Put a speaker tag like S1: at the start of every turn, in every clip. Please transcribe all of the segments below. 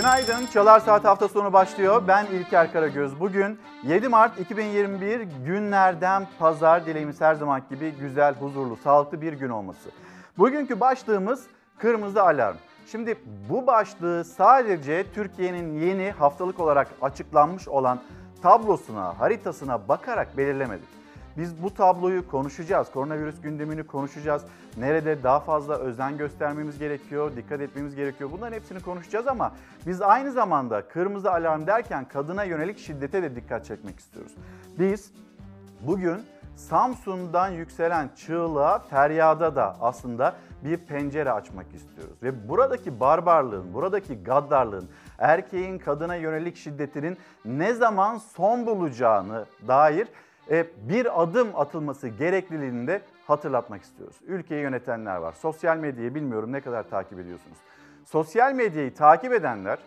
S1: Günaydın. Çalar Saat hafta sonu başlıyor. Ben İlker Karagöz. Bugün 7 Mart 2021 günlerden pazar. Dileğimiz her zaman gibi güzel, huzurlu, sağlıklı bir gün olması. Bugünkü başlığımız kırmızı alarm. Şimdi bu başlığı sadece Türkiye'nin yeni haftalık olarak açıklanmış olan tablosuna, haritasına bakarak belirlemedik. Biz bu tabloyu konuşacağız. Koronavirüs gündemini konuşacağız. Nerede daha fazla özen göstermemiz gerekiyor, dikkat etmemiz gerekiyor. Bunların hepsini konuşacağız ama biz aynı zamanda kırmızı alarm derken kadına yönelik şiddete de dikkat çekmek istiyoruz. Biz bugün Samsun'dan yükselen çığlığa, feryada da aslında bir pencere açmak istiyoruz. Ve buradaki barbarlığın, buradaki gaddarlığın, erkeğin kadına yönelik şiddetinin ne zaman son bulacağını dair bir adım atılması gerekliliğini de hatırlatmak istiyoruz. Ülkeyi yönetenler var. Sosyal medyayı bilmiyorum ne kadar takip ediyorsunuz. Sosyal medyayı takip edenler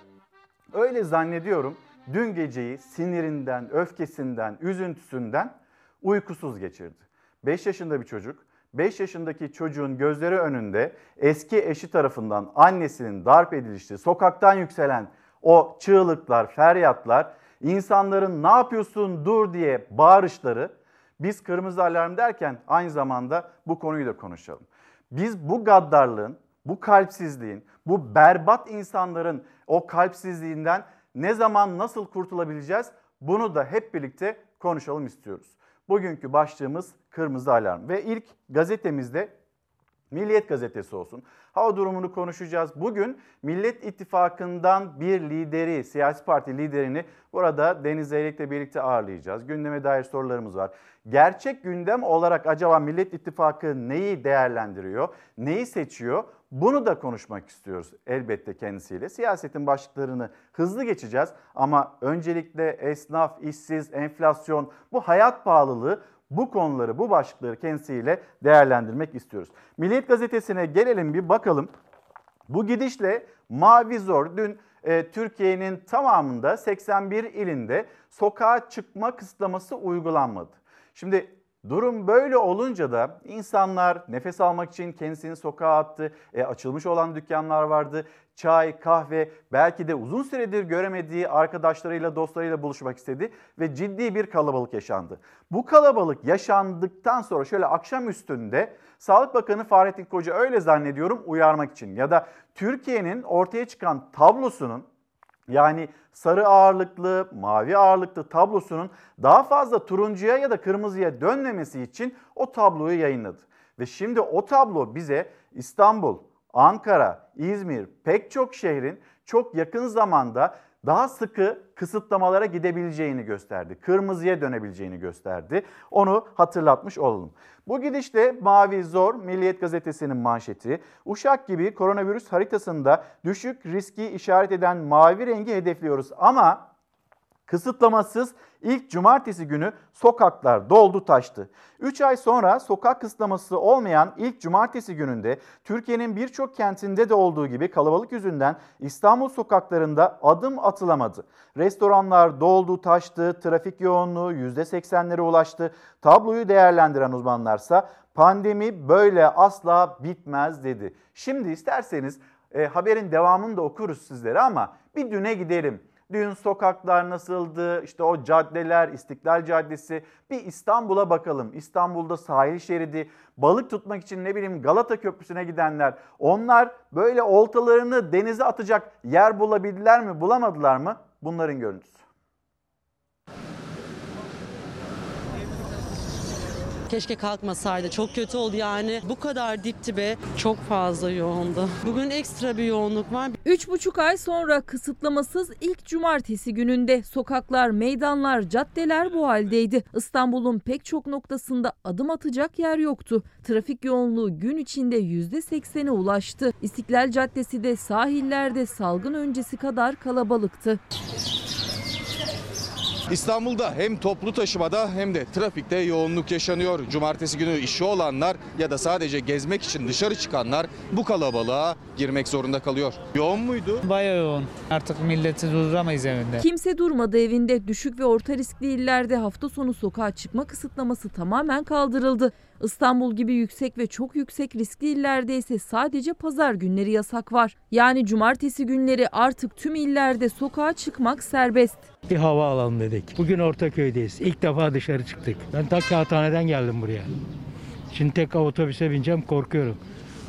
S1: öyle zannediyorum dün geceyi sinirinden, öfkesinden, üzüntüsünden uykusuz geçirdi. 5 yaşında bir çocuk 5 yaşındaki çocuğun gözleri önünde eski eşi tarafından annesinin darp edilişi, sokaktan yükselen o çığlıklar, feryatlar insanların ne yapıyorsun dur diye bağırışları biz kırmızı alarm derken aynı zamanda bu konuyu da konuşalım. Biz bu gaddarlığın, bu kalpsizliğin, bu berbat insanların o kalpsizliğinden ne zaman nasıl kurtulabileceğiz bunu da hep birlikte konuşalım istiyoruz. Bugünkü başlığımız kırmızı alarm ve ilk gazetemizde Milliyet gazetesi olsun. Hava durumunu konuşacağız. Bugün Millet İttifakı'ndan bir lideri, siyasi parti liderini burada Deniz Zeyrek'le birlikte ağırlayacağız. Gündeme dair sorularımız var. Gerçek gündem olarak acaba Millet İttifakı neyi değerlendiriyor, neyi seçiyor? Bunu da konuşmak istiyoruz elbette kendisiyle. Siyasetin başlıklarını hızlı geçeceğiz ama öncelikle esnaf, işsiz, enflasyon, bu hayat pahalılığı bu konuları, bu başlıkları kendisiyle değerlendirmek istiyoruz. Milliyet gazetesine gelelim bir bakalım. Bu gidişle Mavi Zor dün e, Türkiye'nin tamamında 81 ilinde sokağa çıkma kısıtlaması uygulanmadı. Şimdi Durum böyle olunca da insanlar nefes almak için kendisini sokağa attı. E, açılmış olan dükkanlar vardı. Çay, kahve, belki de uzun süredir göremediği arkadaşlarıyla, dostlarıyla buluşmak istedi ve ciddi bir kalabalık yaşandı. Bu kalabalık yaşandıktan sonra şöyle akşam üstünde Sağlık Bakanı Fahrettin Koca öyle zannediyorum uyarmak için ya da Türkiye'nin ortaya çıkan tablosunun yani sarı ağırlıklı, mavi ağırlıklı tablosunun daha fazla turuncuya ya da kırmızıya dönmemesi için o tabloyu yayınladı. Ve şimdi o tablo bize İstanbul, Ankara, İzmir pek çok şehrin çok yakın zamanda daha sıkı kısıtlamalara gidebileceğini gösterdi. Kırmızıya dönebileceğini gösterdi. Onu hatırlatmış olalım. Bu gidişte Mavi Zor Milliyet Gazetesi'nin manşeti. Uşak gibi koronavirüs haritasında düşük riski işaret eden mavi rengi hedefliyoruz ama kısıtlamasız ilk cumartesi günü sokaklar doldu taştı. 3 ay sonra sokak kısıtlaması olmayan ilk cumartesi gününde Türkiye'nin birçok kentinde de olduğu gibi kalabalık yüzünden İstanbul sokaklarında adım atılamadı. Restoranlar doldu taştı, trafik yoğunluğu %80'lere ulaştı. Tabloyu değerlendiren uzmanlarsa pandemi böyle asla bitmez dedi. Şimdi isterseniz e, haberin devamını da okuruz sizlere ama bir düne gidelim. Dün sokaklar nasıldı? İşte o caddeler, İstiklal Caddesi. Bir İstanbul'a bakalım. İstanbul'da sahil şeridi, balık tutmak için ne bileyim Galata Köprüsü'ne gidenler. Onlar böyle oltalarını denize atacak yer bulabildiler mi, bulamadılar mı? Bunların görüntüsü.
S2: Keşke kalkmasaydı. Çok kötü oldu yani. Bu kadar dip dibe çok fazla yoğundu. Bugün ekstra bir yoğunluk var.
S3: 3,5 ay sonra kısıtlamasız ilk cumartesi gününde sokaklar, meydanlar, caddeler bu haldeydi. İstanbul'un pek çok noktasında adım atacak yer yoktu. Trafik yoğunluğu gün içinde %80'e ulaştı. İstiklal Caddesi de sahillerde salgın öncesi kadar kalabalıktı.
S4: İstanbul'da hem toplu taşımada hem de trafikte yoğunluk yaşanıyor. Cumartesi günü işi olanlar ya da sadece gezmek için dışarı çıkanlar bu kalabalığa girmek zorunda kalıyor. Yoğun muydu?
S5: Bayağı yoğun. Artık milleti durduramayız evinde.
S3: Kimse durmadı evinde. Düşük ve orta riskli illerde hafta sonu sokağa çıkma kısıtlaması tamamen kaldırıldı. İstanbul gibi yüksek ve çok yüksek riskli illerde ise sadece pazar günleri yasak var. Yani cumartesi günleri artık tüm illerde sokağa çıkmak serbest.
S6: Bir hava alalım dedik. Bugün Ortaköy'deyiz. İlk defa dışarı çıktık. Ben ta kağıthaneden geldim buraya. Şimdi tekrar otobüse bineceğim korkuyorum.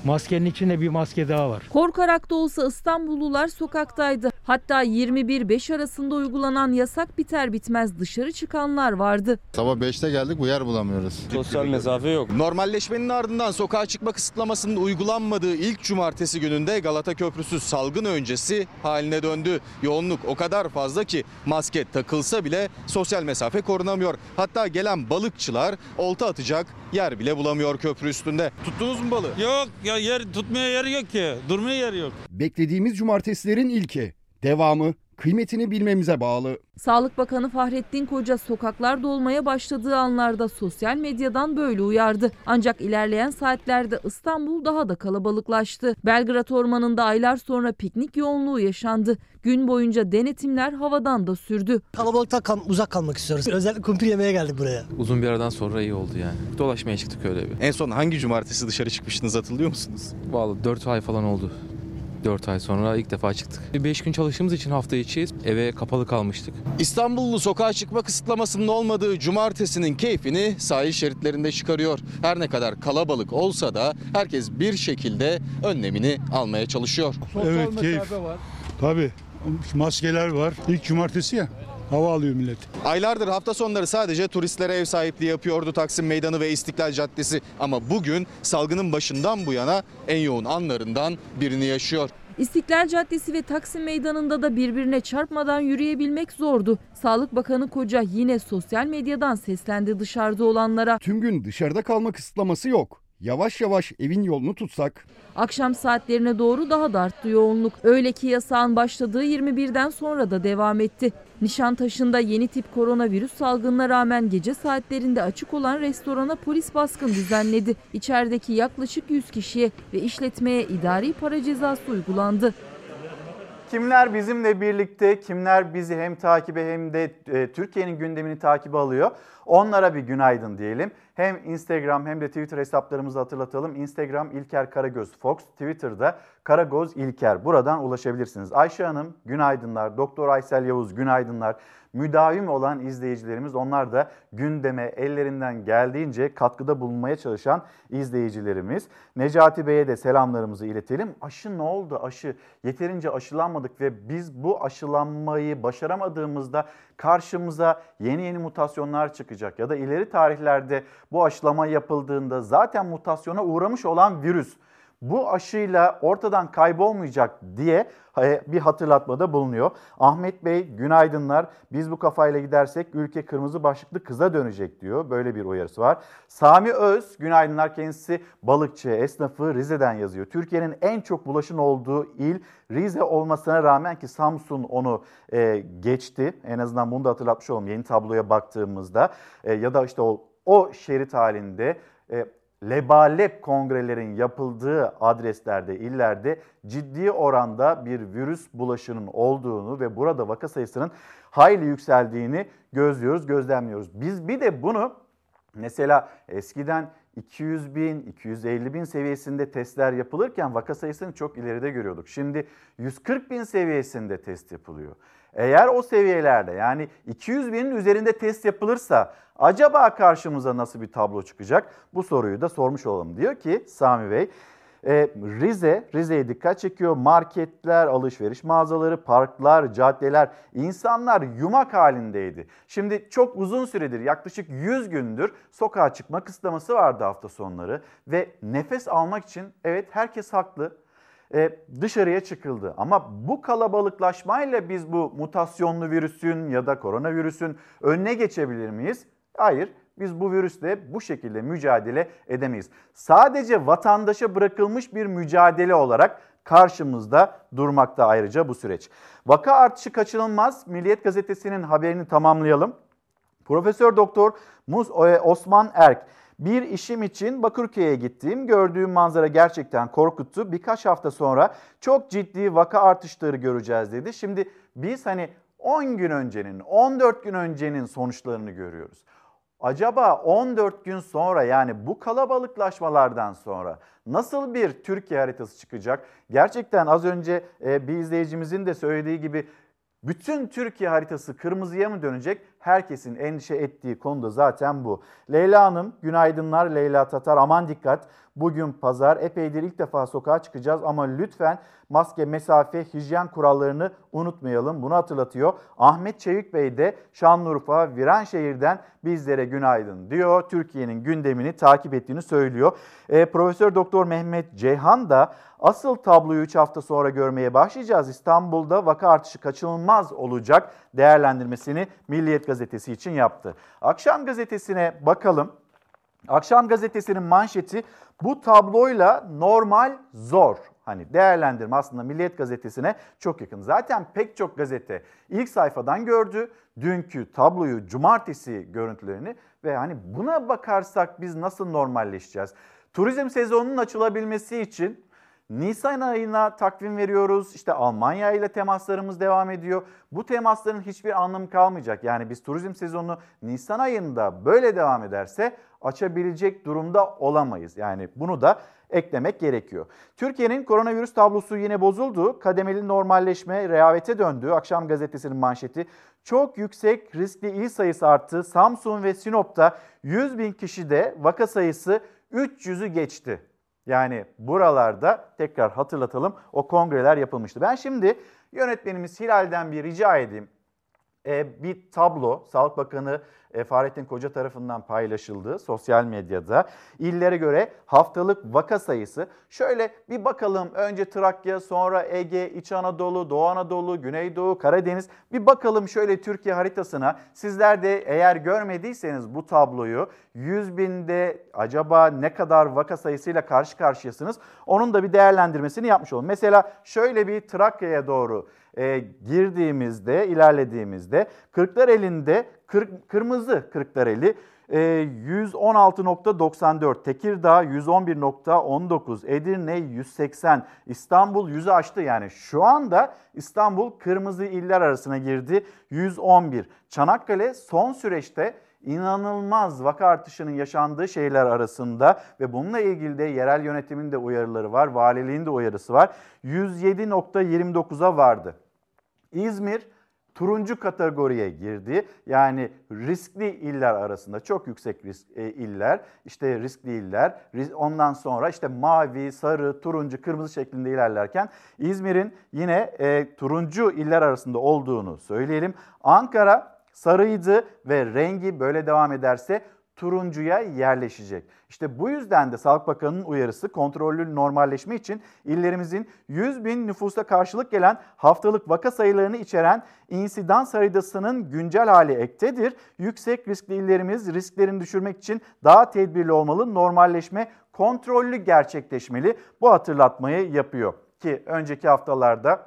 S6: Maskenin içinde bir maske daha var.
S3: Korkarak da olsa İstanbullular sokaktaydı. Hatta 21-5 arasında uygulanan yasak biter bitmez dışarı çıkanlar vardı.
S7: Sabah 5'te geldik bu yer bulamıyoruz.
S8: Sosyal mesafe yok.
S4: Normalleşmenin ardından sokağa çıkma kısıtlamasının uygulanmadığı ilk cumartesi gününde Galata Köprüsü salgın öncesi haline döndü. Yoğunluk o kadar fazla ki maske takılsa bile sosyal mesafe korunamıyor. Hatta gelen balıkçılar olta atacak yer bile bulamıyor köprü üstünde. Tuttunuz mu balığı?
S8: Yok ya yer tutmaya yer yok ki. Durmaya yer yok.
S9: Beklediğimiz cumartesilerin ilki. Devamı kıymetini bilmemize bağlı.
S3: Sağlık Bakanı Fahrettin Koca sokaklar dolmaya başladığı anlarda sosyal medyadan böyle uyardı. Ancak ilerleyen saatlerde İstanbul daha da kalabalıklaştı. Belgrad Ormanı'nda aylar sonra piknik yoğunluğu yaşandı. Gün boyunca denetimler havadan da sürdü.
S10: Kalabalıktan kal- uzak kalmak istiyoruz. Özellikle kumpir yemeye geldik buraya.
S11: Uzun bir aradan sonra iyi oldu yani. Dolaşmaya çıktık öyle bir.
S4: En son hangi cumartesi dışarı çıkmıştınız hatırlıyor musunuz?
S11: Vallahi 4 ay falan oldu. 4 ay sonra ilk defa çıktık. 5 gün çalıştığımız için hafta içi eve kapalı kalmıştık.
S4: İstanbullu sokağa çıkma kısıtlamasının olmadığı cumartesinin keyfini sahil şeritlerinde çıkarıyor. Her ne kadar kalabalık olsa da herkes bir şekilde önlemini almaya çalışıyor.
S12: Evet keyif. Tabii maskeler var. İlk cumartesi ya hava alıyor millet.
S4: Aylardır hafta sonları sadece turistlere ev sahipliği yapıyordu Taksim Meydanı ve İstiklal Caddesi. Ama bugün salgının başından bu yana en yoğun anlarından birini yaşıyor.
S3: İstiklal Caddesi ve Taksim Meydanı'nda da birbirine çarpmadan yürüyebilmek zordu. Sağlık Bakanı Koca yine sosyal medyadan seslendi dışarıda olanlara.
S9: Tüm gün dışarıda kalma kısıtlaması yok. Yavaş yavaş evin yolunu tutsak
S3: Akşam saatlerine doğru daha da arttı yoğunluk. Öyle ki yasağın başladığı 21'den sonra da devam etti. Nişantaşı'nda yeni tip koronavirüs salgınına rağmen gece saatlerinde açık olan restorana polis baskın düzenledi. İçerideki yaklaşık 100 kişiye ve işletmeye idari para cezası uygulandı.
S1: Kimler bizimle birlikte, kimler bizi hem takibe hem de e, Türkiye'nin gündemini takibe alıyor. Onlara bir günaydın diyelim. Hem Instagram hem de Twitter hesaplarımızı hatırlatalım. Instagram İlker Karagöz Fox, Twitter'da Karagoz İlker. Buradan ulaşabilirsiniz. Ayşe Hanım günaydınlar, Doktor Aysel Yavuz günaydınlar. Müdavim olan izleyicilerimiz onlar da gündeme ellerinden geldiğince katkıda bulunmaya çalışan izleyicilerimiz. Necati Bey'e de selamlarımızı iletelim. Aşı ne oldu? Aşı yeterince aşılanmadık ve biz bu aşılanmayı başaramadığımızda karşımıza yeni yeni mutasyonlar çıkacak ya da ileri tarihlerde bu aşılama yapıldığında zaten mutasyona uğramış olan virüs bu aşıyla ortadan kaybolmayacak diye e, bir hatırlatmada bulunuyor. Ahmet Bey günaydınlar. Biz bu kafayla gidersek ülke kırmızı başlıklı kıza dönecek diyor. Böyle bir uyarısı var. Sami Öz günaydınlar kendisi balıkçı, esnafı Rize'den yazıyor. Türkiye'nin en çok bulaşın olduğu il Rize olmasına rağmen ki Samsun onu e, geçti. En azından bunu da hatırlatmış olalım yeni tabloya baktığımızda. E, ya da işte o, o şerit halinde... E, lebalep kongrelerin yapıldığı adreslerde, illerde ciddi oranda bir virüs bulaşının olduğunu ve burada vaka sayısının hayli yükseldiğini gözlüyoruz, gözlemliyoruz. Biz bir de bunu mesela eskiden 200 bin, 250 bin seviyesinde testler yapılırken vaka sayısını çok ileride görüyorduk. Şimdi 140 bin seviyesinde test yapılıyor. Eğer o seviyelerde yani 200 binin üzerinde test yapılırsa acaba karşımıza nasıl bir tablo çıkacak? Bu soruyu da sormuş olalım diyor ki Sami Bey. E, Rize, Rize'ye dikkat çekiyor. Marketler, alışveriş mağazaları, parklar, caddeler, insanlar yumak halindeydi. Şimdi çok uzun süredir, yaklaşık 100 gündür sokağa çıkma kısıtlaması vardı hafta sonları. Ve nefes almak için evet herkes haklı e, dışarıya çıkıldı. Ama bu kalabalıklaşmayla biz bu mutasyonlu virüsün ya da koronavirüsün önüne geçebilir miyiz? Hayır. Biz bu virüsle bu şekilde mücadele edemeyiz. Sadece vatandaşa bırakılmış bir mücadele olarak karşımızda durmakta ayrıca bu süreç. Vaka artışı kaçınılmaz. Milliyet Gazetesi'nin haberini tamamlayalım. Profesör Doktor Muz Osman Erk Bir işim için Bakırköy'e gittim. Gördüğüm manzara gerçekten korkuttu. Birkaç hafta sonra çok ciddi vaka artışları göreceğiz dedi. Şimdi biz hani 10 gün öncenin, 14 gün öncenin sonuçlarını görüyoruz. Acaba 14 gün sonra yani bu kalabalıklaşmalardan sonra nasıl bir Türkiye haritası çıkacak? Gerçekten az önce e, bir izleyicimizin de söylediği gibi bütün Türkiye haritası kırmızıya mı dönecek? Herkesin endişe ettiği konu da zaten bu. Leyla Hanım, günaydınlar Leyla Tatar. Aman dikkat. Bugün pazar. Epeydir ilk defa sokağa çıkacağız ama lütfen maske, mesafe, hijyen kurallarını unutmayalım. Bunu hatırlatıyor. Ahmet Çevik Bey de Şanlıurfa, Viranşehir'den bizlere günaydın diyor. Türkiye'nin gündemini takip ettiğini söylüyor. E, Profesör Doktor Mehmet Ceyhan da asıl tabloyu 3 hafta sonra görmeye başlayacağız. İstanbul'da vaka artışı kaçınılmaz olacak değerlendirmesini Milliyet Gazetesi için yaptı. Akşam gazetesine bakalım. Akşam gazetesinin manşeti bu tabloyla normal zor. Hani değerlendirme aslında Milliyet Gazetesi'ne çok yakın. Zaten pek çok gazete ilk sayfadan gördü dünkü tabloyu, cumartesi görüntülerini ve hani buna bakarsak biz nasıl normalleşeceğiz? Turizm sezonunun açılabilmesi için Nisan ayına takvim veriyoruz. İşte Almanya ile temaslarımız devam ediyor. Bu temasların hiçbir anlamı kalmayacak. Yani biz turizm sezonunu Nisan ayında böyle devam ederse açabilecek durumda olamayız. Yani bunu da eklemek gerekiyor. Türkiye'nin koronavirüs tablosu yine bozuldu. Kademeli normalleşme rehavete döndü. Akşam gazetesinin manşeti. Çok yüksek riskli il sayısı arttı. Samsun ve Sinop'ta 100 bin kişide vaka sayısı 300'ü geçti. Yani buralarda tekrar hatırlatalım o kongreler yapılmıştı. Ben şimdi yönetmenimiz Hilal'den bir rica edeyim. Ee, bir tablo Sağlık Bakanı e, Fahrettin Koca tarafından paylaşıldı sosyal medyada. İllere göre haftalık vaka sayısı. Şöyle bir bakalım önce Trakya sonra Ege, İç Anadolu, Doğu Anadolu, Güneydoğu, Karadeniz. Bir bakalım şöyle Türkiye haritasına. Sizler de eğer görmediyseniz bu tabloyu 100 binde acaba ne kadar vaka sayısıyla karşı karşıyasınız? Onun da bir değerlendirmesini yapmış olalım. Mesela şöyle bir Trakya'ya doğru e, girdiğimizde, ilerlediğimizde Kırklareli'nde kır, kırmızı Kırklareli e, 116.94, Tekirdağ 111.19, Edirne 180, İstanbul 100'ü aştı. Yani şu anda İstanbul kırmızı iller arasına girdi 111. Çanakkale son süreçte inanılmaz vaka artışının yaşandığı şehirler arasında ve bununla ilgili de yerel yönetimin de uyarıları var, valiliğin de uyarısı var. 107.29'a vardı. İzmir turuncu kategoriye girdi. Yani riskli iller arasında çok yüksek risk e, iller, işte riskli iller. Ondan sonra işte mavi, sarı, turuncu, kırmızı şeklinde ilerlerken İzmir'in yine e, turuncu iller arasında olduğunu söyleyelim. Ankara sarıydı ve rengi böyle devam ederse turuncuya yerleşecek. İşte bu yüzden de Sağlık Bakanı'nın uyarısı kontrollü normalleşme için illerimizin 100 bin nüfusa karşılık gelen haftalık vaka sayılarını içeren insidans haritasının güncel hali ektedir. Yüksek riskli illerimiz risklerini düşürmek için daha tedbirli olmalı, normalleşme kontrollü gerçekleşmeli. Bu hatırlatmayı yapıyor ki önceki haftalarda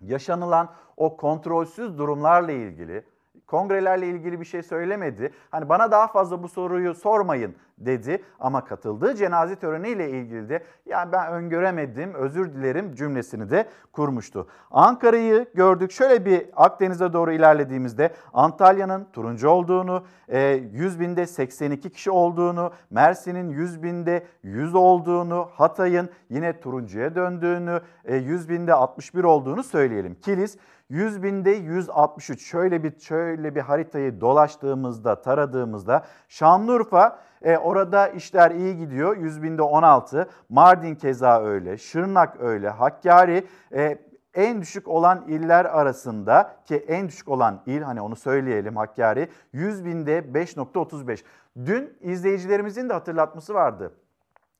S1: yaşanılan o kontrolsüz durumlarla ilgili kongrelerle ilgili bir şey söylemedi. Hani bana daha fazla bu soruyu sormayın dedi ama katıldığı cenaze töreniyle ilgili de yani ben öngöremedim özür dilerim cümlesini de kurmuştu. Ankara'yı gördük şöyle bir Akdeniz'e doğru ilerlediğimizde Antalya'nın turuncu olduğunu, 100 e, binde 82 kişi olduğunu, Mersin'in 100 binde 100 olduğunu, Hatay'ın yine turuncuya döndüğünü, 100 e, binde 61 olduğunu söyleyelim. Kilis 100 binde 163 şöyle bir şöyle bir haritayı dolaştığımızda taradığımızda Şanlıurfa e, orada işler iyi gidiyor 100 binde 16 Mardin keza öyle Şırnak öyle Hakkari e, en düşük olan iller arasında ki en düşük olan il hani onu söyleyelim Hakkari 100 binde 5.35. Dün izleyicilerimizin de hatırlatması vardı.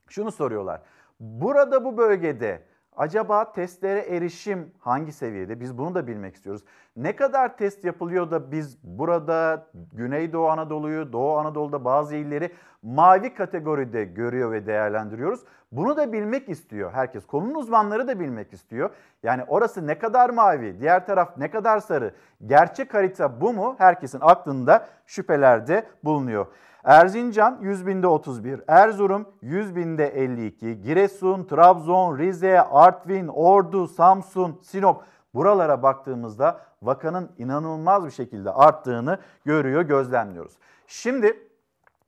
S1: Şunu soruyorlar. Burada bu bölgede Acaba testlere erişim hangi seviyede? Biz bunu da bilmek istiyoruz. Ne kadar test yapılıyor da biz burada Güneydoğu Anadolu'yu, Doğu Anadolu'da bazı illeri mavi kategoride görüyor ve değerlendiriyoruz. Bunu da bilmek istiyor herkes. Konunun uzmanları da bilmek istiyor. Yani orası ne kadar mavi, diğer taraf ne kadar sarı? Gerçek harita bu mu? Herkesin aklında şüphelerde bulunuyor. Erzincan 100 binde 31, Erzurum 100 binde 52, Giresun, Trabzon, Rize, Artvin, Ordu, Samsun, Sinop buralara baktığımızda vakanın inanılmaz bir şekilde arttığını görüyor, gözlemliyoruz. Şimdi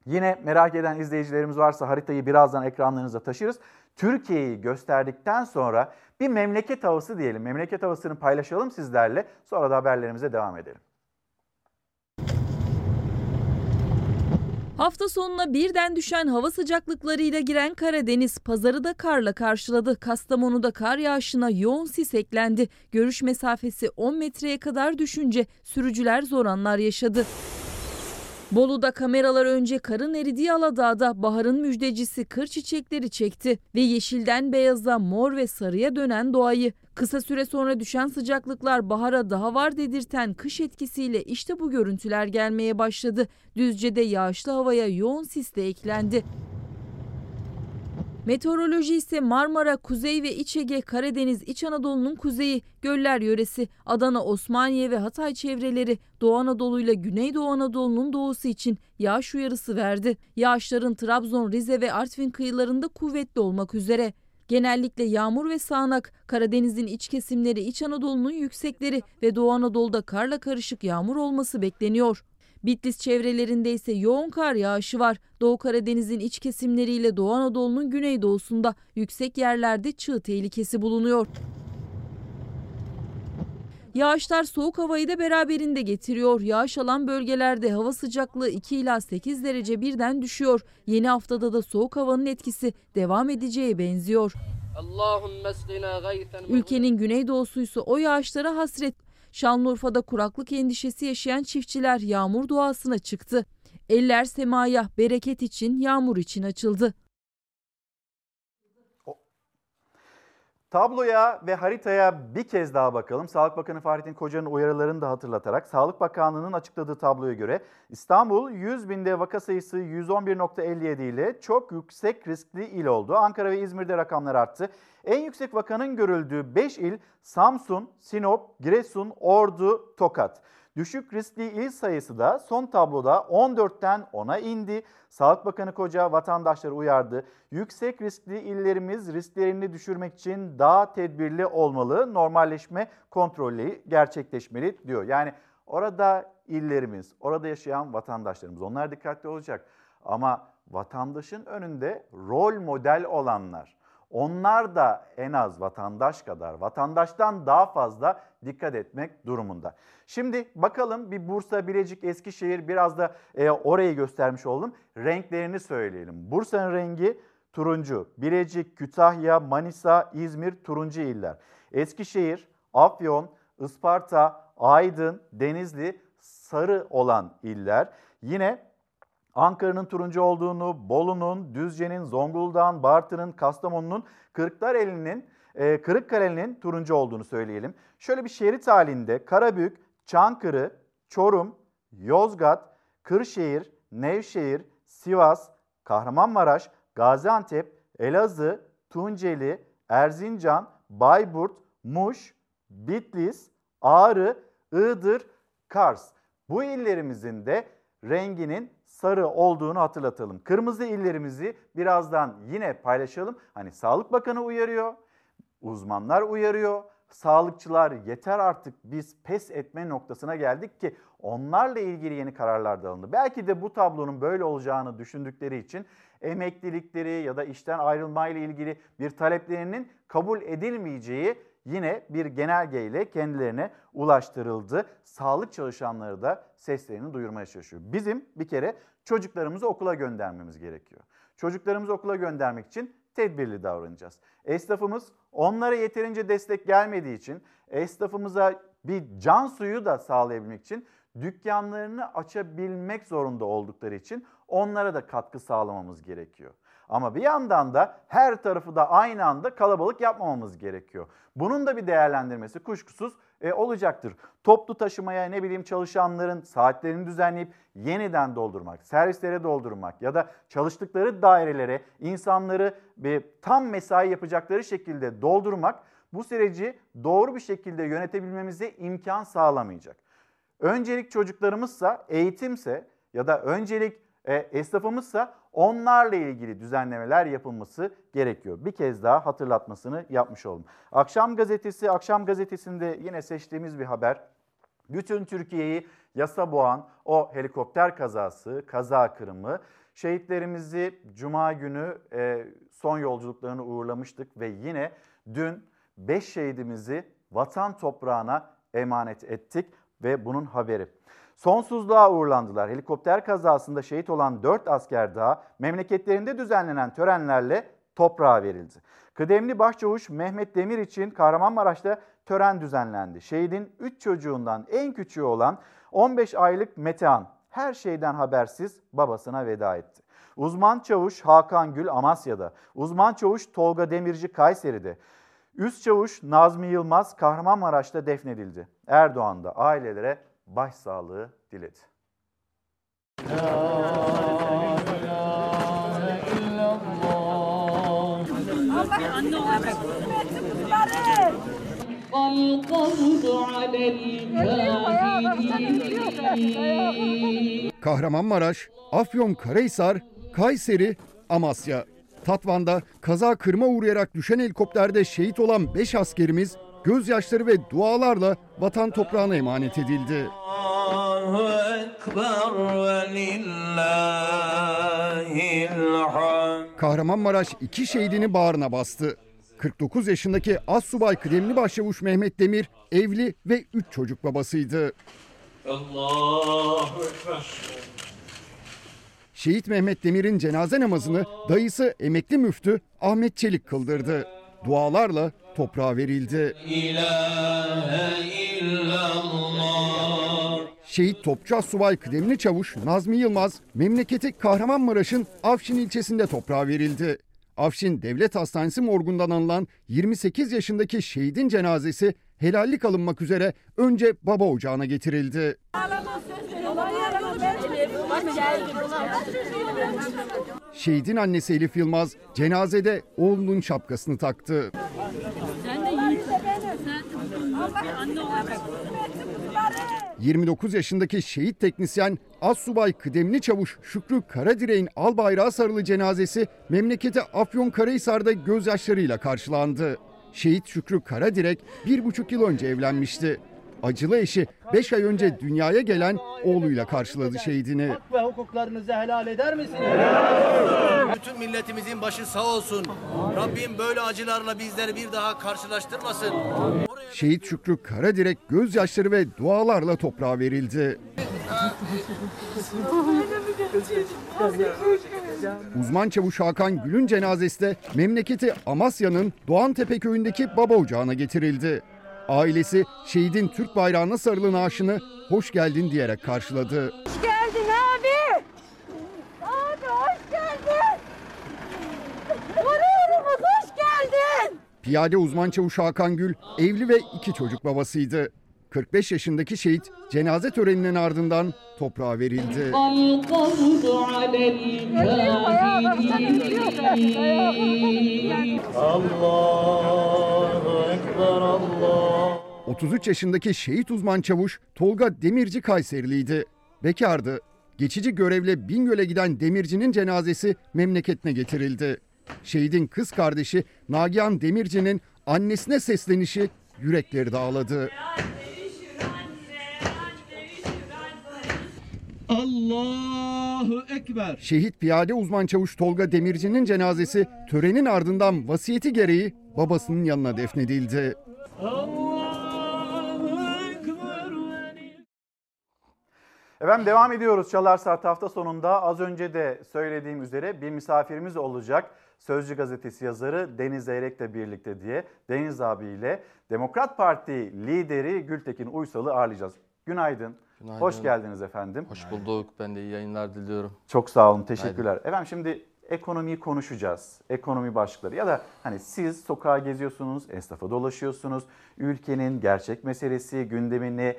S1: yine merak eden izleyicilerimiz varsa haritayı birazdan ekranlarınıza taşırız. Türkiye'yi gösterdikten sonra bir memleket havası diyelim. Memleket havasını paylaşalım sizlerle. Sonra da haberlerimize devam edelim.
S3: Hafta sonuna birden düşen hava sıcaklıklarıyla giren Karadeniz pazarı da karla karşıladı. Kastamonu'da kar yağışına yoğun sis eklendi. Görüş mesafesi 10 metreye kadar düşünce sürücüler zor anlar yaşadı. Bolu'da kameralar önce karın eridiği Aladağ'da baharın müjdecisi kır çiçekleri çekti ve yeşilden beyaza, mor ve sarıya dönen doğayı. Kısa süre sonra düşen sıcaklıklar bahara daha var dedirten kış etkisiyle işte bu görüntüler gelmeye başladı. Düzce'de yağışlı havaya yoğun sis de eklendi. Meteoroloji ise Marmara, Kuzey ve İç Ege, Karadeniz, İç Anadolu'nun kuzeyi, Göller yöresi, Adana, Osmaniye ve Hatay çevreleri, Doğu Anadolu ile Güneydoğu Anadolu'nun doğusu için yağış uyarısı verdi. Yağışların Trabzon, Rize ve Artvin kıyılarında kuvvetli olmak üzere. Genellikle yağmur ve sağanak, Karadeniz'in iç kesimleri, İç Anadolu'nun yüksekleri ve Doğu Anadolu'da karla karışık yağmur olması bekleniyor. Bitlis çevrelerinde ise yoğun kar yağışı var. Doğu Karadeniz'in iç kesimleriyle Doğu Anadolu'nun güneydoğusunda yüksek yerlerde çığ tehlikesi bulunuyor. Yağışlar soğuk havayı da beraberinde getiriyor. Yağış alan bölgelerde hava sıcaklığı 2 ila 8 derece birden düşüyor. Yeni haftada da soğuk havanın etkisi devam edeceğe benziyor. Ülkenin güneydoğusuysa o yağışlara hasret. Şanlıurfa'da kuraklık endişesi yaşayan çiftçiler yağmur duasına çıktı. Eller semaya, bereket için, yağmur için açıldı.
S1: Tabloya ve haritaya bir kez daha bakalım. Sağlık Bakanı Fahrettin Koca'nın uyarılarını da hatırlatarak Sağlık Bakanlığı'nın açıkladığı tabloya göre İstanbul 100 binde vaka sayısı 111.57 ile çok yüksek riskli il oldu. Ankara ve İzmir'de rakamlar arttı. En yüksek vakanın görüldüğü 5 il Samsun, Sinop, Giresun, Ordu, Tokat. Düşük riskli il sayısı da son tabloda 14'ten 10'a indi. Sağlık Bakanı Koca vatandaşları uyardı. Yüksek riskli illerimiz risklerini düşürmek için daha tedbirli olmalı. Normalleşme kontrolü gerçekleşmeli diyor. Yani orada illerimiz, orada yaşayan vatandaşlarımız onlar dikkatli olacak. Ama vatandaşın önünde rol model olanlar, onlar da en az vatandaş kadar, vatandaştan daha fazla dikkat etmek durumunda. Şimdi bakalım bir Bursa, Bilecik, Eskişehir biraz da e, orayı göstermiş oldum. Renklerini söyleyelim. Bursa'nın rengi turuncu. Bilecik, Kütahya, Manisa, İzmir turuncu iller. Eskişehir, Afyon, Isparta, Aydın, Denizli sarı olan iller. Yine Ankara'nın turuncu olduğunu, Bolu'nun, Düzce'nin, Zonguldak'ın, Bartın'ın, Kastamonu'nun, Kırklareli'nin, e, Kırıkkale'nin turuncu olduğunu söyleyelim. Şöyle bir şerit halinde Karabük, Çankırı, Çorum, Yozgat, Kırşehir, Nevşehir, Sivas, Kahramanmaraş, Gaziantep, Elazığ, Tunceli, Erzincan, Bayburt, Muş, Bitlis, Ağrı, Iğdır, Kars. Bu illerimizin de renginin sarı olduğunu hatırlatalım. Kırmızı illerimizi birazdan yine paylaşalım. Hani Sağlık Bakanı uyarıyor, uzmanlar uyarıyor, sağlıkçılar yeter artık biz pes etme noktasına geldik ki onlarla ilgili yeni kararlar da alındı. Belki de bu tablonun böyle olacağını düşündükleri için emeklilikleri ya da işten ayrılmayla ilgili bir taleplerinin kabul edilmeyeceği yine bir genelgeyle kendilerine ulaştırıldı. Sağlık çalışanları da seslerini duyurmaya çalışıyor. Bizim bir kere çocuklarımızı okula göndermemiz gerekiyor. Çocuklarımızı okula göndermek için tedbirli davranacağız. Esnafımız onlara yeterince destek gelmediği için esnafımıza bir can suyu da sağlayabilmek için dükkanlarını açabilmek zorunda oldukları için onlara da katkı sağlamamız gerekiyor. Ama bir yandan da her tarafı da aynı anda kalabalık yapmamamız gerekiyor. Bunun da bir değerlendirmesi kuşkusuz e, olacaktır. Toplu taşımaya ne bileyim çalışanların saatlerini düzenleyip yeniden doldurmak, servislere doldurmak ya da çalıştıkları dairelere insanları bir tam mesai yapacakları şekilde doldurmak bu süreci doğru bir şekilde yönetebilmemize imkan sağlamayacak. Öncelik çocuklarımızsa, eğitimse ya da öncelik E, esnafımızsa onlarla ilgili düzenlemeler yapılması gerekiyor. Bir kez daha hatırlatmasını yapmış oldum. Akşam gazetesi, akşam gazetesinde yine seçtiğimiz bir haber. Bütün Türkiye'yi yasa boğan o helikopter kazası, kaza kırımı. Şehitlerimizi Cuma günü e, son yolculuklarını uğurlamıştık ve yine dün 5 şehidimizi vatan toprağına emanet ettik ve bunun haberi. Sonsuzluğa uğurlandılar. Helikopter kazasında şehit olan 4 asker daha memleketlerinde düzenlenen törenlerle toprağa verildi. Kıdemli Başçavuş Mehmet Demir için Kahramanmaraş'ta tören düzenlendi. Şehidin 3 çocuğundan en küçüğü olan 15 aylık Metehan her şeyden habersiz babasına veda etti. Uzman çavuş Hakan Gül Amasya'da, uzman çavuş Tolga Demirci Kayseri'de, üst çavuş Nazmi Yılmaz Kahramanmaraş'ta defnedildi. Erdoğan da ailelere başsağlığı diledi.
S9: Kahramanmaraş, Afyonkarahisar, Kayseri, Amasya. Tatvan'da kaza kırma uğrayarak düşen helikopterde şehit olan 5 askerimiz gözyaşları ve dualarla vatan toprağına emanet edildi. Kahramanmaraş iki şehidini bağrına bastı. 49 yaşındaki Assubay Kıdemli Başçavuş Mehmet Demir evli ve 3 çocuk babasıydı. Şehit Mehmet Demir'in cenaze namazını dayısı emekli müftü Ahmet Çelik kıldırdı. Dualarla toprağa verildi. Şehit Topçu Assubay Kıdemli Çavuş Nazmi Yılmaz memleketi Kahramanmaraş'ın Afşin ilçesinde toprağa verildi. Afşin Devlet Hastanesi morgundan alınan 28 yaşındaki şehidin cenazesi helallik alınmak üzere önce baba ocağına getirildi. Şehidin annesi Elif Yılmaz cenazede oğlunun şapkasını taktı. 29 yaşındaki şehit teknisyen Assubay Kıdemli Çavuş Şükrü Karadire'in al bayrağı sarılı cenazesi memleketi Afyonkarahisar'da gözyaşlarıyla karşılandı. Şehit Şükrü Karadirek bir buçuk yıl önce evlenmişti. Acılı eşi 5 ay önce dünyaya gelen oğluyla karşıladı şehidini.
S13: Hak ve hukuklarınızı helal eder misiniz?
S14: Bütün milletimizin başı sağ olsun. Rabbim böyle acılarla bizleri bir daha karşılaştırmasın.
S9: Şehit Şükrü Karadirek gözyaşları ve dualarla toprağa verildi. Uzman çavuş Hakan Gül'ün cenazesi de memleketi Amasya'nın Doğantepe köyündeki baba ocağına getirildi. Ailesi şehidin Türk bayrağına sarılı naaşını hoş geldin diyerek karşıladı.
S15: Hoş geldin abi. Abi hoş geldin. Gururum hoş geldin.
S9: Piyade uzman çavuş Hakan Gül evli ve iki çocuk babasıydı. 45 yaşındaki şehit cenaze töreninin ardından toprağa verildi. 33 yaşındaki şehit uzman çavuş Tolga Demirci Kayseriliydi. Bekardı. Geçici görevle Bingöl'e giden Demirci'nin cenazesi memleketine getirildi. Şehidin kız kardeşi Nagihan Demirci'nin annesine seslenişi yürekleri dağladı.
S13: Allahu Ekber.
S9: Şehit piyade uzman çavuş Tolga Demirci'nin cenazesi törenin ardından vasiyeti gereği babasının yanına defnedildi.
S1: Efendim devam ediyoruz Çalar Saat hafta sonunda. Az önce de söylediğim üzere bir misafirimiz olacak. Sözcü gazetesi yazarı Deniz Zeyrek'le birlikte diye Deniz abiyle Demokrat Parti lideri Gültekin Uysal'ı ağırlayacağız. Günaydın.
S16: Günaydın.
S1: Hoş geldiniz efendim.
S16: Hoş bulduk. Ben de iyi yayınlar diliyorum.
S1: Çok sağ olun, teşekkürler. Efendim şimdi ekonomiyi konuşacağız. Ekonomi başlıkları ya da hani siz sokağa geziyorsunuz, esnafa dolaşıyorsunuz. Ülkenin gerçek meselesi, gündemini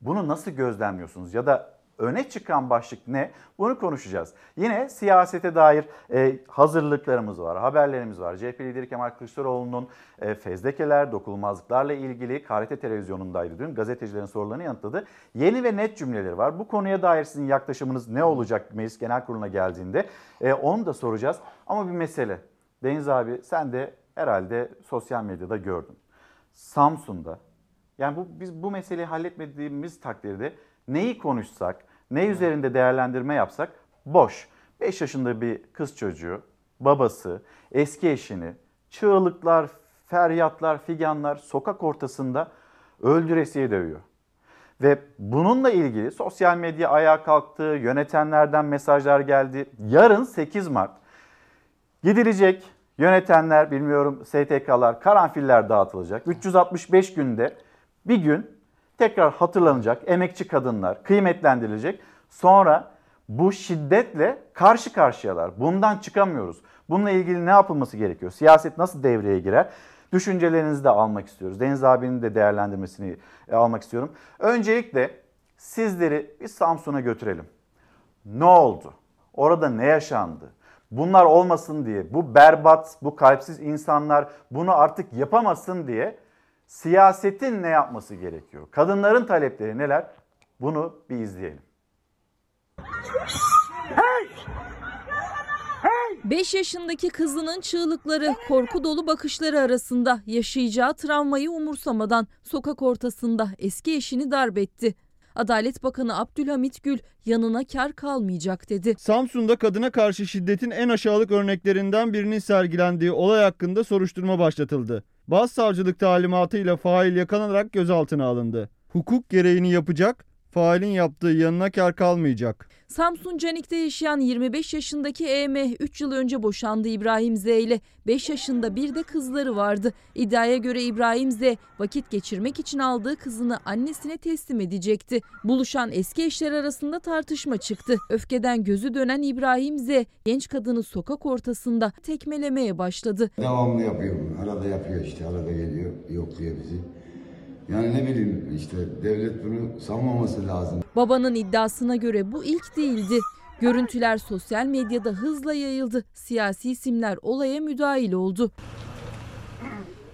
S1: bunu nasıl gözlemliyorsunuz? Ya da öne çıkan başlık ne? Bunu konuşacağız. Yine siyasete dair e, hazırlıklarımız var, haberlerimiz var. CHP lideri Kemal Kılıçdaroğlu'nun e, fezlekeler, dokunulmazlıklarla ilgili KRT televizyonundaydı dün. Gazetecilerin sorularını yanıtladı. Yeni ve net cümleleri var. Bu konuya dair sizin yaklaşımınız ne olacak Meclis Genel Kurulu'na geldiğinde? E, onu da soracağız. Ama bir mesele. Deniz abi sen de herhalde sosyal medyada gördün. Samsun'da yani bu biz bu meseleyi halletmediğimiz takdirde neyi konuşsak, ne üzerinde değerlendirme yapsak boş. 5 yaşında bir kız çocuğu, babası, eski eşini, çığlıklar, feryatlar, figanlar sokak ortasında öldüresiye dövüyor. Ve bununla ilgili sosyal medya ayağa kalktı, yönetenlerden mesajlar geldi. Yarın 8 Mart gidilecek yönetenler, bilmiyorum STK'lar, karanfiller dağıtılacak. 365 günde bir gün tekrar hatırlanacak emekçi kadınlar kıymetlendirilecek. Sonra bu şiddetle karşı karşıyalar. Bundan çıkamıyoruz. Bununla ilgili ne yapılması gerekiyor? Siyaset nasıl devreye girer? Düşüncelerinizi de almak istiyoruz. Deniz abinin de değerlendirmesini e, almak istiyorum. Öncelikle sizleri bir Samsun'a götürelim. Ne oldu? Orada ne yaşandı? Bunlar olmasın diye, bu berbat, bu kalpsiz insanlar bunu artık yapamasın diye siyasetin ne yapması gerekiyor? Kadınların talepleri neler? Bunu bir izleyelim.
S3: 5 yaşındaki kızının çığlıkları, korku dolu bakışları arasında yaşayacağı travmayı umursamadan sokak ortasında eski eşini darp etti. Adalet Bakanı Abdülhamit Gül yanına kar kalmayacak dedi.
S17: Samsun'da kadına karşı şiddetin en aşağılık örneklerinden birinin sergilendiği olay hakkında soruşturma başlatıldı. Başsavcılık talimatıyla fail yakalanarak gözaltına alındı. Hukuk gereğini yapacak, failin yaptığı yanına kar kalmayacak.
S3: Samsun Canik'te yaşayan 25 yaşındaki EM 3 yıl önce boşandı İbrahim Z ile. 5 yaşında bir de kızları vardı. İddiaya göre İbrahim Z vakit geçirmek için aldığı kızını annesine teslim edecekti. Buluşan eski eşler arasında tartışma çıktı. Öfkeden gözü dönen İbrahim Z genç kadını sokak ortasında tekmelemeye başladı.
S18: Devamlı yapıyor. Arada yapıyor işte. Arada geliyor. Yokluyor bizi. Yani ne bileyim işte devlet bunu savunmaması lazım.
S3: Babanın iddiasına göre bu ilk değildi. Görüntüler sosyal medyada hızla yayıldı. Siyasi isimler olaya müdahil oldu.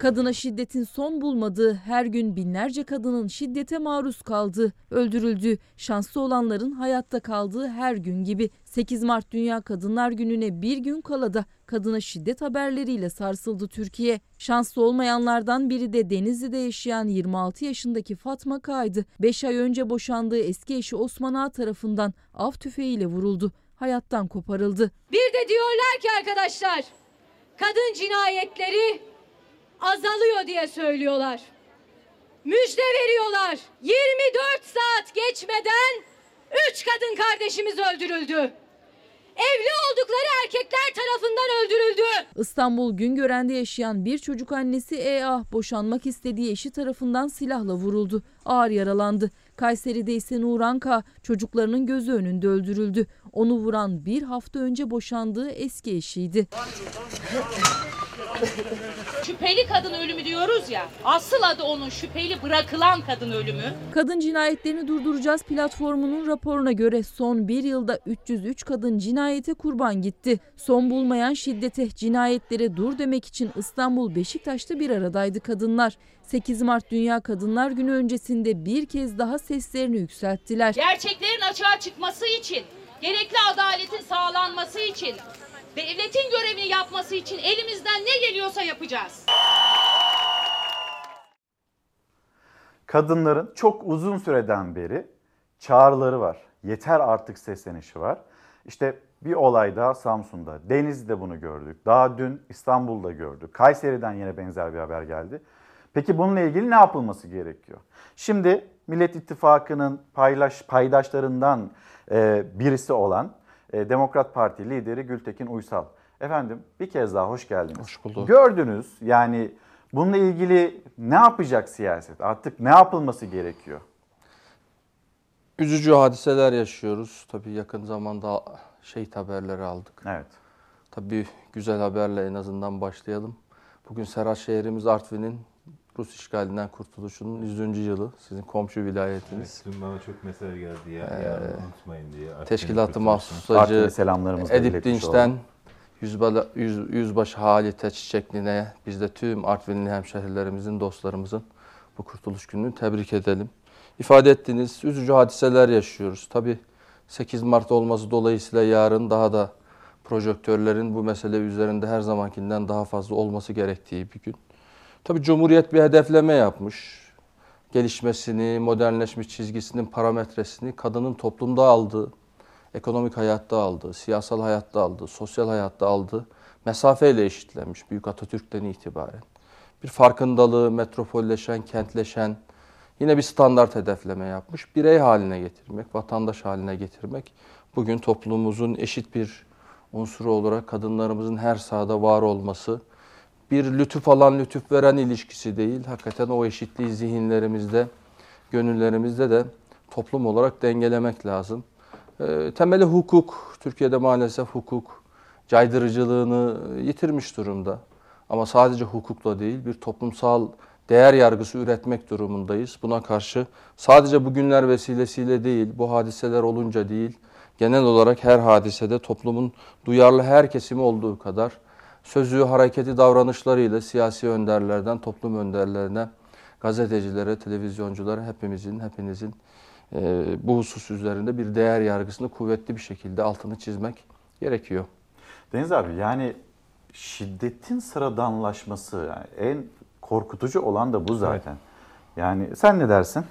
S3: Kadına şiddetin son bulmadığı, her gün binlerce kadının şiddete maruz kaldığı, öldürüldüğü, şanslı olanların hayatta kaldığı her gün gibi 8 Mart Dünya Kadınlar Günü'ne bir gün kala da kadına şiddet haberleriyle sarsıldı Türkiye. Şanslı olmayanlardan biri de Denizli'de yaşayan 26 yaşındaki Fatma Kaydı. 5 ay önce boşandığı eski eşi Osman Ağa tarafından av tüfeğiyle vuruldu. Hayattan koparıldı.
S15: Bir de diyorlar ki arkadaşlar kadın cinayetleri azalıyor diye söylüyorlar. Müjde veriyorlar. 24 saat geçmeden 3 kadın kardeşimiz öldürüldü. Evli oldukları erkekler tarafından öldürüldü.
S3: İstanbul Güngören'de yaşayan bir çocuk annesi EA boşanmak istediği eşi tarafından silahla vuruldu. Ağır yaralandı. Kayseri'de ise Nuranka çocuklarının gözü önünde öldürüldü. Onu vuran bir hafta önce boşandığı eski eşiydi.
S19: Şüpheli kadın ölümü diyoruz ya. Asıl adı onun şüpheli bırakılan kadın ölümü.
S3: Kadın Cinayetlerini Durduracağız platformunun raporuna göre son bir yılda 303 kadın cinayete kurban gitti. Son bulmayan şiddete, cinayetlere dur demek için İstanbul Beşiktaş'ta bir aradaydı kadınlar. 8 Mart Dünya Kadınlar Günü öncesinde bir kez daha seslerini yükselttiler.
S19: Gerçeklerin açığa çıkması için, gerekli adaletin sağlanması için, devletin görevini yapması için elimizden ne geliyorsa yapacağız.
S1: Kadınların çok uzun süreden beri çağrıları var. Yeter artık seslenişi var. İşte bir olay daha Samsun'da. Denizli'de bunu gördük. Daha dün İstanbul'da gördük. Kayseri'den yine benzer bir haber geldi. Peki bununla ilgili ne yapılması gerekiyor? Şimdi Millet İttifakı'nın paylaş, paydaşlarından e, birisi olan Demokrat Parti lideri Gültekin Uysal. Efendim bir kez daha hoş geldiniz.
S11: Hoş bulduk.
S1: Gördünüz yani bununla ilgili ne yapacak siyaset? Artık ne yapılması gerekiyor?
S16: Üzücü hadiseler yaşıyoruz. Tabii yakın zamanda şehit haberleri aldık.
S1: Evet.
S16: Tabii güzel haberle en azından başlayalım. Bugün Serhat şehrimiz Artvin'in Rus işgalinden kurtuluşunun 100. yılı. Sizin komşu vilayetiniz.
S20: Dün bana çok mesaj geldi ya.
S16: Ee,
S20: unutmayın diye. Artvin'i
S16: Teşkilatı mahsusacı Edip Dinç'ten yüzbala, yüz, yüzbaşı Halit Çiçekli'ne biz de tüm Artvinli hemşehrilerimizin, dostlarımızın bu kurtuluş gününü tebrik edelim. İfade ettiğiniz üzücü hadiseler yaşıyoruz. Tabii 8 Mart olması dolayısıyla yarın daha da projektörlerin bu mesele üzerinde her zamankinden daha fazla olması gerektiği bir gün. Tabii Cumhuriyet bir hedefleme yapmış. Gelişmesini, modernleşmiş çizgisinin parametresini kadının toplumda aldığı, ekonomik hayatta aldığı, siyasal hayatta aldığı, sosyal hayatta aldığı mesafeyle eşitlenmiş Büyük Atatürk'ten itibaren. Bir farkındalığı, metropolleşen, kentleşen, yine bir standart hedefleme yapmış. Birey haline getirmek, vatandaş haline getirmek. Bugün toplumumuzun eşit bir unsuru olarak kadınlarımızın her sahada var olması, bir lütuf alan lütuf veren ilişkisi değil. Hakikaten o eşitliği zihinlerimizde, gönüllerimizde de toplum olarak dengelemek lazım. E, temeli hukuk. Türkiye'de maalesef hukuk caydırıcılığını yitirmiş durumda. Ama sadece hukukla değil bir toplumsal değer yargısı üretmek durumundayız. Buna karşı sadece bugünler vesilesiyle değil, bu hadiseler olunca değil, genel olarak her hadisede toplumun duyarlı her kesimi olduğu kadar sözü, hareketi, davranışlarıyla siyasi önderlerden, toplum önderlerine, gazetecilere, televizyonculara hepimizin, hepinizin e, bu husus üzerinde bir değer yargısını kuvvetli bir şekilde altını çizmek gerekiyor.
S1: Deniz abi yani şiddetin sıradanlaşması yani en korkutucu olan da bu zaten. Yani sen ne dersin?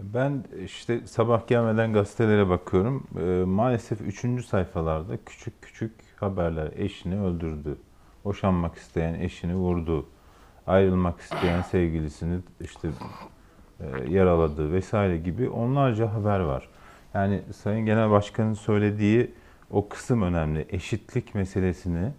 S20: Ben işte sabah gelmeden gazetelere bakıyorum. Ee, maalesef üçüncü sayfalarda küçük küçük haberler. Eşini öldürdü. Boşanmak isteyen eşini vurdu. Ayrılmak isteyen sevgilisini işte e, yaraladı vesaire gibi onlarca haber var. Yani Sayın Genel Başkan'ın söylediği o kısım önemli. Eşitlik meselesini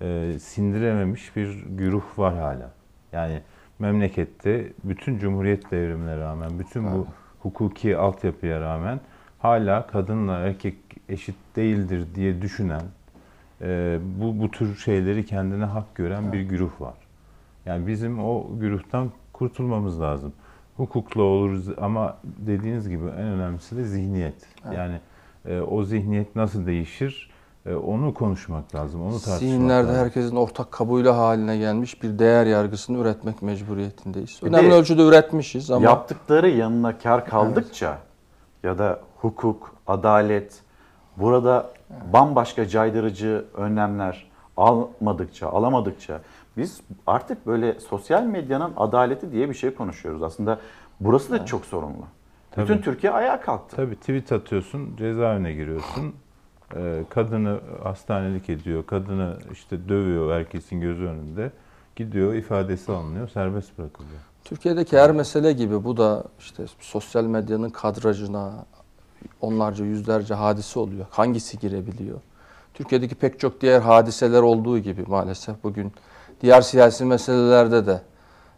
S20: e, sindirememiş bir güruh var hala. Yani memlekette bütün Cumhuriyet devrimine rağmen, bütün bu hukuki altyapıya rağmen hala kadınla erkek eşit değildir diye düşünen, e, bu, bu tür şeyleri kendine hak gören bir güruh var. Yani bizim o güruhtan kurtulmamız lazım. Hukukla oluruz ama dediğiniz gibi en önemlisi de zihniyet.
S16: Evet.
S20: Yani e, o zihniyet nasıl değişir? E, onu konuşmak lazım, onu tartışmak
S16: Zihinlerde
S20: lazım.
S16: herkesin ortak kabulü haline gelmiş bir değer yargısını üretmek mecburiyetindeyiz.
S1: Bir
S16: Önemli
S1: de
S16: ölçüde üretmişiz ama
S1: Yaptıkları yanına kar kaldıkça ya da hukuk, adalet burada bambaşka caydırıcı önlemler almadıkça, alamadıkça biz artık böyle sosyal medyanın adaleti diye bir şey konuşuyoruz. Aslında burası da çok sorunlu. Bütün
S20: Tabii.
S1: Türkiye ayağa kalktı.
S20: Tabii tweet atıyorsun, cezaevine giriyorsun. Ee, kadını hastanelik ediyor, kadını işte dövüyor herkesin gözü önünde. Gidiyor, ifadesi alınıyor, serbest bırakılıyor.
S16: Türkiye'deki her mesele gibi bu da işte sosyal medyanın kadrajına onlarca yüzlerce hadise oluyor. Hangisi girebiliyor? Türkiye'deki pek çok diğer hadiseler olduğu gibi maalesef bugün diğer siyasi meselelerde de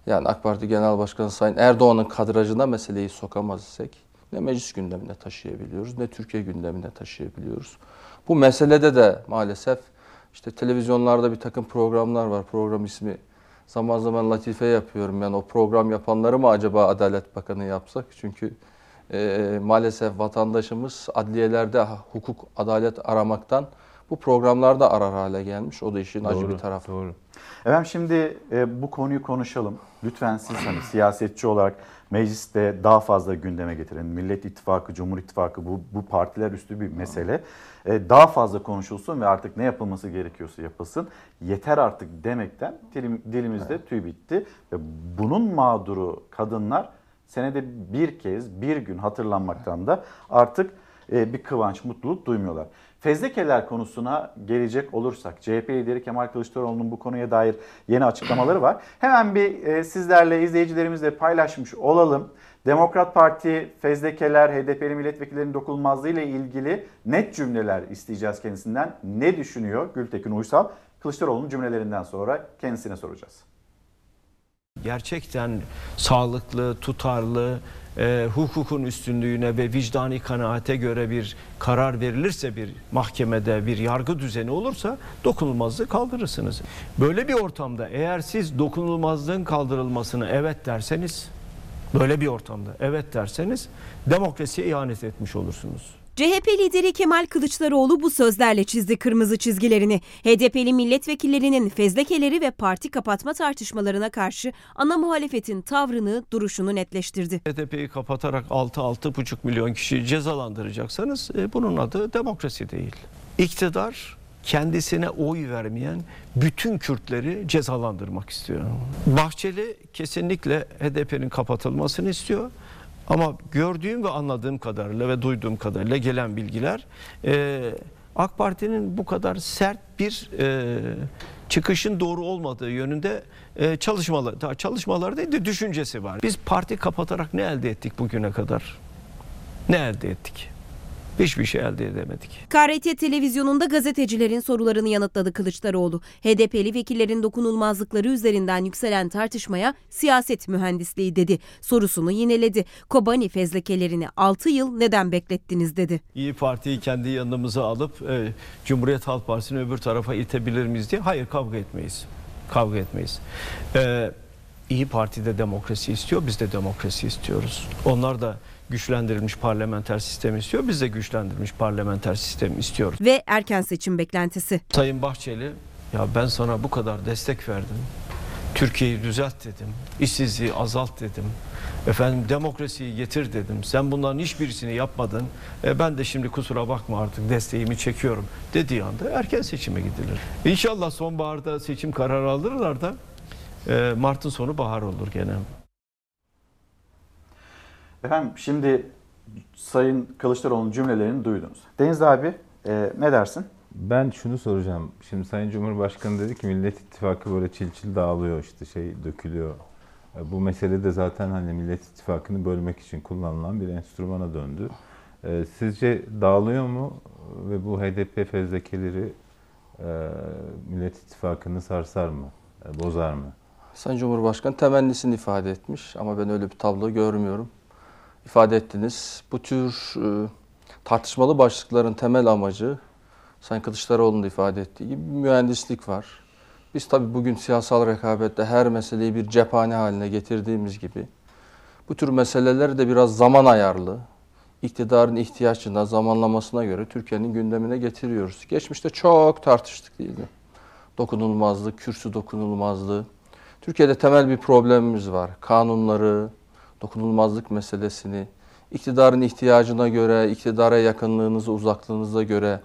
S16: yani AK Parti Genel Başkanı Sayın Erdoğan'ın kadrajına meseleyi sokamaz isek ne meclis gündemine taşıyabiliyoruz ne Türkiye gündemine taşıyabiliyoruz. Bu meselede de maalesef işte televizyonlarda bir takım programlar var. Program ismi zaman zaman latife yapıyorum. Yani o program yapanları mı acaba Adalet Bakanı yapsak? Çünkü e, maalesef vatandaşımız adliyelerde hukuk, adalet aramaktan bu programlarda arar hale gelmiş. O da işin acı bir tarafı.
S20: Doğru.
S1: Efendim şimdi e, bu konuyu konuşalım. Lütfen siz hani siyasetçi olarak mecliste daha fazla gündeme getirin. Millet İttifakı, Cumhur İttifakı bu, bu partiler üstü bir mesele. E, daha fazla konuşulsun ve artık ne yapılması gerekiyorsa yapılsın. Yeter artık demekten dilim, dilimizde tüy bitti. Ve bunun mağduru kadınlar senede bir kez bir gün hatırlanmaktan da artık e, bir kıvanç, mutluluk duymuyorlar. Fezlekeler konusuna gelecek olursak CHP lideri Kemal Kılıçdaroğlu'nun bu konuya dair yeni açıklamaları var. Hemen bir e, sizlerle izleyicilerimizle paylaşmış olalım. Demokrat Parti fezlekeler, HDP'li milletvekillerinin dokunulmazlığı ile ilgili net cümleler isteyeceğiz kendisinden. Ne düşünüyor Gültekin Uysal? Kılıçdaroğlu'nun cümlelerinden sonra kendisine soracağız.
S21: Gerçekten sağlıklı, tutarlı, e, hukukun üstünlüğüne ve vicdani kanaate göre bir karar verilirse bir mahkemede bir yargı düzeni olursa dokunulmazlığı kaldırırsınız. Böyle bir ortamda eğer siz dokunulmazlığın kaldırılmasını evet derseniz böyle bir ortamda evet derseniz demokrasiye ihanet etmiş olursunuz.
S22: CHP lideri Kemal Kılıçdaroğlu bu sözlerle çizdi kırmızı çizgilerini. HDP'li milletvekillerinin fezlekeleri ve parti kapatma tartışmalarına karşı ana muhalefetin tavrını, duruşunu netleştirdi.
S21: HDP'yi kapatarak 6-6,5 milyon kişiyi cezalandıracaksanız e, bunun adı demokrasi değil. İktidar kendisine oy vermeyen bütün Kürtleri cezalandırmak istiyor. Bahçeli kesinlikle HDP'nin kapatılmasını istiyor. Ama gördüğüm ve anladığım kadarıyla ve duyduğum kadarıyla gelen bilgiler e, AK Parti'nin bu kadar sert bir e, çıkışın doğru olmadığı yönünde e, çalışmalar, çalışmalar değil de düşüncesi var. Biz parti kapatarak ne elde ettik bugüne kadar? Ne elde ettik? Hiçbir şey elde edemedik.
S22: KRT televizyonunda gazetecilerin sorularını yanıtladı Kılıçdaroğlu. HDP'li vekillerin dokunulmazlıkları üzerinden yükselen tartışmaya siyaset mühendisliği dedi. Sorusunu yineledi. Kobani fezlekelerini 6 yıl neden beklettiniz dedi.
S21: İyi Parti'yi kendi yanımıza alıp e, Cumhuriyet Halk Partisi'ni öbür tarafa itebilir miyiz diye. Hayır kavga etmeyiz. Kavga etmeyiz. E, İyi Parti de demokrasi istiyor, biz de demokrasi istiyoruz. Onlar da güçlendirilmiş parlamenter sistemi istiyor. Biz de güçlendirilmiş parlamenter sistemi istiyoruz.
S22: Ve erken seçim beklentisi.
S21: Sayın Bahçeli ya ben sana bu kadar destek verdim. Türkiye'yi düzelt dedim. İşsizliği azalt dedim. Efendim demokrasiyi getir dedim. Sen bunların hiçbirisini yapmadın. E, ben de şimdi kusura bakma artık desteğimi çekiyorum dediği anda erken seçime gidilir. İnşallah sonbaharda seçim kararı alırlar da e, Mart'ın sonu bahar olur gene.
S1: Efendim şimdi Sayın Kılıçdaroğlu'nun cümlelerini duydunuz. Deniz abi e, ne dersin?
S20: Ben şunu soracağım. Şimdi Sayın Cumhurbaşkanı dedi ki Millet İttifakı böyle çil çil dağılıyor işte şey dökülüyor. E, Bu mesele de zaten hani Millet İttifakı'nı bölmek için kullanılan bir enstrümana döndü. E, Sizce dağılıyor mu ve bu HDP fezlekeleri e, Millet İttifakı'nı sarsar mı, bozar mı?
S16: Sayın Cumhurbaşkanı temennisini ifade etmiş ama ben öyle bir tablo görmüyorum. İfade ettiniz. Bu tür e, tartışmalı başlıkların temel amacı Sayın Kılıçdaroğlu'nun da ifade ettiği gibi mühendislik var. Biz tabii bugün siyasal rekabette her meseleyi bir cephane haline getirdiğimiz gibi bu tür meseleleri de biraz zaman ayarlı, iktidarın ihtiyaçına, zamanlamasına göre Türkiye'nin gündemine getiriyoruz. Geçmişte çok tartıştık değil mi? Dokunulmazlık, kürsü dokunulmazlığı. Türkiye'de temel bir problemimiz var. Kanunları, dokunulmazlık meselesini, iktidarın ihtiyacına göre, iktidara yakınlığınızı, uzaklığınıza göre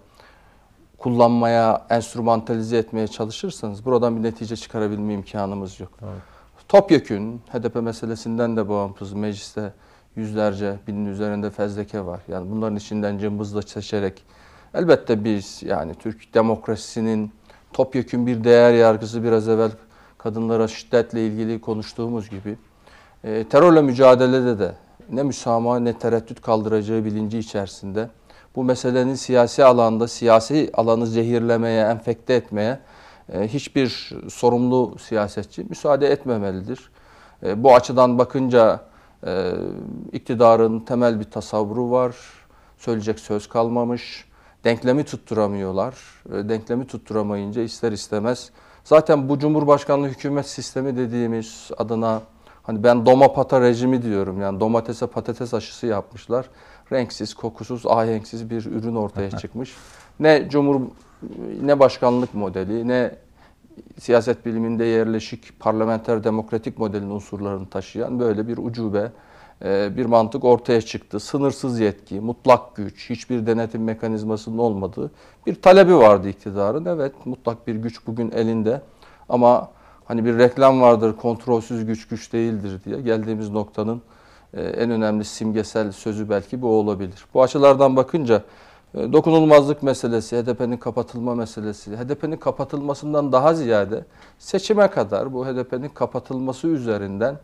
S16: kullanmaya, enstrümantalize etmeye çalışırsanız buradan bir netice çıkarabilme imkanımız yok.
S20: Evet.
S16: Topyekün HDP meselesinden de bağımsız mecliste yüzlerce, binin üzerinde fezleke var. Yani bunların içinden cımbızla seçerek elbette biz yani Türk demokrasisinin topyekün bir değer yargısı biraz evvel kadınlara şiddetle ilgili konuştuğumuz gibi e, terörle mücadelede de ne müsamaha ne tereddüt kaldıracağı bilinci içerisinde bu meselenin siyasi alanda siyasi alanı zehirlemeye, enfekte etmeye e, hiçbir sorumlu siyasetçi müsaade etmemelidir. E, bu açıdan bakınca e, iktidarın temel bir tasavvuru var. Söyleyecek söz kalmamış. Denklemi tutturamıyorlar. E, denklemi tutturamayınca ister istemez zaten bu Cumhurbaşkanlığı hükümet sistemi dediğimiz adına hani ben domapata rejimi diyorum. Yani domatese patates aşısı yapmışlar. Renksiz, kokusuz, ahenksiz bir ürün ortaya çıkmış. Ne Cumhur ne başkanlık modeli ne siyaset biliminde yerleşik parlamenter demokratik modelin unsurlarını taşıyan böyle bir ucube e, bir mantık ortaya çıktı. Sınırsız yetki, mutlak güç, hiçbir denetim mekanizmasının olmadığı bir talebi vardı iktidarın. Evet mutlak bir güç bugün elinde ama hani bir reklam vardır kontrolsüz güç güç değildir diye geldiğimiz noktanın e, en önemli simgesel sözü belki bu olabilir. Bu açılardan bakınca e, dokunulmazlık meselesi, HDP'nin kapatılma meselesi, HDP'nin kapatılmasından daha ziyade seçime kadar bu HDP'nin kapatılması üzerinden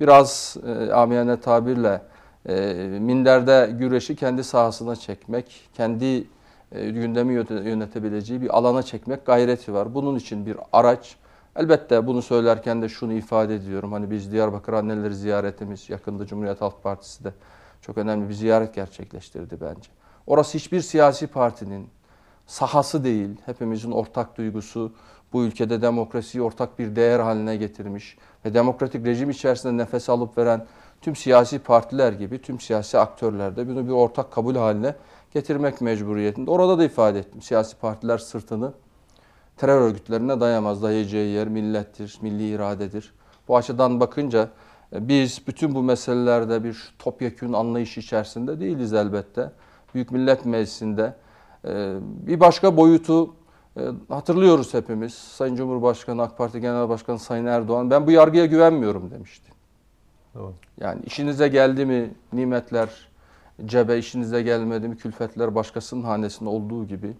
S16: biraz e, amiyane tabirle e, minderde güreşi kendi sahasına çekmek, kendi e, gündemi yönetebileceği bir alana çekmek gayreti var. Bunun için bir araç Elbette bunu söylerken de şunu ifade ediyorum. Hani biz Diyarbakır anneleri ziyaretimiz yakında Cumhuriyet Halk Partisi de çok önemli bir ziyaret gerçekleştirdi bence. Orası hiçbir siyasi partinin sahası değil. Hepimizin ortak duygusu bu ülkede demokrasiyi ortak bir değer haline getirmiş ve demokratik rejim içerisinde nefes alıp veren tüm siyasi partiler gibi tüm siyasi aktörler de bunu bir ortak kabul haline getirmek mecburiyetinde. Orada da ifade ettim. Siyasi partiler sırtını terör örgütlerine dayamaz. Dayayacağı yer millettir, milli iradedir. Bu açıdan bakınca e, biz bütün bu meselelerde bir topyekün anlayış içerisinde değiliz elbette. Büyük Millet Meclisi'nde e, bir başka boyutu e, hatırlıyoruz hepimiz. Sayın Cumhurbaşkanı, AK Parti Genel Başkanı Sayın Erdoğan ben bu yargıya güvenmiyorum demişti.
S20: Doğru.
S16: Yani işinize geldi mi nimetler cebe, işinize gelmedi mi külfetler başkasının hanesinde olduğu gibi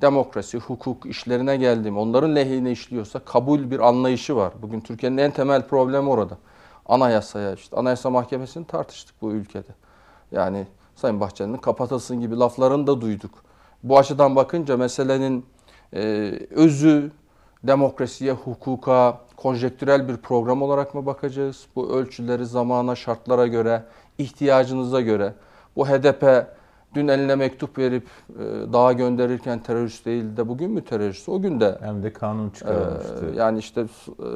S16: demokrasi, hukuk işlerine geldi mi onların lehine işliyorsa kabul bir anlayışı var. Bugün Türkiye'nin en temel problemi orada. Anayasaya işte Anayasa Mahkemesi'ni tartıştık bu ülkede. Yani Sayın Bahçeli'nin kapatılsın gibi laflarını da duyduk. Bu açıdan bakınca meselenin e, özü demokrasiye, hukuka, konjektürel bir program olarak mı bakacağız? Bu ölçüleri zamana, şartlara göre, ihtiyacınıza göre. Bu HDP dün eline mektup verip e, dağa gönderirken terörist değil de bugün mü terörist? O gün de.
S20: Hem de kanun çıkarılmıştı.
S16: E, yani işte e,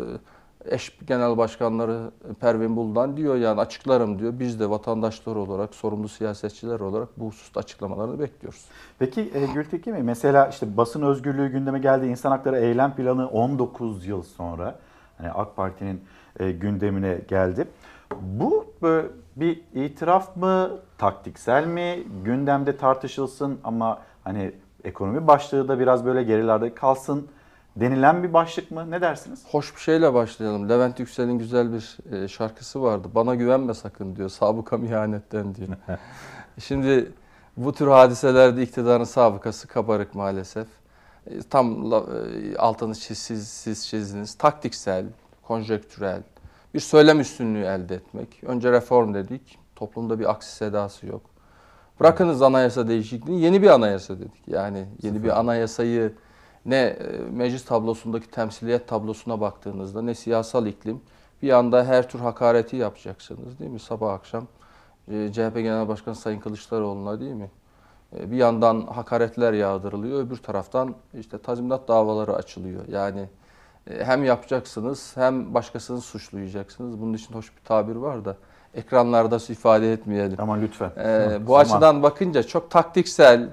S16: eş genel başkanları Pervin Buldan diyor yani açıklarım diyor. Biz de vatandaşlar olarak, sorumlu siyasetçiler olarak bu hususta açıklamalarını bekliyoruz.
S1: Peki e, Gültekin Bey mesela işte basın özgürlüğü gündeme geldi. İnsan hakları eylem planı 19 yıl sonra hani AK Parti'nin e, gündemine geldi. Bu böyle bir itiraf mı, taktiksel mi, gündemde tartışılsın ama hani ekonomi başlığı da biraz böyle gerilerde kalsın denilen bir başlık mı? Ne dersiniz?
S16: Hoş bir şeyle başlayalım. Levent Yüksel'in güzel bir e, şarkısı vardı. Bana güvenme sakın diyor. Sabıkam ihanetten diyor. Şimdi bu tür hadiselerde iktidarın sabıkası kabarık maalesef. E, tam e, altını siz, siz, siz çizdiniz. Taktiksel, konjektürel bir söylem üstünlüğü elde etmek. Önce reform dedik. Toplumda bir aksi sedası yok. Bırakınız anayasa değişikliğini yeni bir anayasa dedik. Yani yeni bir anayasayı ne meclis tablosundaki temsiliyet tablosuna baktığınızda ne siyasal iklim bir anda her tür hakareti yapacaksınız değil mi? Sabah akşam CHP Genel Başkanı Sayın Kılıçdaroğlu'na değil mi? Bir yandan hakaretler yağdırılıyor, öbür taraftan işte tazminat davaları açılıyor. Yani hem yapacaksınız hem başkasını suçlayacaksınız. Bunun için hoş bir tabir var da ekranlarda ifade etmeyelim.
S1: Ama lütfen.
S16: Ee, bu Zaman. açıdan bakınca çok taktiksel,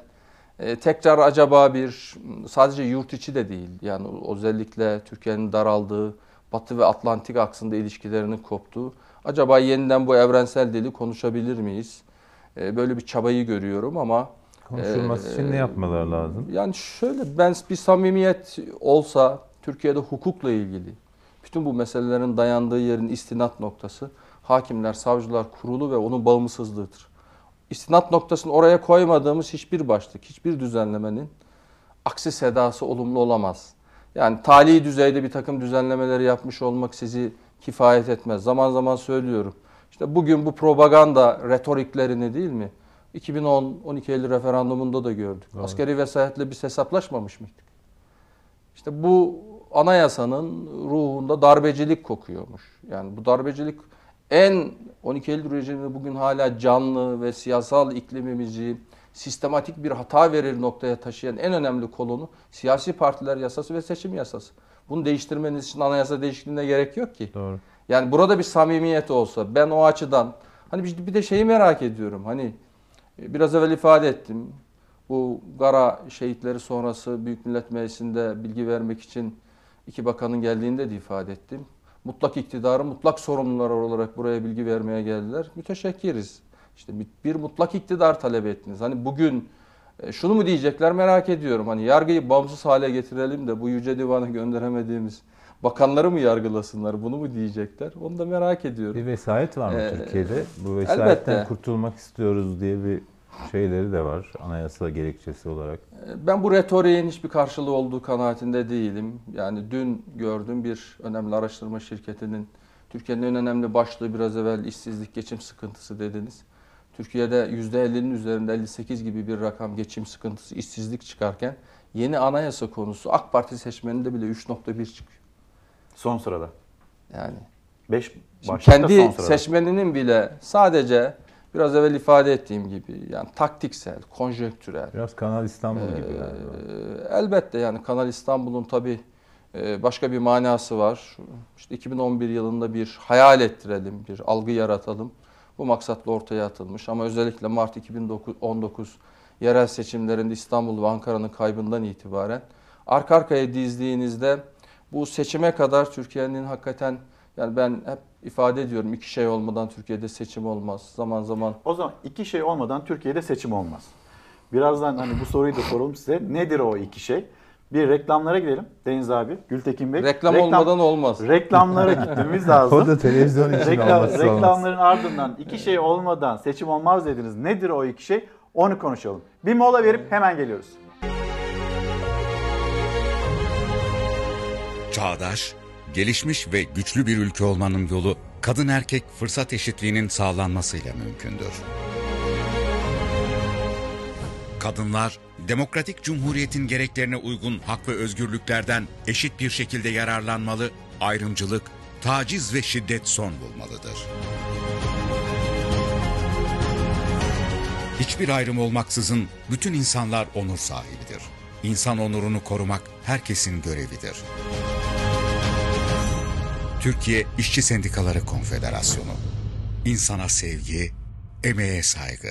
S16: e, tekrar acaba bir sadece yurt içi de değil. Yani özellikle Türkiye'nin daraldığı Batı ve Atlantik aksında ilişkilerinin koptuğu. Acaba yeniden bu evrensel dili konuşabilir miyiz? E, böyle bir çabayı görüyorum ama
S20: Konuşulması e, için ne yapmalar lazım?
S16: Yani şöyle ben bir samimiyet olsa Türkiye'de hukukla ilgili bütün bu meselelerin dayandığı yerin istinat noktası hakimler, savcılar kurulu ve onun bağımsızlığıdır. İstinat noktasını oraya koymadığımız hiçbir başlık, hiçbir düzenlemenin aksi sedası olumlu olamaz. Yani tali düzeyde bir takım düzenlemeleri yapmış olmak sizi kifayet etmez. Zaman zaman söylüyorum. İşte bugün bu propaganda retoriklerini değil mi? 2010-12 Eylül referandumunda da gördük. Doğru. Askeri vesayetle biz hesaplaşmamış mıydık? İşte bu anayasanın ruhunda darbecilik kokuyormuş. Yani bu darbecilik en 12 Eylül rejimi bugün hala canlı ve siyasal iklimimizi sistematik bir hata verir noktaya taşıyan en önemli kolonu siyasi partiler yasası ve seçim yasası. Bunu değiştirmeniz için anayasa değişikliğine gerek yok ki.
S20: Doğru.
S16: Yani burada bir samimiyet olsa ben o açıdan hani bir de şeyi merak ediyorum. Hani biraz evvel ifade ettim. Bu Gara şehitleri sonrası Büyük Millet Meclisi'nde bilgi vermek için iki bakanın geldiğinde de ifade ettim. Mutlak iktidarı mutlak sorumlular olarak buraya bilgi vermeye geldiler. Müteşekkiriz. İşte bir, mutlak iktidar talep ettiniz. Hani bugün e, şunu mu diyecekler merak ediyorum. Hani yargıyı bağımsız hale getirelim de bu yüce divana gönderemediğimiz bakanları mı yargılasınlar bunu mu diyecekler? Onu da merak ediyorum.
S20: Bir vesayet var mı ee, Türkiye'de? Bu vesayetten elbette. kurtulmak istiyoruz diye bir şeyleri de var anayasa gerekçesi olarak.
S16: Ben bu retoriğin hiçbir karşılığı olduğu kanaatinde değilim. Yani dün gördüm bir önemli araştırma şirketinin Türkiye'nin en önemli başlığı biraz evvel işsizlik, geçim sıkıntısı dediniz. Türkiye'de %50'nin üzerinde 58 gibi bir rakam geçim sıkıntısı, işsizlik çıkarken yeni anayasa konusu AK Parti seçmeninde bile 3.1 çıkıyor.
S1: Son sırada.
S16: Yani
S1: 5
S16: kendi seçmeninin bile sadece biraz evvel ifade ettiğim gibi yani taktiksel, konjonktürel.
S20: Biraz Kanal İstanbul gibi
S16: Ee, elbette yani Kanal İstanbul'un tabi başka bir manası var. İşte 2011 yılında bir hayal ettirelim, bir algı yaratalım. Bu maksatla ortaya atılmış ama özellikle Mart 2019 yerel seçimlerinde İstanbul ve Ankara'nın kaybından itibaren arka arkaya dizdiğinizde bu seçime kadar Türkiye'nin hakikaten yani ben hep ifade ediyorum iki şey olmadan Türkiye'de seçim olmaz. Zaman zaman
S1: O zaman iki şey olmadan Türkiye'de seçim olmaz. Birazdan hani bu soruyu da soralım size. Nedir o iki şey? Bir reklamlara gidelim Deniz abi, Gültekin Bey.
S16: reklam, olmadan olmaz.
S1: Reklamlara gitmemiz lazım.
S20: O da televizyon için
S1: Reklam,
S20: olmazsa olmaz.
S1: reklamların ardından iki şey olmadan seçim olmaz dediniz. Nedir o iki şey? Onu konuşalım. Bir mola verip hemen geliyoruz.
S23: Çağdaş, gelişmiş ve güçlü bir ülke olmanın yolu kadın erkek fırsat eşitliğinin sağlanmasıyla mümkündür. Kadınlar, demokratik cumhuriyetin gereklerine uygun hak ve özgürlüklerden eşit bir şekilde yararlanmalı, ayrımcılık, taciz ve şiddet son bulmalıdır. Hiçbir ayrım olmaksızın bütün insanlar onur sahibidir. İnsan onurunu korumak herkesin görevidir. Türkiye İşçi Sendikaları Konfederasyonu. İnsana sevgi, emeğe saygı.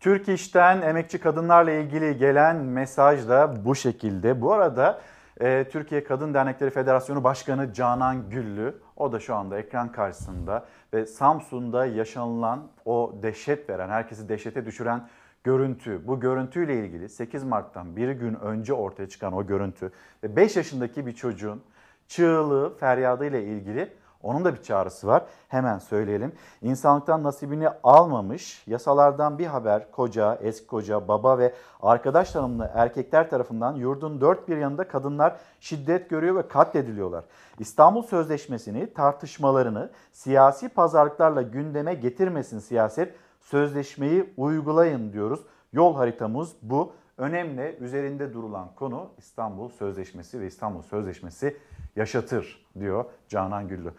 S1: Türk İş'ten emekçi kadınlarla ilgili gelen mesaj da bu şekilde. Bu arada e, Türkiye Kadın Dernekleri Federasyonu Başkanı Canan Güllü, o da şu anda ekran karşısında ve Samsun'da yaşanılan o dehşet veren, herkesi dehşete düşüren görüntü, bu görüntüyle ilgili 8 Mart'tan bir gün önce ortaya çıkan o görüntü ve 5 yaşındaki bir çocuğun çığlığı, feryadıyla ilgili onun da bir çağrısı var. Hemen söyleyelim. İnsanlıktan nasibini almamış, yasalardan bir haber koca, eski koca, baba ve arkadaş tanımlı erkekler tarafından yurdun dört bir yanında kadınlar şiddet görüyor ve katlediliyorlar. İstanbul Sözleşmesi'ni, tartışmalarını siyasi pazarlıklarla gündeme getirmesin siyaset, sözleşmeyi uygulayın diyoruz. Yol haritamız bu. Önemli üzerinde durulan konu İstanbul Sözleşmesi ve İstanbul Sözleşmesi yaşatır diyor Canan Güllü.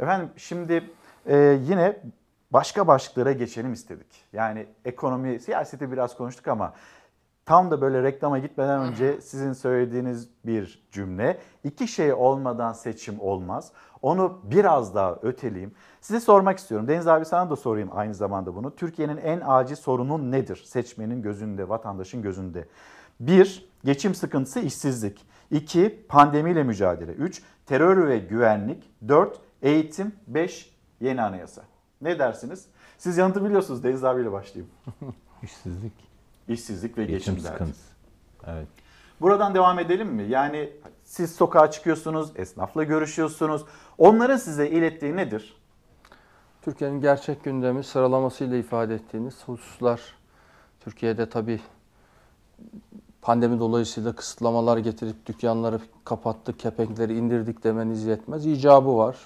S1: Efendim şimdi e, yine başka başlıklara geçelim istedik. Yani ekonomi, siyaseti biraz konuştuk ama tam da böyle reklama gitmeden önce sizin söylediğiniz bir cümle. İki şey olmadan seçim olmaz. Onu biraz daha öteleyeyim. Size sormak istiyorum. Deniz abi sana da sorayım aynı zamanda bunu. Türkiye'nin en acil sorunu nedir? Seçmenin gözünde, vatandaşın gözünde. Bir, geçim sıkıntısı, işsizlik. İki, pandemiyle mücadele. Üç, terör ve güvenlik. Dört, eğitim. Beş, yeni anayasa. Ne dersiniz? Siz yanıtı biliyorsunuz. Deniz abiyle başlayayım.
S20: İşsizlik.
S1: İşsizlik ve geçim,
S20: Geçim sıkıntısı. Evet.
S1: Buradan devam edelim mi? Yani siz sokağa çıkıyorsunuz, esnafla görüşüyorsunuz. Onların size ilettiği nedir?
S16: Türkiye'nin gerçek gündemi sıralamasıyla ifade ettiğiniz hususlar. Türkiye'de tabii pandemi dolayısıyla kısıtlamalar getirip dükkanları kapattık, kepenkleri indirdik demeniz yetmez. İcabı var.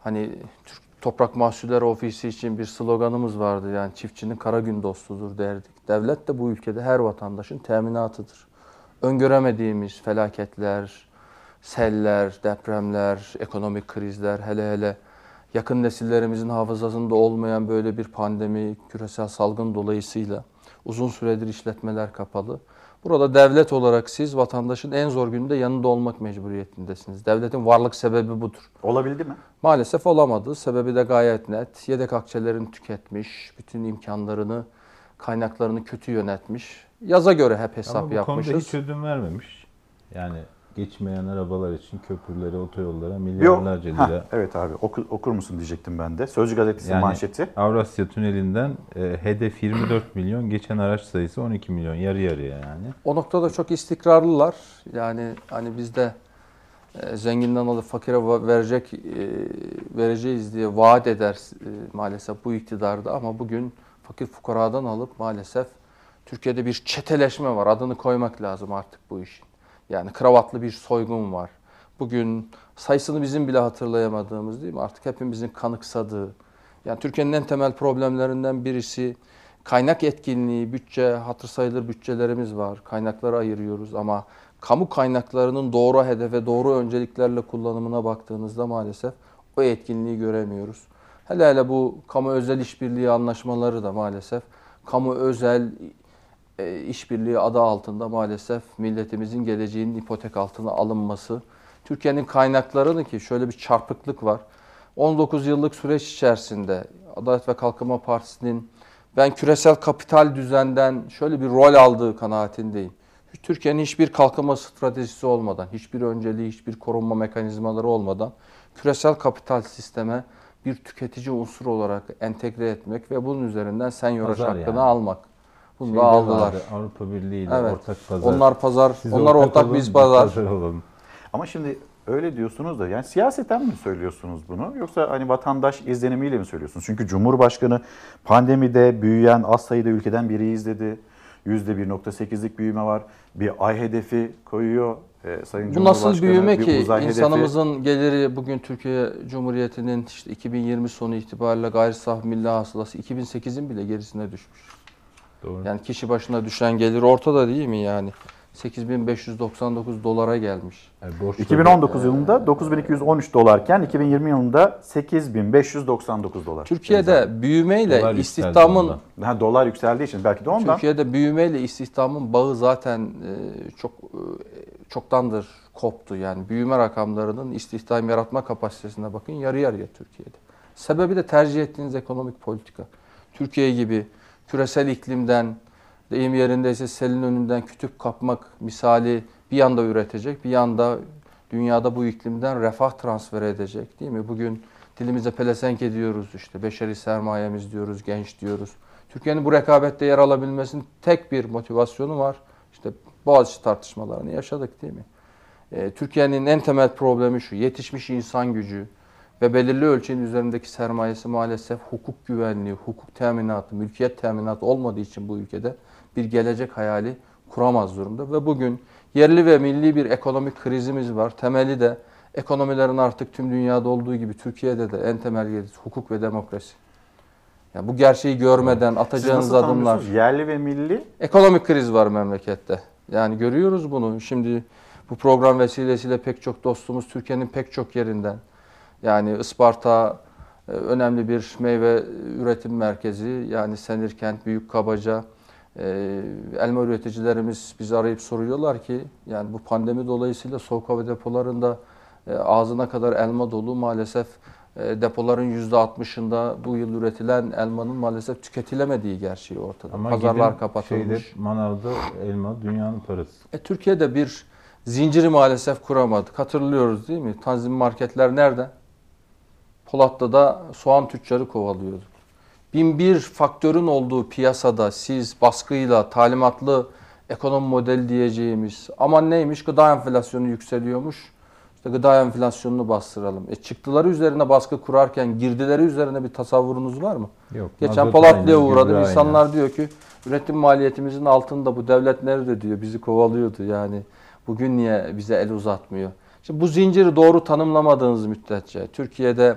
S16: Hani Türk Toprak Mahsulleri Ofisi için bir sloganımız vardı. Yani çiftçinin kara gün dostudur derdik. Devlet de bu ülkede her vatandaşın teminatıdır. Öngöremediğimiz felaketler, seller, depremler, ekonomik krizler, hele hele yakın nesillerimizin hafızasında olmayan böyle bir pandemi, küresel salgın dolayısıyla uzun süredir işletmeler kapalı. Burada devlet olarak siz vatandaşın en zor gününde yanında olmak mecburiyetindesiniz. Devletin varlık sebebi budur.
S1: Olabildi mi?
S16: Maalesef olamadı. Sebebi de gayet net. Yedek akçelerini tüketmiş, bütün imkanlarını, kaynaklarını kötü yönetmiş. Yaza göre hep hesap
S20: Ama bu
S16: yapmışız.
S20: konuda hiç ödün vermemiş. Yani geçmeyen arabalar için köprülere, otoyollara milyarlarca
S1: Yok.
S20: Lira.
S1: evet abi oku- okur musun diyecektim ben de. Sözcü gazetesi
S20: Yani
S1: manşeti.
S20: Avrasya Tüneli'nden e, hedef 24 milyon, geçen araç sayısı 12 milyon. Yarı yarıya yani.
S16: O noktada çok istikrarlılar. Yani hani bizde e, zenginden alıp fakire verecek e, vereceğiz diye vaat eder e, maalesef bu iktidarda ama bugün fakir fukaradan alıp maalesef Türkiye'de bir çeteleşme var. Adını koymak lazım artık bu işin. Yani kravatlı bir soygun var. Bugün sayısını bizim bile hatırlayamadığımız değil mi? Artık hepimizin kanıksadığı. Yani Türkiye'nin en temel problemlerinden birisi kaynak etkinliği, bütçe, hatır sayılır bütçelerimiz var. Kaynakları ayırıyoruz ama kamu kaynaklarının doğru hedefe, doğru önceliklerle kullanımına baktığınızda maalesef o etkinliği göremiyoruz. Hele hele bu kamu özel işbirliği anlaşmaları da maalesef kamu özel e, işbirliği adı altında maalesef milletimizin geleceğinin ipotek altına alınması. Türkiye'nin kaynaklarını ki şöyle bir çarpıklık var. 19 yıllık süreç içerisinde Adalet ve Kalkınma Partisi'nin ben küresel kapital düzenden şöyle bir rol aldığı kanaatindeyim. Türkiye'nin hiçbir kalkınma stratejisi olmadan, hiçbir önceliği, hiçbir korunma mekanizmaları olmadan küresel kapital sisteme bir tüketici unsur olarak entegre etmek ve bunun üzerinden sen
S20: Pazar
S16: hakkını
S20: yani.
S16: almak. Bunu
S20: Şeyde
S16: da aldılar.
S20: vardı, Avrupa Birliği ile
S16: Evet.
S20: ortak pazar.
S16: Onlar pazar,
S20: Siz
S16: onlar ortak,
S20: olun,
S16: biz pazar.
S20: pazar olalım.
S1: Ama şimdi öyle diyorsunuz da yani siyaseten mi söylüyorsunuz bunu yoksa hani vatandaş izlenimiyle mi söylüyorsunuz? Çünkü Cumhurbaşkanı pandemide büyüyen az sayıda ülkeden biriyiz dedi. %1.8'lik büyüme var. Bir ay hedefi koyuyor e, Sayın
S16: Bu nasıl büyüme ki
S1: uzay hedefi.
S16: insanımızın geliri bugün Türkiye Cumhuriyeti'nin işte 2020 sonu itibariyle gayri safi milli hasılası 2008'in bile gerisine düşmüş.
S20: Doğru.
S16: Yani kişi başına düşen gelir ortada değil mi yani? 8599 dolara gelmiş.
S1: 2019 yılında 9213 dolarken 2020 yılında 8599 dolar.
S16: Türkiye'de büyümeyle
S1: Dolar
S16: istihdamın.
S1: Ha, dolar yükseldiği için belki de ondan.
S16: Türkiye'de büyümeyle istihdamın bağı zaten e, çok e, çoktandır koptu. Yani büyüme rakamlarının istihdam yaratma kapasitesine bakın yarı yarıya Türkiye'de. Sebebi de tercih ettiğiniz ekonomik politika. Türkiye gibi küresel iklimden deyim yerindeyse selin önünden kütük kapmak misali bir yanda üretecek, bir yanda dünyada bu iklimden refah transfer edecek değil mi? Bugün dilimize pelesenk ediyoruz işte beşeri sermayemiz diyoruz, genç diyoruz. Türkiye'nin bu rekabette yer alabilmesinin tek bir motivasyonu var. İşte Boğaziçi tartışmalarını yaşadık değil mi? Ee, Türkiye'nin en temel problemi şu, yetişmiş insan gücü ve belirli ölçeğin üzerindeki sermayesi maalesef hukuk güvenliği, hukuk teminatı, mülkiyet teminatı olmadığı için bu ülkede bir gelecek hayali kuramaz durumda. Ve bugün yerli ve milli bir ekonomik krizimiz var. Temeli de ekonomilerin artık tüm dünyada olduğu gibi Türkiye'de de en temel yeri hukuk ve demokrasi. Yani bu gerçeği görmeden
S1: Siz
S16: atacağınız
S1: nasıl
S16: adımlar.
S1: Yerli ve milli
S16: Ekonomik kriz var memlekette. Yani görüyoruz bunu. Şimdi bu program vesilesiyle pek çok dostumuz Türkiye'nin pek çok yerinden. Yani Isparta e, önemli bir meyve üretim merkezi. Yani Senirkent, Büyükkabaca, e, elma üreticilerimiz bizi arayıp soruyorlar ki yani bu pandemi dolayısıyla soğuk hava depolarında e, ağzına kadar elma dolu maalesef depoların %60'ında bu yıl üretilen elmanın maalesef tüketilemediği gerçeği ortada.
S20: Ama
S16: Pazarlar kapatılmış.
S20: Şeyde, manavda elma dünyanın parası.
S16: E, Türkiye'de bir zinciri maalesef kuramadık. Hatırlıyoruz değil mi? Tanzim marketler nerede? Polat'ta soğan tüccarı kovalıyordu. Bin bir faktörün olduğu piyasada siz baskıyla, talimatlı ekonomi modeli diyeceğimiz aman neymiş gıda enflasyonu yükseliyormuş. İşte gıda enflasyonunu bastıralım. E çıktıları üzerine baskı kurarken girdileri üzerine bir tasavvurunuz var mı?
S20: Yok.
S16: Geçen Polatlı'ya uğradım. İnsanlar diyor ki üretim maliyetimizin altında bu devlet nerede diyor. Bizi kovalıyordu yani. Bugün niye bize el uzatmıyor? Şimdi bu zinciri doğru tanımlamadığınız müddetçe Türkiye'de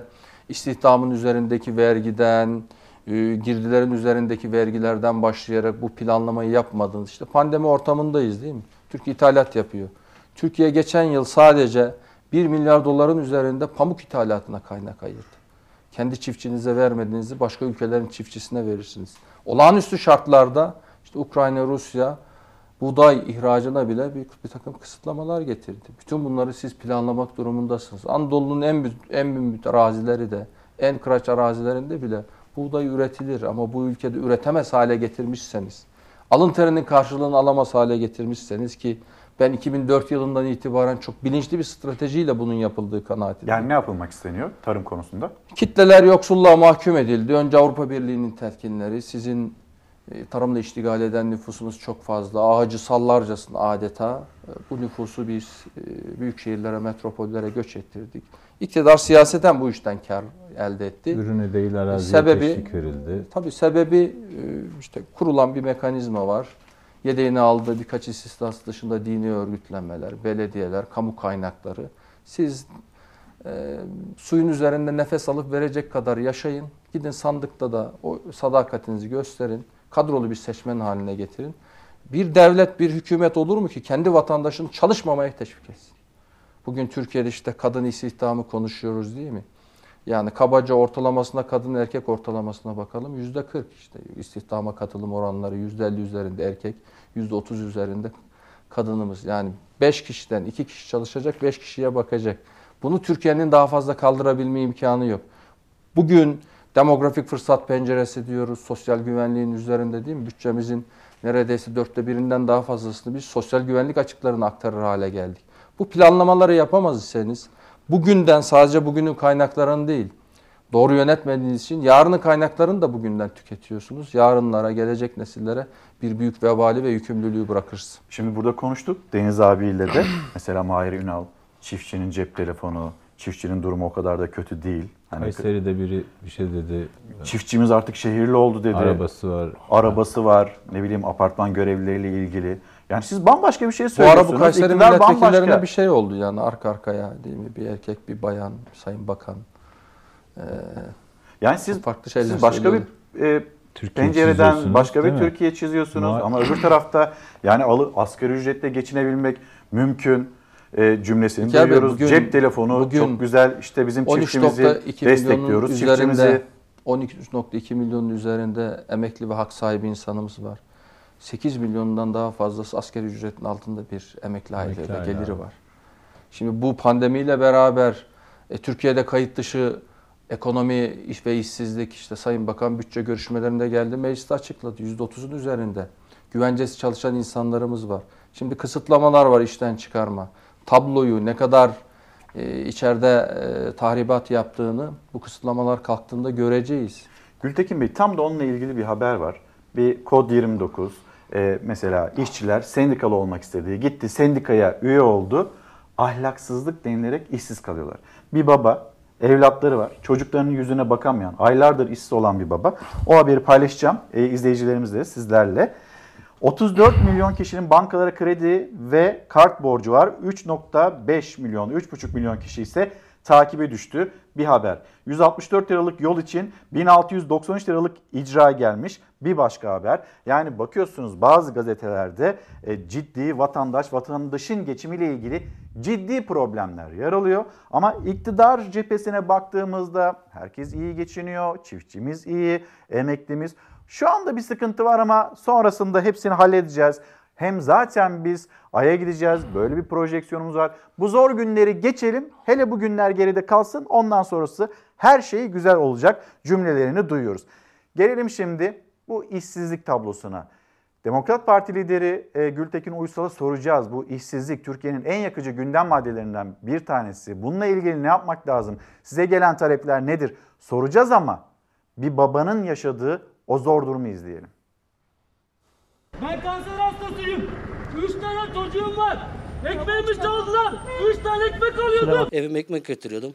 S16: istihdamın üzerindeki vergiden, e, girdilerin üzerindeki vergilerden başlayarak bu planlamayı yapmadınız. İşte pandemi ortamındayız değil mi? Türkiye ithalat yapıyor. Türkiye geçen yıl sadece 1 milyar doların üzerinde pamuk ithalatına kaynak ayırdı. Kendi çiftçinize vermediğinizi başka ülkelerin çiftçisine verirsiniz. Olağanüstü şartlarda işte Ukrayna, Rusya buğday ihracına bile bir, bir takım kısıtlamalar getirdi. Bütün bunları siz planlamak durumundasınız. Anadolu'nun en büyük, en büyük arazileri de, en kıraç arazilerinde bile buğday üretilir ama bu ülkede üretemez hale getirmişseniz, alın terinin karşılığını alamaz hale getirmişseniz ki ben 2004 yılından itibaren çok bilinçli bir stratejiyle bunun yapıldığı kanaatindeyim.
S1: yani ne yapılmak isteniyor tarım konusunda?
S16: Kitleler yoksulluğa mahkum edildi. Önce Avrupa Birliği'nin telkinleri, sizin tarımla iştigal eden nüfusunuz çok fazla. Ağacı sallarcasına adeta e, bu nüfusu biz e, büyük şehirlere, metropollere göç ettirdik. İktidar siyaseten bu işten kar elde etti.
S20: Ürünü değil araziye
S16: Sebebi-
S20: teşvik verildi.
S16: Tabii sebebi e, işte kurulan bir mekanizma var. Yedeğini aldığı birkaç istisnası dışında dini örgütlenmeler, belediyeler, kamu kaynakları. Siz e, suyun üzerinde nefes alıp verecek kadar yaşayın. Gidin sandıkta da o sadakatinizi gösterin. Kadrolu bir seçmen haline getirin. Bir devlet, bir hükümet olur mu ki kendi vatandaşını çalışmamaya teşvik etsin? Bugün Türkiye'de işte kadın istihdamı konuşuyoruz değil mi? Yani kabaca ortalamasına kadın erkek ortalamasına bakalım. Yüzde 40 işte istihdama katılım oranları yüzde 50 üzerinde erkek, yüzde 30 üzerinde kadınımız. Yani 5 kişiden 2 kişi çalışacak, 5 kişiye bakacak. Bunu Türkiye'nin daha fazla kaldırabilme imkanı yok. Bugün demografik fırsat penceresi diyoruz. Sosyal güvenliğin üzerinde değil mi? Bütçemizin neredeyse dörtte birinden daha fazlasını biz sosyal güvenlik açıklarına aktarır hale geldik. Bu planlamaları yapamaz iseniz bugünden sadece bugünün kaynaklarını değil, doğru yönetmediğiniz için yarının kaynaklarını da bugünden tüketiyorsunuz. Yarınlara, gelecek nesillere bir büyük vebali ve yükümlülüğü bırakırsınız.
S1: Şimdi burada konuştuk Deniz abiyle de. Mesela Mahir Ünal, çiftçinin cep telefonu, çiftçinin durumu o kadar da kötü değil. Hani
S20: Kayseri'de biri bir şey dedi.
S1: çiftçimiz artık şehirli oldu dedi.
S20: Arabası var.
S1: Arabası var. Ne bileyim apartman görevlileriyle ilgili. Yani siz bambaşka bir şey
S16: Bu
S1: söylüyorsunuz.
S16: ara bu Kayseri
S1: İktidar
S16: milletvekillerine
S1: bambaşka.
S16: bir şey oldu yani arka arkaya değil mi? Bir erkek, bir bayan, sayın bakan. Ee,
S1: Yani siz,
S16: farklı şeyler
S1: siz başka bir e,
S20: Türkiye
S1: pencereden başka bir
S20: mi?
S1: Türkiye çiziyorsunuz
S20: Ma-
S1: ama öbür tarafta yani alı, asgari ücretle geçinebilmek mümkün e, cümlesini
S16: Bey,
S1: duyuyoruz.
S16: bugün-
S1: Cep telefonu
S16: bugün
S1: çok güzel işte bizim çiftçimizi
S16: 13.2 milyonun
S1: destekliyoruz.
S16: üzerinde
S1: Çiftçimizi
S16: 12.2 milyonun üzerinde emekli ve hak sahibi insanımız var. 8 milyondan daha fazlası asgari ücretin altında bir emekli aile ve geliri
S20: abi.
S16: var. Şimdi bu pandemiyle beraber e, Türkiye'de kayıt dışı ekonomi iş ve işsizlik işte Sayın Bakan bütçe görüşmelerinde geldi mecliste açıkladı. %30'un üzerinde güvencesi çalışan insanlarımız var. Şimdi kısıtlamalar var işten çıkarma. Tabloyu ne kadar e, içeride e, tahribat yaptığını bu kısıtlamalar kalktığında göreceğiz.
S1: Gültekin Bey tam da onunla ilgili bir haber var. Bir kod 29 e, mesela işçiler sendikalı olmak istediği gitti sendikaya üye oldu. Ahlaksızlık denilerek işsiz kalıyorlar. Bir baba evlatları var. Çocuklarının yüzüne bakamayan, aylardır işsiz olan bir baba. O haberi paylaşacağım e, izleyicilerimizle, sizlerle. 34 milyon kişinin bankalara kredi ve kart borcu var. 3.5 milyon, 3.5 milyon kişi ise takibe düştü. Bir haber. 164 liralık yol için 1693 liralık icra gelmiş. Bir başka haber. Yani bakıyorsunuz bazı gazetelerde e, ciddi vatandaş, vatandaşın geçimiyle ilgili ciddi problemler yer alıyor. Ama iktidar cephesine baktığımızda herkes iyi geçiniyor, çiftçimiz iyi, emeklimiz. Şu anda bir sıkıntı var ama sonrasında hepsini halledeceğiz. Hem zaten biz Ay'a gideceğiz. Böyle bir projeksiyonumuz var. Bu zor günleri geçelim. Hele bu günler geride kalsın. Ondan sonrası her şey güzel olacak cümlelerini duyuyoruz. Gelelim şimdi bu işsizlik tablosuna. Demokrat Parti lideri e, Gültekin Uysal'a soracağız. Bu işsizlik Türkiye'nin en yakıcı gündem maddelerinden bir tanesi. Bununla ilgili ne yapmak lazım? Size gelen talepler nedir? Soracağız ama bir babanın yaşadığı o zor durumu izleyelim.
S13: Ben kanser hastasıyım. Üç tane çocuğum var. Ekmeğimi çaldılar. Üç tane ekmek alıyordum.
S24: Evime ekmek götürüyordum.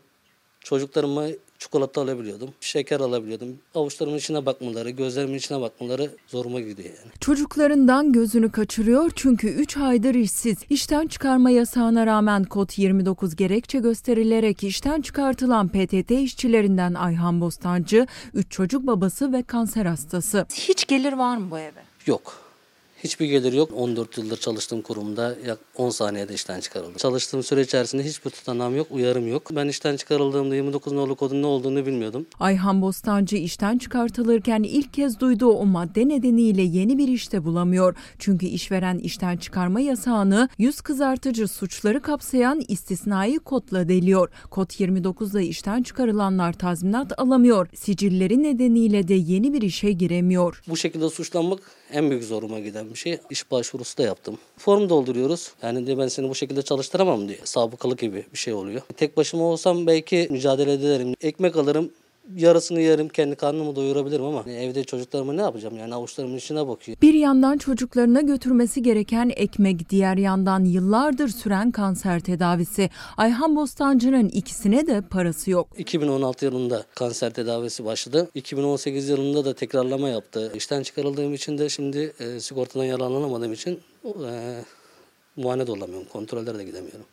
S24: Çocuklarıma çikolata alabiliyordum. Şeker alabiliyordum. Avuçlarımın içine bakmaları, gözlerimin içine bakmaları zoruma gidiyor yani.
S3: Çocuklarından gözünü kaçırıyor çünkü 3 aydır işsiz. İşten çıkarma yasağına rağmen kod 29 gerekçe gösterilerek işten çıkartılan PTT işçilerinden Ayhan Bostancı, 3 çocuk babası ve kanser hastası.
S25: Hiç gelir var mı bu eve?
S24: Yok. Hiçbir gelir yok. 14 yıldır çalıştığım kurumda yak 10 saniyede işten çıkarıldım. Çalıştığım süre içerisinde hiçbir tutanağım yok, uyarım yok. Ben işten çıkarıldığımda 29 nolu kodun ne olduğunu bilmiyordum.
S3: Ayhan Bostancı işten çıkartılırken ilk kez duyduğu o madde nedeniyle yeni bir işte bulamıyor. Çünkü işveren işten çıkarma yasağını yüz kızartıcı suçları kapsayan istisnai kodla deliyor. Kod 29'da işten çıkarılanlar tazminat alamıyor. Sicilleri nedeniyle de yeni bir işe giremiyor.
S24: Bu şekilde suçlanmak en büyük zoruma giden bir şey. İş başvurusu da yaptım. Form dolduruyoruz. Yani diyor ben seni bu şekilde çalıştıramam diyor. Sabıkalı gibi bir şey oluyor. Tek başıma olsam belki mücadele ederim. Ekmek alırım. Yarısını yerim, kendi karnımı doyurabilirim ama evde çocuklarıma ne yapacağım? Yani avuçlarımın içine bakıyor.
S3: Bir yandan çocuklarına götürmesi gereken ekmek, diğer yandan yıllardır süren kanser tedavisi. Ayhan Bostancı'nın ikisine de parası yok.
S24: 2016 yılında kanser tedavisi başladı. 2018 yılında da tekrarlama yaptı. İşten çıkarıldığım için de şimdi e, sigortadan yararlanamadığım için e, muayene de olamıyorum. Kontrollere de gidemiyorum.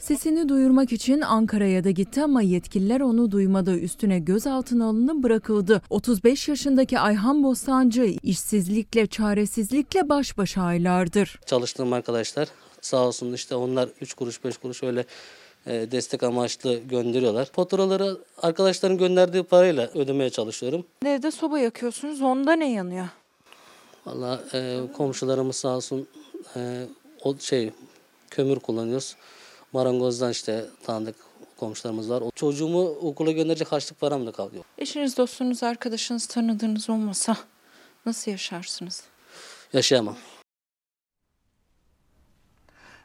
S3: Sesini duyurmak için Ankara'ya da gitti ama yetkililer onu duymadı. Üstüne gözaltına alınıp bırakıldı. 35 yaşındaki Ayhan Bostancı işsizlikle, çaresizlikle baş başa aylardır.
S24: Çalıştığım arkadaşlar sağ olsun işte onlar 3 kuruş 5 kuruş öyle e, destek amaçlı gönderiyorlar. Faturaları arkadaşların gönderdiği parayla ödemeye çalışıyorum.
S25: Evde soba yakıyorsunuz onda ne yanıyor?
S24: Valla e, komşularımız sağ olsun e, o şey kömür kullanıyoruz. Marangozdan işte tanıdık komşularımız var. O çocuğumu okula gönderecek harçlık param da kalıyor.
S25: Eşiniz, dostunuz, arkadaşınız, tanıdığınız olmasa nasıl yaşarsınız?
S24: Yaşayamam.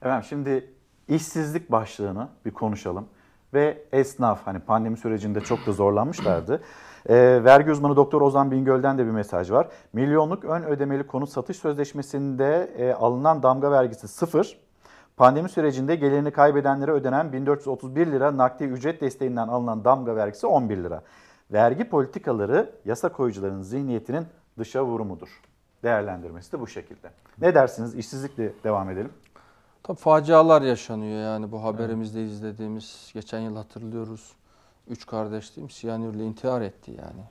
S1: Efendim şimdi işsizlik başlığını bir konuşalım. Ve esnaf hani pandemi sürecinde çok da zorlanmışlardı. Ee, vergi uzmanı Doktor Ozan Bingöl'den de bir mesaj var. Milyonluk ön ödemeli konut satış sözleşmesinde e, alınan damga vergisi sıfır. Pandemi sürecinde gelirini kaybedenlere ödenen 1431 lira nakdi ücret desteğinden alınan damga vergisi 11 lira. Vergi politikaları yasa koyucuların zihniyetinin dışa vurumudur. Değerlendirmesi de bu şekilde. Ne dersiniz? İşsizlikle devam edelim.
S16: Tabii facialar yaşanıyor yani bu haberimizde izlediğimiz geçen yıl hatırlıyoruz. Üç kardeş değil mi? Siyanürle intihar etti yani.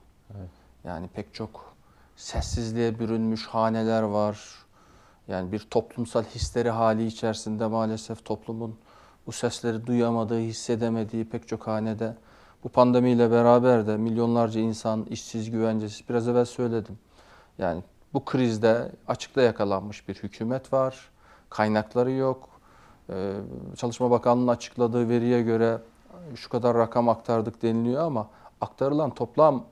S16: Yani pek çok sessizliğe bürünmüş haneler var. Yani bir toplumsal histeri hali içerisinde maalesef toplumun bu sesleri duyamadığı, hissedemediği pek çok hanede. Bu pandemiyle beraber de milyonlarca insan işsiz, güvencesiz. Biraz evvel söyledim. Yani bu krizde açıkta yakalanmış bir hükümet var. Kaynakları yok. Ee, Çalışma Bakanlığı'nın açıkladığı veriye göre şu kadar rakam aktardık deniliyor ama aktarılan toplam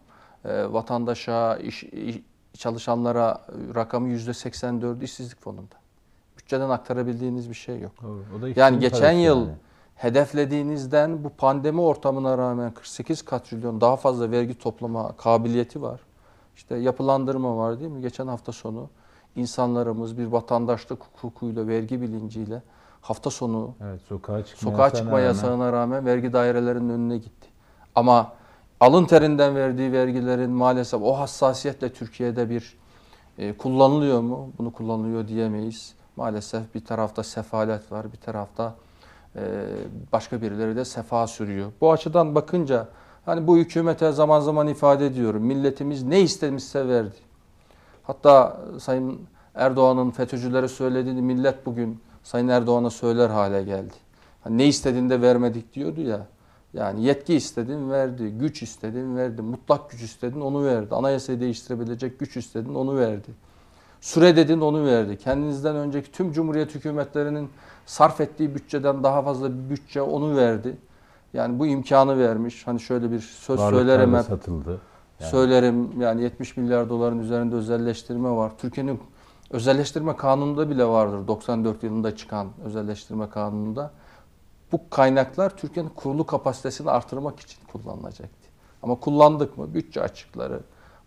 S16: e, vatandaşa, iş, iş- çalışanlara e, rakamı %84 işsizlik fonunda. Bütçeden aktarabildiğiniz bir şey yok.
S20: o da
S16: yani geçen yıl
S20: yani.
S16: hedeflediğinizden bu pandemi ortamına rağmen 48 katrilyon daha fazla vergi toplama kabiliyeti var. İşte yapılandırma var değil mi? Geçen hafta sonu insanlarımız bir vatandaşlık hukukuyla, vergi bilinciyle hafta sonu
S20: Evet, sokağa çıkma
S16: sokağa
S20: yasağına
S16: çıkma
S20: rağmen-
S16: yasağına rağmen vergi dairelerinin önüne gitti. Ama alın terinden verdiği vergilerin maalesef o hassasiyetle Türkiye'de bir e, kullanılıyor mu? Bunu kullanılıyor diyemeyiz. Maalesef bir tarafta sefalet var, bir tarafta e, başka birileri de sefa sürüyor. Bu açıdan bakınca hani bu hükümete zaman zaman ifade ediyorum. Milletimiz ne istemişse verdi. Hatta Sayın Erdoğan'ın FETÖ'cülere söylediğini millet bugün Sayın Erdoğan'a söyler hale geldi. Hani ne istediğinde vermedik diyordu ya. Yani yetki istedin verdi, güç istedin verdi, mutlak güç istedin onu verdi. Anayasayı değiştirebilecek güç istedin onu verdi. Süre dedin onu verdi. Kendinizden önceki tüm cumhuriyet hükümetlerinin sarf ettiği bütçeden daha fazla bir bütçe onu verdi. Yani bu imkanı vermiş. Hani şöyle bir söz
S20: Varlıklar
S16: söylerim hep.
S20: satıldı. Yani.
S16: Söylerim yani 70 milyar doların üzerinde özelleştirme var. Türkiye'nin özelleştirme kanununda bile vardır. 94 yılında çıkan özelleştirme kanununda. Bu kaynaklar Türkiye'nin kurulu kapasitesini artırmak için kullanılacaktı. Ama kullandık mı? Bütçe açıkları.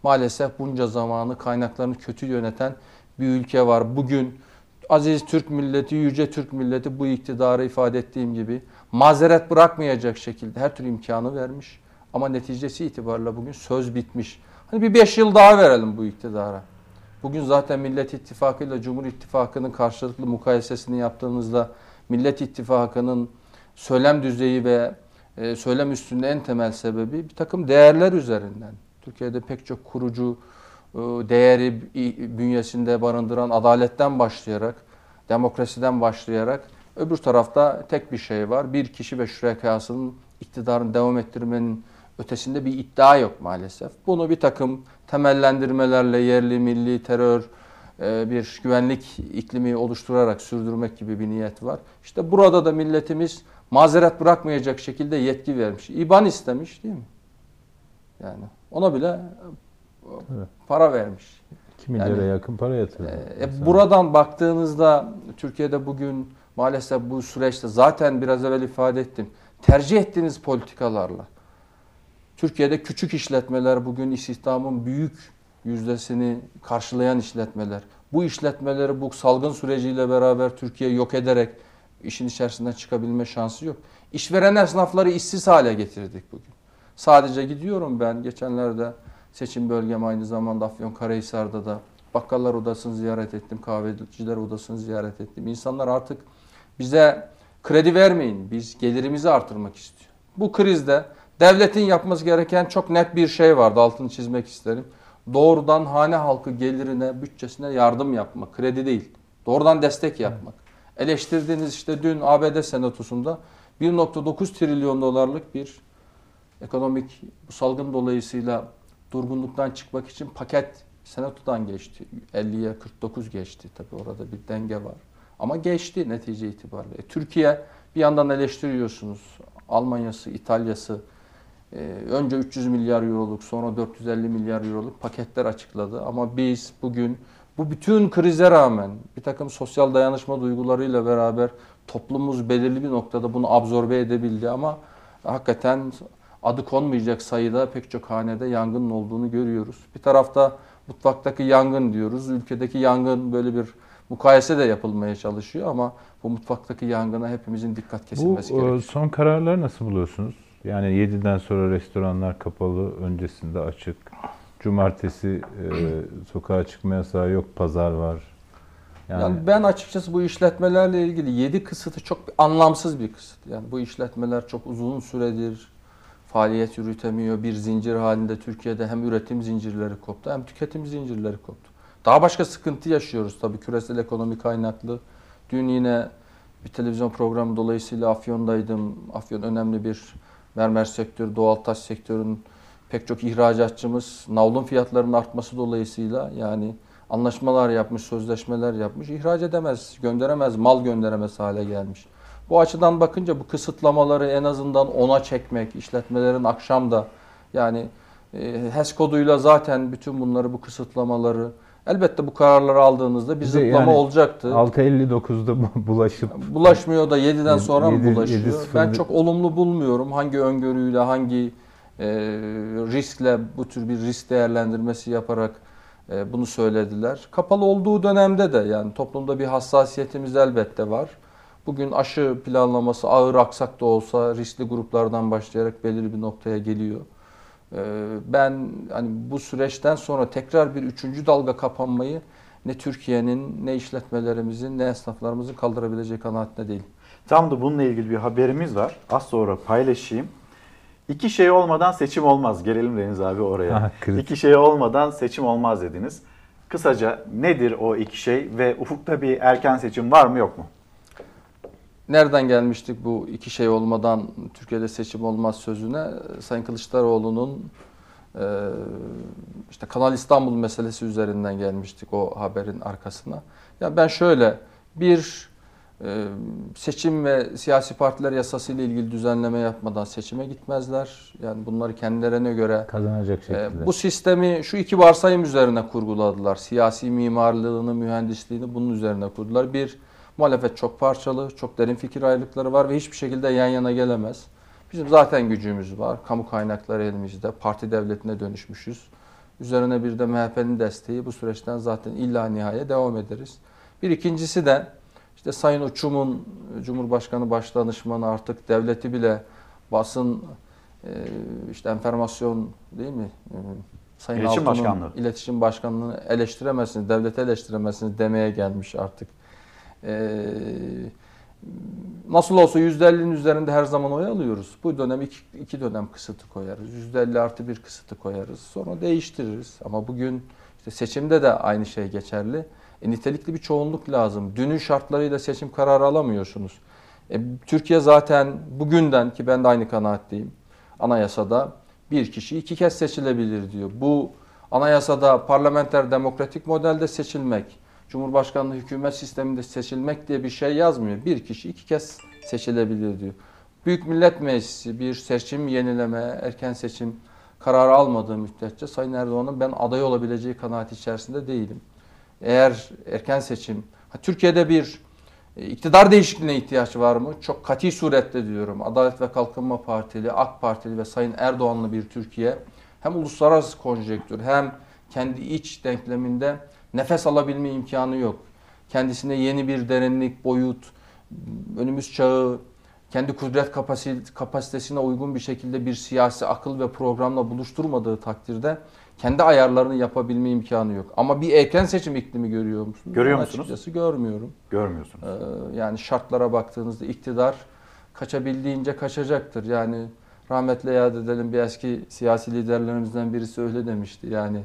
S16: Maalesef bunca zamanı kaynaklarını kötü yöneten bir ülke var. Bugün aziz Türk milleti, yüce Türk milleti bu iktidarı ifade ettiğim gibi mazeret bırakmayacak şekilde her türlü imkanı vermiş. Ama neticesi itibariyle bugün söz bitmiş. Hani bir beş yıl daha verelim bu iktidara. Bugün zaten Millet İttifakı ile Cumhur İttifakı'nın karşılıklı mukayesesini yaptığımızda Millet İttifakı'nın söylem düzeyi ve e, söylem üstünde en temel sebebi bir takım değerler üzerinden. Türkiye'de pek çok kurucu e, değeri bünyesinde barındıran adaletten başlayarak, demokrasiden başlayarak öbür tarafta tek bir şey var. Bir kişi ve şürekasının iktidarını devam ettirmenin ötesinde bir iddia yok maalesef. Bunu bir takım temellendirmelerle yerli milli terör, e, bir güvenlik iklimi oluşturarak sürdürmek gibi bir niyet var. İşte burada da milletimiz mazeret bırakmayacak şekilde yetki vermiş. İban istemiş değil mi? Yani ona bile e,
S20: Evet.
S16: para vermiş.
S20: 2 milyara
S16: Yani,
S20: yakın para yatırıldı.
S16: e,
S20: mesela.
S16: buradan baktığınızda Türkiye'de bugün maalesef bu süreçte zaten biraz evvel ifade ettim. Tercih ettiğiniz politikalarla Türkiye'de küçük işletmeler bugün istihdamın büyük yüzdesini karşılayan işletmeler. Bu işletmeleri bu salgın süreciyle beraber Türkiye yok ederek işin içerisinden çıkabilme şansı yok. İşveren esnafları işsiz hale getirdik bugün. Sadece gidiyorum ben geçenlerde seçim bölgem aynı zamanda Afyonkarahisar'da da Bakkallar odasını ziyaret ettim, kahveciler odasını ziyaret ettim. İnsanlar artık bize kredi vermeyin, biz gelirimizi artırmak istiyor. Bu krizde devletin yapması gereken çok net bir şey vardı, altını çizmek isterim. Doğrudan hane halkı gelirine, bütçesine yardım yapmak, kredi değil. Doğrudan destek yapmak. Eleştirdiğiniz işte dün ABD senatosunda 1.9 trilyon dolarlık bir ekonomik bu salgın dolayısıyla durgunluktan çıkmak için paket senatodan geçti. 50'ye 49 geçti. Tabii orada bir denge var. Ama geçti netice itibariyle. E, Türkiye bir yandan eleştiriyorsunuz. Almanya'sı, İtalya'sı e, önce 300 milyar euroluk sonra 450 milyar euroluk paketler açıkladı. Ama biz bugün bu bütün krize rağmen bir takım sosyal dayanışma duygularıyla beraber toplumumuz belirli bir noktada bunu absorbe edebildi ama hakikaten adı konmayacak sayıda pek çok hanede yangının olduğunu görüyoruz. Bir tarafta mutfaktaki yangın diyoruz. Ülkedeki yangın böyle bir mukayese de yapılmaya çalışıyor ama bu mutfaktaki yangına hepimizin dikkat kesilmesi
S20: Bu e,
S16: gerekiyor.
S20: son kararları nasıl buluyorsunuz? Yani 7'den sonra restoranlar kapalı, öncesinde açık. Cumartesi e, sokağa çıkma yasağı yok, pazar var.
S16: Yani,
S20: Yani,
S16: ben açıkçası bu işletmelerle ilgili 7 kısıtı çok anlamsız bir kısıt. Yani bu işletmeler çok uzun süredir faaliyet yürütemiyor. Bir zincir halinde Türkiye'de hem üretim zincirleri koptu hem tüketim zincirleri koptu. Daha başka sıkıntı yaşıyoruz tabii küresel ekonomi kaynaklı. Dün yine bir televizyon programı dolayısıyla Afyon'daydım. Afyon önemli bir mermer sektörü, doğal taş sektörünün pek çok ihracatçımız navlun fiyatlarının artması dolayısıyla yani anlaşmalar yapmış, sözleşmeler yapmış, ihraç edemez, gönderemez, mal gönderemez hale gelmiş. Bu açıdan bakınca bu kısıtlamaları en azından ona çekmek, işletmelerin akşam da yani e, HES koduyla zaten bütün bunları bu kısıtlamaları elbette bu kararları aldığınızda bir
S20: de
S16: zıplama
S20: yani
S16: olacaktı.
S20: 6.59'da bu- bulaşıp
S16: Bulaşmıyor da 7'den sonra mı
S20: Yedi-
S16: bulaşıyor?
S20: yedi sıfır-
S16: Ben çok olumlu bulmuyorum. Hangi öngörüyle, hangi e, riskle bu tür bir risk değerlendirmesi yaparak e, bunu söylediler. Kapalı olduğu dönemde de yani toplumda bir hassasiyetimiz elbette var. Bugün aşı planlaması ağır aksak da olsa riskli gruplardan başlayarak belirli bir noktaya geliyor. E, ben hani bu süreçten sonra tekrar bir üçüncü dalga kapanmayı ne Türkiye'nin ne işletmelerimizin ne esnaflarımızın kaldırabileceği kanaatinde değil.
S1: Tam da bununla ilgili bir haberimiz var. Az sonra paylaşayım. İki şey olmadan seçim olmaz. Gelelim Deniz abi oraya.
S20: Ha,
S1: iki şey olmadan seçim olmaz dediniz. Kısaca nedir o iki şey ve ufukta bir erken seçim var mı yok mu?
S16: Nereden gelmiştik bu iki şey olmadan Türkiye'de seçim olmaz sözüne? Sayın Kılıçdaroğlu'nun e, işte Kanal İstanbul meselesi üzerinden gelmiştik o haberin arkasına. Ya ben şöyle bir e, seçim ve siyasi partiler yasası ile ilgili düzenleme yapmadan seçime gitmezler. Yani bunları kendilerine göre
S20: kazanacak
S16: e,
S20: şekilde.
S16: bu sistemi şu iki varsayım üzerine kurguladılar. Siyasi mimarlığını, mühendisliğini bunun üzerine kurdular. Bir, muhalefet çok parçalı, çok derin fikir ayrılıkları var ve hiçbir şekilde yan yana gelemez. Bizim zaten gücümüz var. Kamu kaynakları elimizde. Parti devletine dönüşmüşüz. Üzerine bir de MHP'nin desteği bu süreçten zaten illa nihaya devam ederiz. Bir ikincisi de işte Sayın Uçum'un Cumhurbaşkanı Başdanışmanı artık devleti bile basın e, işte enformasyon değil mi? E, Sayın
S1: İletişim
S16: Altun'un
S1: Başkanlığı.
S16: iletişim başkanlığını eleştiremezsiniz, devleti eleştiremezsiniz demeye gelmiş artık. Ee, nasıl olsa %50'nin üzerinde her zaman oy alıyoruz. Bu dönem iki, iki dönem kısıtı koyarız. %50 artı bir kısıtı koyarız. Sonra değiştiririz. Ama bugün işte seçimde de aynı şey geçerli. E, nitelikli bir çoğunluk lazım. Dünün şartlarıyla seçim kararı alamıyorsunuz. E, Türkiye zaten bugünden ki ben de aynı kanaatteyim. Anayasada bir kişi iki kez seçilebilir diyor. Bu anayasada parlamenter demokratik modelde seçilmek, Cumhurbaşkanlığı hükümet sisteminde seçilmek diye bir şey yazmıyor. Bir kişi iki kez seçilebilir diyor. Büyük Millet Meclisi bir seçim yenileme, erken seçim kararı almadığı müddetçe Sayın Erdoğan'ın ben aday olabileceği kanaati içerisinde değilim. Eğer erken seçim, ha, Türkiye'de bir e, iktidar değişikliğine ihtiyaç var mı? Çok kati surette diyorum. Adalet ve Kalkınma Partili, AK Partili ve Sayın Erdoğanlı bir Türkiye hem uluslararası konjektür hem kendi iç denkleminde nefes alabilme imkanı yok. Kendisine yeni bir derinlik, boyut, önümüz çağı kendi kudret kapasite- kapasitesine uygun bir şekilde bir siyasi akıl ve programla buluşturmadığı takdirde kendi ayarlarını yapabilme imkanı yok. Ama bir erken seçim iklimi görüyor musunuz?
S1: Görüyor
S16: Ben
S1: musunuz?
S16: Açıkçası görmüyorum.
S1: Görmüyorsunuz.
S16: Ee, yani şartlara baktığınızda iktidar kaçabildiğince kaçacaktır. Yani rahmetle yad edelim bir eski siyasi liderlerimizden birisi öyle demişti. Yani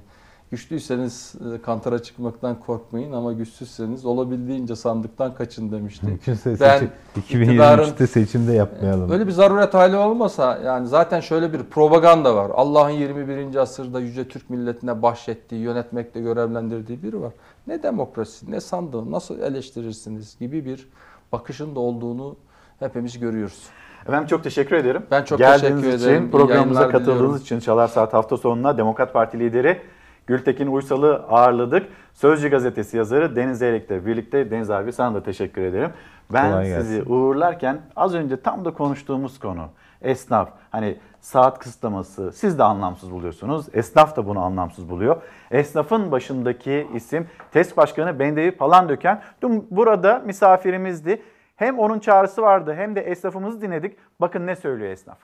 S16: güçlüyseniz e, kantara çıkmaktan korkmayın ama güçsüzseniz olabildiğince sandıktan kaçın demişti.
S20: Mümkünse
S16: Ben
S20: seçim,
S16: iktidarın-
S20: 2023'te seçimde yapmayalım.
S16: Öyle bir zaruret hali olmasa yani zaten şöyle bir propaganda var. Allah'ın 21. asırda yüce Türk milletine bahşettiği, yönetmekle görevlendirdiği biri var. Ne demokrasi, ne sandığı, nasıl eleştirirsiniz gibi bir bakışın da olduğunu hepimiz görüyoruz.
S1: Efendim çok teşekkür ederim.
S16: Ben çok
S1: Geldiğiniz
S16: teşekkür
S1: için,
S16: ederim. İyi
S1: programımıza katıldığınız
S16: diliyorum.
S1: için Çalar Saat hafta sonuna Demokrat Parti lideri Gültekin Uysal'ı ağırladık. Sözcü gazetesi yazarı Deniz Eyrek'le birlikte Deniz abi sana da teşekkür ederim. Ben
S20: Kolay gelsin.
S1: sizi uğurlarken az önce tam da konuştuğumuz konu esnaf hani saat kısıtlaması siz de anlamsız buluyorsunuz. Esnaf da bunu anlamsız buluyor. Esnafın başındaki isim TESK Başkanı Bendevi Palandöken dün burada misafirimizdi. Hem onun çağrısı vardı hem de esnafımızı dinledik. Bakın ne söylüyor esnaf.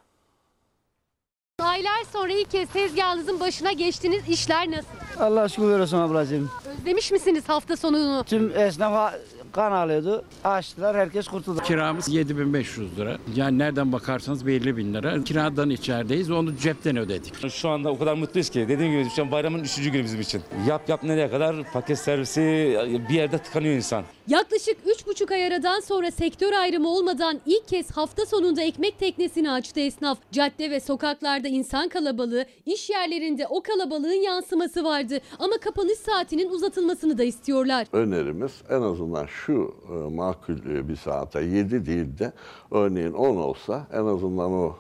S26: Aylar sonra ilk kez tezgahınızın başına geçtiniz. İşler nasıl?
S27: Allah şükür olsun ablacığım.
S26: Özlemiş misiniz hafta sonunu?
S27: Tüm esnaf kan alıyordu. Açtılar herkes kurtuldu.
S28: Kiramız 7500 lira. Yani nereden bakarsanız belli bin lira. Kiradan içerideyiz. Onu cepten ödedik.
S29: Şu anda o kadar mutluyuz ki dediğim gibi şu an bayramın üçüncü günü bizim için. Yap yap nereye kadar paket servisi bir yerde tıkanıyor insan.
S26: Yaklaşık 3,5 ay aradan sonra sektör ayrımı olmadan ilk kez hafta sonunda ekmek teknesini açtı esnaf. Cadde ve sokaklarda insan kalabalığı, iş yerlerinde o kalabalığın yansıması vardı. Ama kapanış saatinin uzatılmasını da istiyorlar.
S30: önerimiz en azından şu e, makul e, bir saate 7 değil de örneğin 10 olsa en azından o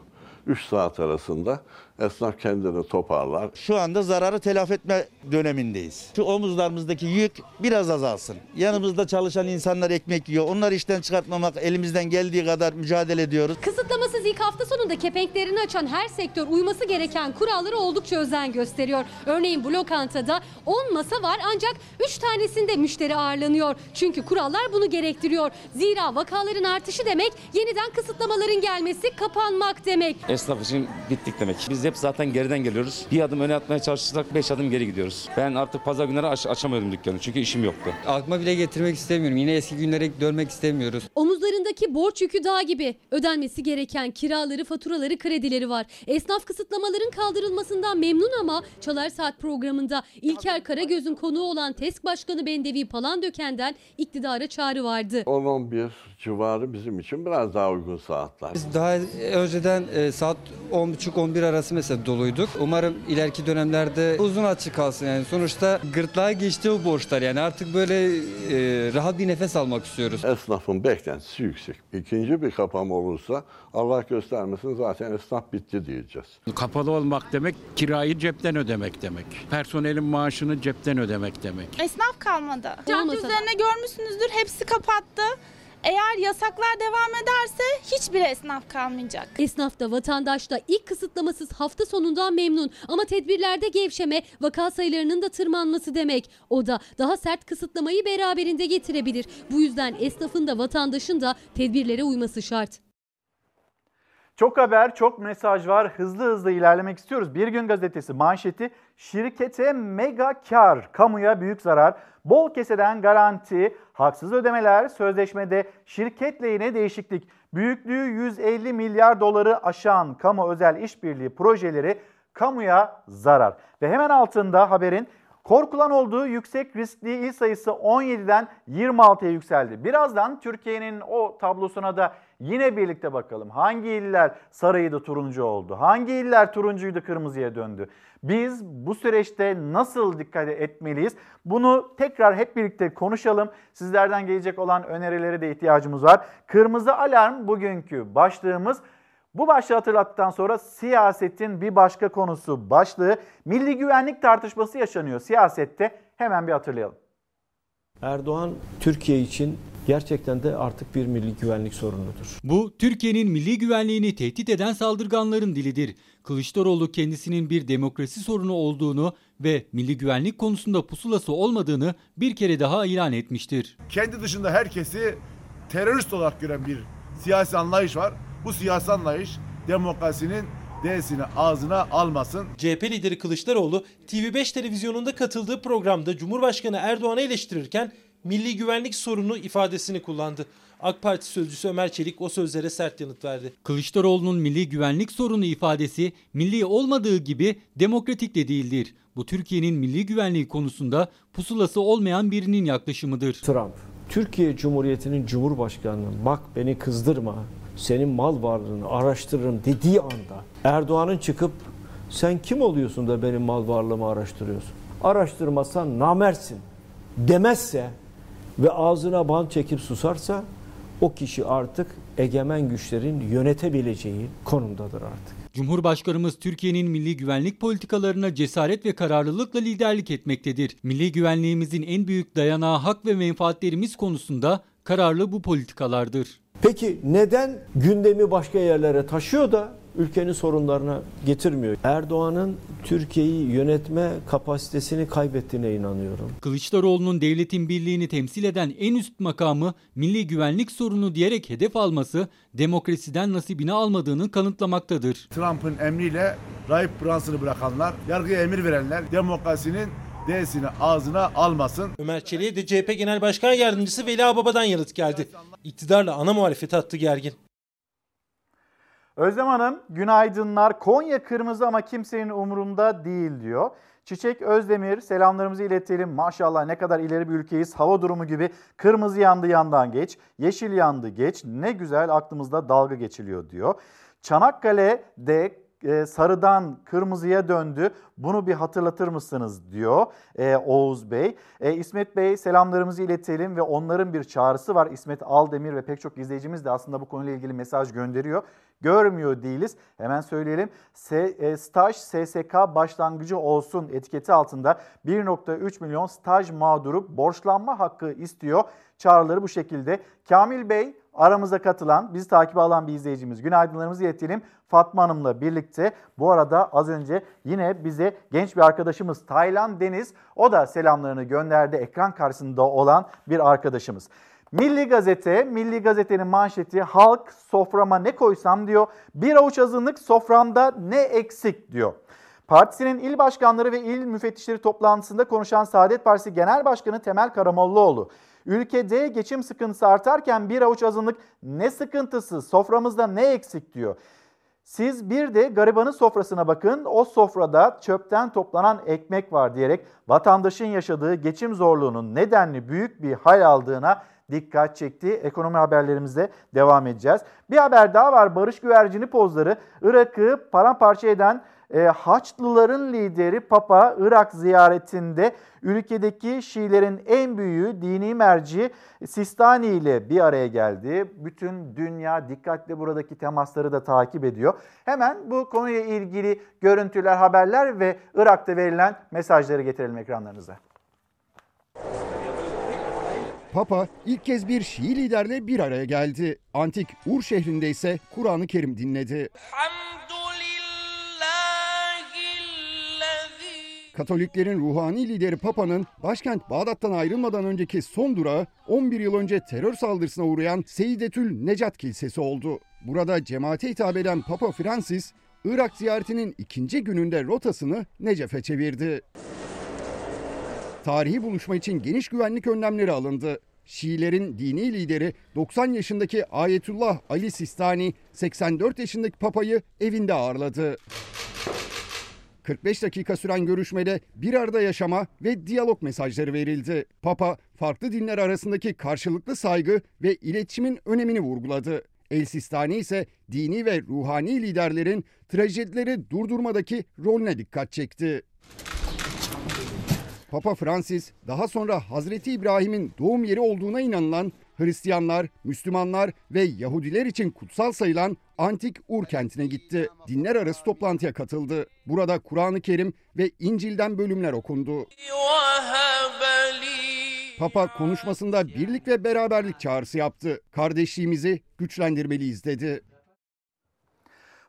S30: 3 saat arasında esnaf kendini toparlar.
S31: Şu anda zararı telafi etme dönemindeyiz. Şu omuzlarımızdaki yük biraz azalsın. Yanımızda çalışan insanlar ekmek yiyor. Onları işten çıkartmamak elimizden geldiği kadar mücadele ediyoruz.
S26: Kısıtlamasız ilk hafta sonunda kepenklerini açan her sektör uyması gereken kurallara oldukça özen gösteriyor. Örneğin bu lokantada 10 masa var ancak 3 tanesinde müşteri ağırlanıyor. Çünkü kurallar bunu gerektiriyor. Zira vakaların artışı demek yeniden kısıtlamaların gelmesi kapanmak demek.
S29: Esnaf için bittik demek. Biz hep zaten geriden geliyoruz. Bir adım öne atmaya çalışırsak beş adım geri gidiyoruz. Ben artık pazar günleri aç, açamıyordum dükkanı çünkü işim yoktu.
S32: Aklıma bile getirmek istemiyorum. Yine eski günlere dönmek istemiyoruz.
S26: Omuzlarındaki borç yükü dağ gibi. Ödenmesi gereken kiraları, faturaları, kredileri var. Esnaf kısıtlamaların kaldırılmasından memnun ama Çalar Saat programında İlker Karagöz'ün konuğu olan TESK Başkanı Bendevi Palandöken'den iktidara çağrı vardı.
S30: 10-11 civarı bizim için biraz daha uygun saatler.
S32: Biz daha önceden e, saat 10.30-11 arası mesela doluyduk. Umarım ileriki dönemlerde uzun açık kalsın yani. Sonuçta gırtlağa geçti o borçlar yani artık böyle e, rahat bir nefes almak istiyoruz.
S30: Esnafın beklentisi yüksek. İkinci bir kapama olursa Allah göstermesin zaten esnaf bitti diyeceğiz.
S28: Kapalı olmak demek kirayı cepten ödemek demek. Personelin maaşını cepten ödemek demek.
S33: Esnaf kalmadı. Cadde üzerine görmüşsünüzdür hepsi kapattı. Eğer yasaklar devam ederse hiçbir esnaf kalmayacak.
S26: Esnaf da vatandaş da ilk kısıtlamasız hafta sonundan memnun ama tedbirlerde gevşeme vaka sayılarının da tırmanması demek. O da daha sert kısıtlamayı beraberinde getirebilir. Bu yüzden esnafın da vatandaşın da tedbirlere uyması şart.
S1: Çok haber, çok mesaj var. Hızlı hızlı ilerlemek istiyoruz. Bir gün gazetesi manşeti şirkete mega kar, kamuya büyük zarar, bol keseden garanti, haksız ödemeler, sözleşmede şirket lehine değişiklik, büyüklüğü 150 milyar doları aşan kamu özel işbirliği projeleri kamuya zarar. Ve hemen altında haberin Korkulan olduğu yüksek riskli il sayısı 17'den 26'ya yükseldi. Birazdan Türkiye'nin o tablosuna da yine birlikte bakalım. Hangi iller sarıydı turuncu oldu? Hangi iller turuncuydu kırmızıya döndü? Biz bu süreçte nasıl dikkat etmeliyiz? Bunu tekrar hep birlikte konuşalım. Sizlerden gelecek olan önerilere de ihtiyacımız var. Kırmızı alarm bugünkü başlığımız. Bu başlığı hatırlattıktan sonra siyasetin bir başka konusu başlığı milli güvenlik tartışması yaşanıyor siyasette. Hemen bir hatırlayalım.
S21: Erdoğan Türkiye için gerçekten de artık bir milli güvenlik sorunudur.
S34: Bu Türkiye'nin milli güvenliğini tehdit eden saldırganların dilidir. Kılıçdaroğlu kendisinin bir demokrasi sorunu olduğunu ve milli güvenlik konusunda pusulası olmadığını bir kere daha ilan etmiştir.
S35: Kendi dışında herkesi terörist olarak gören bir siyasi anlayış var.
S36: bu siyasi anlayış demokrasinin D'sini ağzına almasın.
S37: CHP lideri Kılıçdaroğlu TV5 televizyonunda katıldığı programda Cumhurbaşkanı Erdoğan'ı eleştirirken milli güvenlik sorunu ifadesini kullandı. AK Parti sözcüsü Ömer Çelik o sözlere sert yanıt verdi.
S34: Kılıçdaroğlu'nun milli güvenlik sorunu ifadesi milli olmadığı gibi demokratik de değildir. Bu Türkiye'nin milli güvenliği konusunda pusulası olmayan birinin yaklaşımıdır.
S21: Trump, Türkiye Cumhuriyeti'nin Cumhurbaşkanı'nın bak beni kızdırma, senin mal varlığını araştırırım dediği anda Erdoğan'ın çıkıp sen kim oluyorsun da benim mal varlığımı araştırıyorsun? Araştırmazsan namersin demezse ve ağzına bant çekip susarsa o kişi artık egemen güçlerin yönetebileceği konumdadır artık.
S34: Cumhurbaşkanımız Türkiye'nin milli güvenlik politikalarına cesaret ve kararlılıkla liderlik etmektedir. Milli güvenliğimizin en büyük dayanağı hak ve menfaatlerimiz konusunda kararlı bu politikalardır.
S21: Peki neden gündemi başka yerlere taşıyor da ülkenin sorunlarına getirmiyor? Erdoğan'ın Türkiye'yi yönetme kapasitesini kaybettiğine inanıyorum.
S34: Kılıçdaroğlu'nun devletin birliğini temsil eden en üst makamı milli güvenlik sorunu diyerek hedef alması demokrasiden nasibini almadığını kanıtlamaktadır.
S36: Trump'ın emriyle Rahip Brunson'ı bırakanlar, yargıya emir verenler demokrasinin D'sini ağzına almasın.
S37: Ömer Çelik'e de CHP Genel Başkan Yardımcısı Veli Ağbaba'dan yanıt geldi. İktidarla ana muhalefet hattı gergin.
S1: Özlem Hanım günaydınlar. Konya kırmızı ama kimsenin umurunda değil diyor. Çiçek Özdemir selamlarımızı iletelim. Maşallah ne kadar ileri bir ülkeyiz. Hava durumu gibi kırmızı yandı yandan geç, yeşil yandı geç. Ne güzel aklımızda dalga geçiliyor diyor. Çanakkale'de e, sarıdan kırmızıya döndü. Bunu bir hatırlatır mısınız diyor e, Oğuz Bey. E, İsmet Bey selamlarımızı iletelim ve onların bir çağrısı var. İsmet Aldemir ve pek çok izleyicimiz de aslında bu konuyla ilgili mesaj gönderiyor. Görmüyor değiliz. Hemen söyleyelim. S, e, staj SSK başlangıcı olsun etiketi altında 1.3 milyon staj mağduru borçlanma hakkı istiyor. Çağrıları bu şekilde. Kamil Bey aramıza katılan, bizi takip alan bir izleyicimiz. Günaydınlarımızı iletelim. Fatma Hanım'la birlikte bu arada az önce yine bize genç bir arkadaşımız Taylan Deniz o da selamlarını gönderdi. Ekran karşısında olan bir arkadaşımız. Milli Gazete, Milli Gazete'nin manşeti halk soframa ne koysam diyor. Bir avuç azınlık soframda ne eksik diyor. Partisinin il başkanları ve il müfettişleri toplantısında konuşan Saadet Partisi Genel Başkanı Temel Karamollaoğlu, ülkede geçim sıkıntısı artarken bir avuç azınlık ne sıkıntısı, soframızda ne eksik diyor. Siz bir de garibanın sofrasına bakın. O sofrada çöpten toplanan ekmek var diyerek vatandaşın yaşadığı geçim zorluğunun nedenli büyük bir hal aldığına dikkat çekti. Ekonomi haberlerimizde devam edeceğiz. Bir haber daha var. Barış güvercini pozları Irak'ı paramparça eden e, Haçlıların lideri Papa Irak ziyaretinde ülkedeki Şiilerin en büyüğü dini merci Sistani ile bir araya geldi. Bütün dünya dikkatle buradaki temasları da takip ediyor. Hemen bu konuyla ilgili görüntüler, haberler ve Irak'ta verilen mesajları getirelim ekranlarınıza.
S9: Papa ilk kez bir Şii liderle bir araya geldi. Antik Ur şehrinde ise Kur'an-ı Kerim dinledi. Katoliklerin ruhani lideri Papa'nın başkent Bağdat'tan ayrılmadan önceki son durağı 11 yıl önce terör saldırısına uğrayan Seyyidetül Necat Kilisesi oldu. Burada cemaate hitap eden Papa Francis, Irak ziyaretinin ikinci gününde rotasını Necef'e çevirdi. Tarihi buluşma için geniş güvenlik önlemleri alındı. Şiilerin dini lideri 90 yaşındaki Ayetullah Ali Sistani 84 yaşındaki papayı evinde ağırladı. 45 dakika süren görüşmede bir arada yaşama ve diyalog mesajları verildi. Papa farklı dinler arasındaki karşılıklı saygı ve iletişimin önemini vurguladı. El Sistani ise dini ve ruhani liderlerin trajedileri durdurmadaki rolüne dikkat çekti. Papa Francis daha sonra Hazreti İbrahim'in doğum yeri olduğuna inanılan Hristiyanlar, Müslümanlar ve Yahudiler için kutsal sayılan Antik Ur kentine gitti. Dinler arası toplantıya katıldı. Burada Kur'an-ı Kerim ve İncil'den bölümler okundu. Papa konuşmasında birlik ve beraberlik çağrısı yaptı. Kardeşliğimizi güçlendirmeliyiz dedi.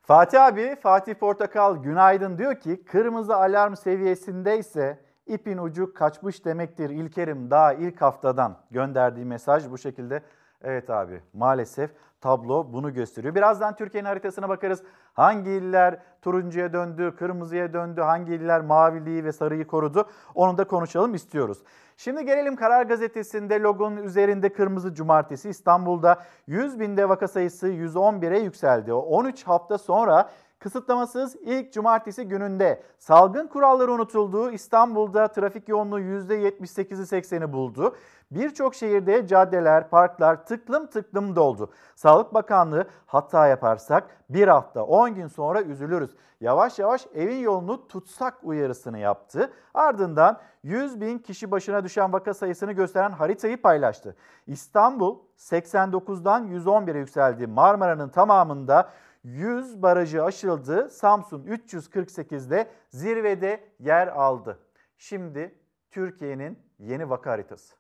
S1: Fatih abi, Fatih Portakal günaydın diyor ki kırmızı alarm seviyesindeyse ipin ucu kaçmış demektir İlkerim daha ilk haftadan gönderdiği mesaj bu şekilde. Evet abi maalesef tablo bunu gösteriyor. Birazdan Türkiye'nin haritasına bakarız. Hangi iller turuncuya döndü, kırmızıya döndü, hangi iller maviliği ve sarıyı korudu onu da konuşalım istiyoruz. Şimdi gelelim Karar Gazetesi'nde logonun üzerinde kırmızı cumartesi İstanbul'da 100 binde vaka sayısı 111'e yükseldi. 13 hafta sonra kısıtlamasız ilk cumartesi gününde salgın kuralları unutulduğu İstanbul'da trafik yoğunluğu %78'i 80'i buldu. Birçok şehirde caddeler, parklar tıklım tıklım doldu. Sağlık Bakanlığı hata yaparsak bir hafta 10 gün sonra üzülürüz. Yavaş yavaş evin yolunu tutsak uyarısını yaptı. Ardından 100 bin kişi başına düşen vaka sayısını gösteren haritayı paylaştı. İstanbul 89'dan 111'e yükseldi. Marmara'nın tamamında 100 barajı aşıldı. Samsun 348'de zirvede yer aldı. Şimdi Türkiye'nin yeni vaka haritası.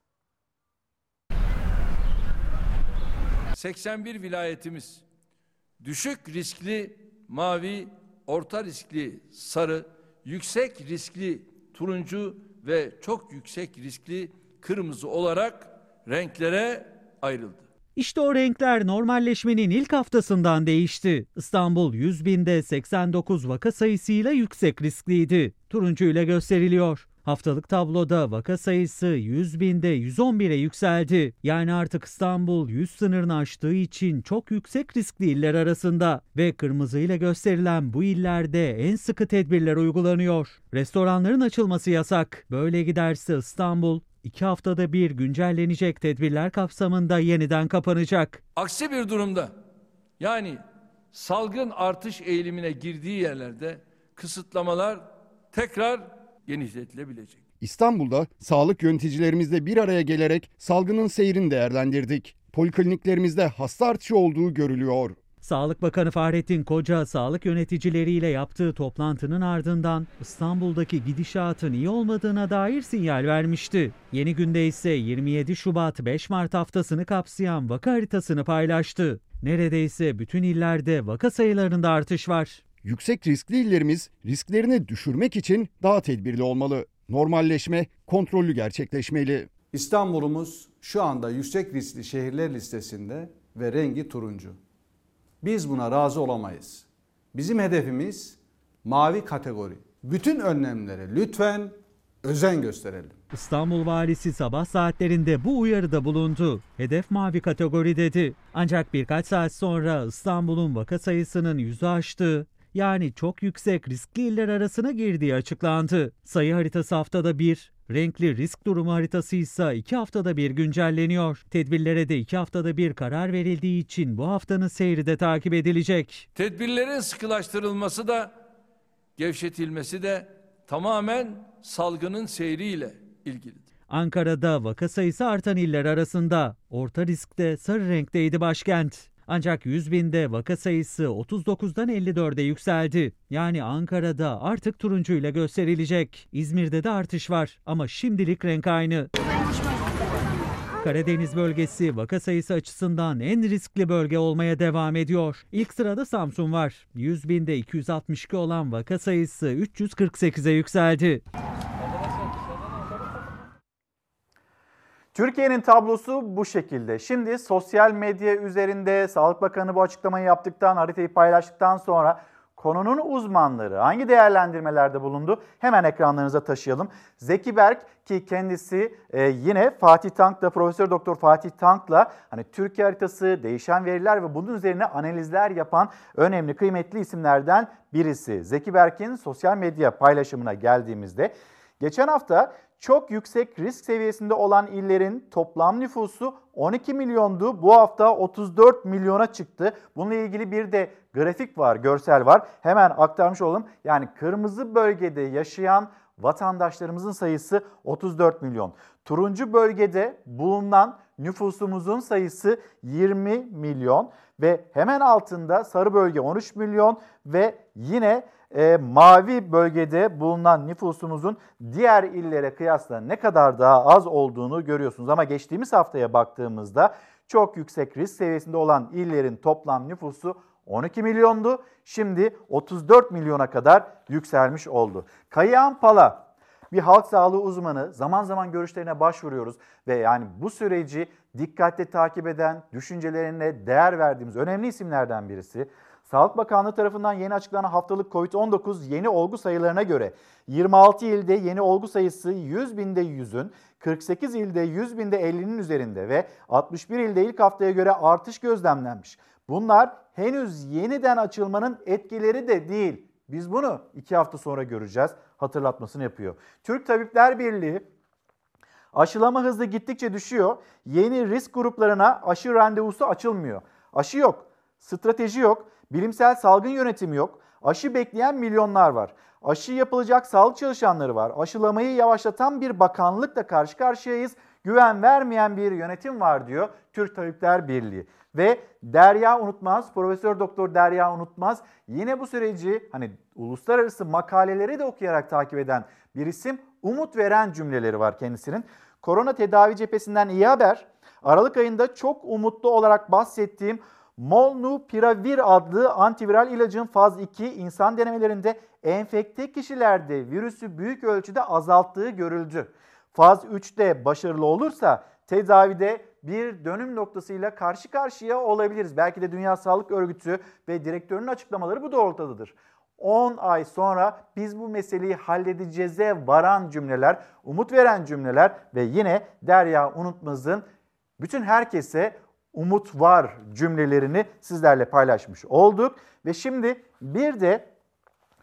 S38: 81 vilayetimiz düşük riskli mavi, orta riskli sarı, yüksek riskli turuncu ve çok yüksek riskli kırmızı olarak renklere ayrıldı.
S39: İşte o renkler normalleşmenin ilk haftasından değişti. İstanbul 100 binde 89 vaka sayısıyla yüksek riskliydi. Turuncu ile gösteriliyor. Haftalık tabloda vaka sayısı 100 binde 111'e yükseldi. Yani artık İstanbul 100 sınırını aştığı için çok yüksek riskli iller arasında ve kırmızı ile gösterilen bu illerde en sıkı tedbirler uygulanıyor. Restoranların açılması yasak. Böyle giderse İstanbul iki haftada bir güncellenecek tedbirler kapsamında yeniden kapanacak.
S38: Aksi bir durumda yani salgın artış eğilimine girdiği yerlerde kısıtlamalar tekrar genişletilebilecek.
S40: İstanbul'da sağlık yöneticilerimizle bir araya gelerek salgının seyrini değerlendirdik. Polikliniklerimizde hasta artışı olduğu görülüyor.
S39: Sağlık Bakanı Fahrettin Koca sağlık yöneticileriyle yaptığı toplantının ardından İstanbul'daki gidişatın iyi olmadığına dair sinyal vermişti. Yeni günde ise 27 Şubat 5 Mart haftasını kapsayan vaka haritasını paylaştı. Neredeyse bütün illerde vaka sayılarında artış var.
S40: Yüksek riskli illerimiz risklerini düşürmek için daha tedbirli olmalı. Normalleşme kontrollü gerçekleşmeli.
S41: İstanbul'umuz şu anda yüksek riskli şehirler listesinde ve rengi turuncu. Biz buna razı olamayız. Bizim hedefimiz mavi kategori. Bütün önlemlere lütfen özen gösterelim.
S39: İstanbul valisi sabah saatlerinde bu uyarıda bulundu. Hedef mavi kategori dedi. Ancak birkaç saat sonra İstanbul'un vaka sayısının yüzü aştığı yani çok yüksek riskli iller arasına girdiği açıklandı. Sayı haritası haftada bir, renkli risk durumu haritası ise iki haftada bir güncelleniyor. Tedbirlere de iki haftada bir karar verildiği için bu haftanın seyri de takip edilecek.
S38: Tedbirlerin sıkılaştırılması da gevşetilmesi de tamamen salgının seyriyle ilgilidir.
S39: Ankara'da vaka sayısı artan iller arasında. Orta riskte sarı renkteydi başkent. Ancak 100 binde vaka sayısı 39'dan 54'e yükseldi. Yani Ankara'da artık turuncuyla gösterilecek. İzmir'de de artış var ama şimdilik renk aynı. Karadeniz bölgesi vaka sayısı açısından en riskli bölge olmaya devam ediyor. İlk sırada Samsun var. 100 binde 262 olan vaka sayısı 348'e yükseldi.
S1: Türkiye'nin tablosu bu şekilde. Şimdi sosyal medya üzerinde Sağlık Bakanı bu açıklamayı yaptıktan, haritayı paylaştıktan sonra konunun uzmanları hangi değerlendirmelerde bulundu? Hemen ekranlarınıza taşıyalım. Zeki Berk ki kendisi e, yine Fatih Tank'la, Profesör Doktor Fatih Tank'la hani Türkiye haritası, değişen veriler ve bunun üzerine analizler yapan önemli, kıymetli isimlerden birisi. Zeki Berk'in sosyal medya paylaşımına geldiğimizde geçen hafta çok yüksek risk seviyesinde olan illerin toplam nüfusu 12 milyondu. Bu hafta 34 milyona çıktı. Bununla ilgili bir de grafik var, görsel var. Hemen aktarmış olalım. Yani kırmızı bölgede yaşayan vatandaşlarımızın sayısı 34 milyon. Turuncu bölgede bulunan nüfusumuzun sayısı 20 milyon ve hemen altında sarı bölge 13 milyon ve yine e, mavi bölgede bulunan nüfusumuzun diğer illere kıyasla ne kadar daha az olduğunu görüyorsunuz. Ama geçtiğimiz haftaya baktığımızda çok yüksek risk seviyesinde olan illerin toplam nüfusu 12 milyondu. Şimdi 34 milyona kadar yükselmiş oldu. Kayahan Pala bir halk sağlığı uzmanı zaman zaman görüşlerine başvuruyoruz ve yani bu süreci dikkatle takip eden, düşüncelerine değer verdiğimiz önemli isimlerden birisi. Sağlık Bakanlığı tarafından yeni açıklanan haftalık COVID-19 yeni olgu sayılarına göre 26 ilde yeni olgu sayısı 100 binde 100'ün, 48 ilde 100 binde 50'nin üzerinde ve 61 ilde ilk haftaya göre artış gözlemlenmiş. Bunlar henüz yeniden açılmanın etkileri de değil. Biz bunu iki hafta sonra göreceğiz hatırlatmasını yapıyor. Türk Tabipler Birliği aşılama hızı gittikçe düşüyor. Yeni risk gruplarına aşı randevusu açılmıyor. Aşı yok, strateji yok, bilimsel salgın yönetimi yok. Aşı bekleyen milyonlar var. Aşı yapılacak sağlık çalışanları var. Aşılamayı yavaşlatan bir bakanlıkla karşı karşıyayız. Güven vermeyen bir yönetim var diyor Türk Tabipler Birliği. Ve Derya Unutmaz, Profesör Doktor Derya Unutmaz yine bu süreci hani uluslararası makaleleri de okuyarak takip eden bir isim umut veren cümleleri var kendisinin. Korona tedavi cephesinden iyi haber. Aralık ayında çok umutlu olarak bahsettiğim Molnupiravir adlı antiviral ilacın faz 2 insan denemelerinde enfekte kişilerde virüsü büyük ölçüde azalttığı görüldü. Faz 3'te başarılı olursa tedavide bir dönüm noktasıyla karşı karşıya olabiliriz. Belki de Dünya Sağlık Örgütü ve direktörünün açıklamaları bu doğrultudadır. 10 ay sonra biz bu meseleyi halledeceğize varan cümleler, umut veren cümleler ve yine Derya Unutmaz'ın bütün herkese umut var cümlelerini sizlerle paylaşmış olduk. Ve şimdi bir de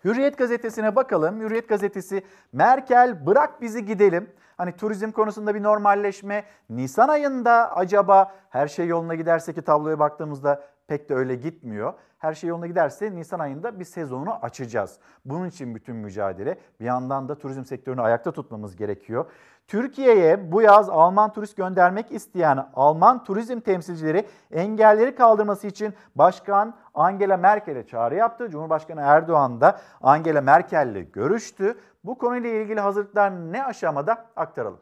S1: Hürriyet gazetesine bakalım. Hürriyet gazetesi Merkel bırak bizi gidelim. Hani turizm konusunda bir normalleşme. Nisan ayında acaba her şey yoluna giderse ki tabloya baktığımızda pek de öyle gitmiyor. Her şey yoluna giderse Nisan ayında bir sezonu açacağız. Bunun için bütün mücadele. Bir yandan da turizm sektörünü ayakta tutmamız gerekiyor. Türkiye'ye bu yaz Alman turist göndermek isteyen Alman turizm temsilcileri engelleri kaldırması için Başkan Angela Merkel'e çağrı yaptı. Cumhurbaşkanı Erdoğan da Angela Merkel'le görüştü. Bu konuyla ilgili hazırlıklar ne aşamada aktaralım.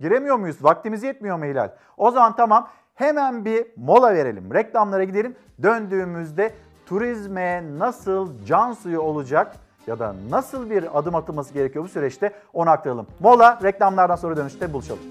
S1: Giremiyor muyuz? Vaktimiz yetmiyor mu Hilal? O zaman tamam hemen bir mola verelim. Reklamlara gidelim. Döndüğümüzde turizme nasıl can suyu olacak ya da nasıl bir adım atılması gerekiyor bu süreçte onu aktaralım. Mola reklamlardan sonra dönüşte buluşalım.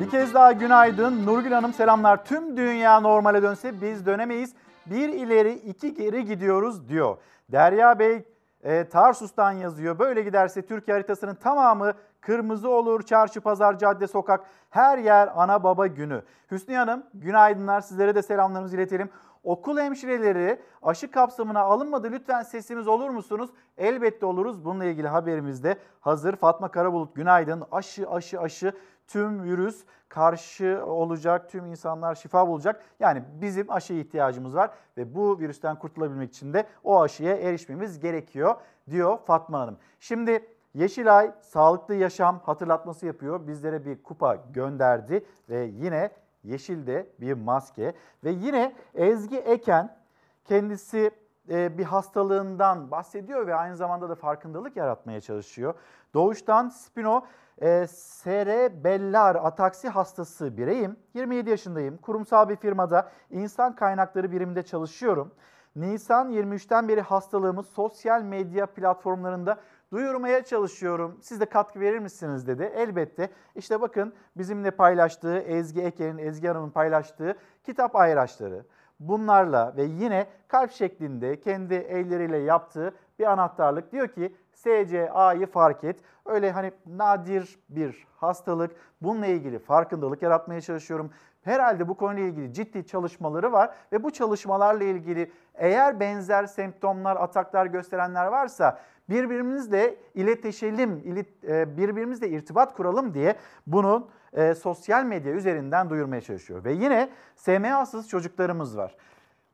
S1: Bir kez daha günaydın. Nurgül Hanım selamlar. Tüm dünya normale dönse biz dönemeyiz. Bir ileri iki geri gidiyoruz diyor. Derya Bey e, Tarsus'tan yazıyor. Böyle giderse Türkiye haritasının tamamı kırmızı olur. Çarşı, pazar, cadde, sokak her yer ana baba günü. Hüsnü Hanım günaydınlar sizlere de selamlarımızı iletelim. Okul hemşireleri aşı kapsamına alınmadı. Lütfen sesimiz olur musunuz? Elbette oluruz. Bununla ilgili haberimiz de hazır. Fatma Karabulut günaydın. Aşı aşı aşı tüm virüs karşı olacak, tüm insanlar şifa bulacak. Yani bizim aşıya ihtiyacımız var ve bu virüsten kurtulabilmek için de o aşıya erişmemiz gerekiyor diyor Fatma Hanım. Şimdi Yeşilay sağlıklı yaşam hatırlatması yapıyor. Bizlere bir kupa gönderdi ve yine yeşilde bir maske ve yine Ezgi Eken kendisi e, bir hastalığından bahsediyor ve aynı zamanda da farkındalık yaratmaya çalışıyor. Doğuştan spino e, serebellar ataksi hastası bireyim. 27 yaşındayım. Kurumsal bir firmada insan kaynakları biriminde çalışıyorum. Nisan 23'ten beri hastalığımı sosyal medya platformlarında duyurmaya çalışıyorum. Siz de katkı verir misiniz dedi. Elbette. İşte bakın bizimle paylaştığı Ezgi Eker'in, Ezgi Hanım'ın paylaştığı kitap ayraçları. Bunlarla ve yine kalp şeklinde kendi elleriyle yaptığı bir anahtarlık. Diyor ki SCA'yı fark et. Öyle hani nadir bir hastalık. Bununla ilgili farkındalık yaratmaya çalışıyorum. Herhalde bu konuyla ilgili ciddi çalışmaları var ve bu çalışmalarla ilgili eğer benzer semptomlar, ataklar gösterenler varsa birbirimizle iletişelim, e, birbirimizle irtibat kuralım diye bunu e, sosyal medya üzerinden duyurmaya çalışıyor. Ve yine SMA'sız çocuklarımız var.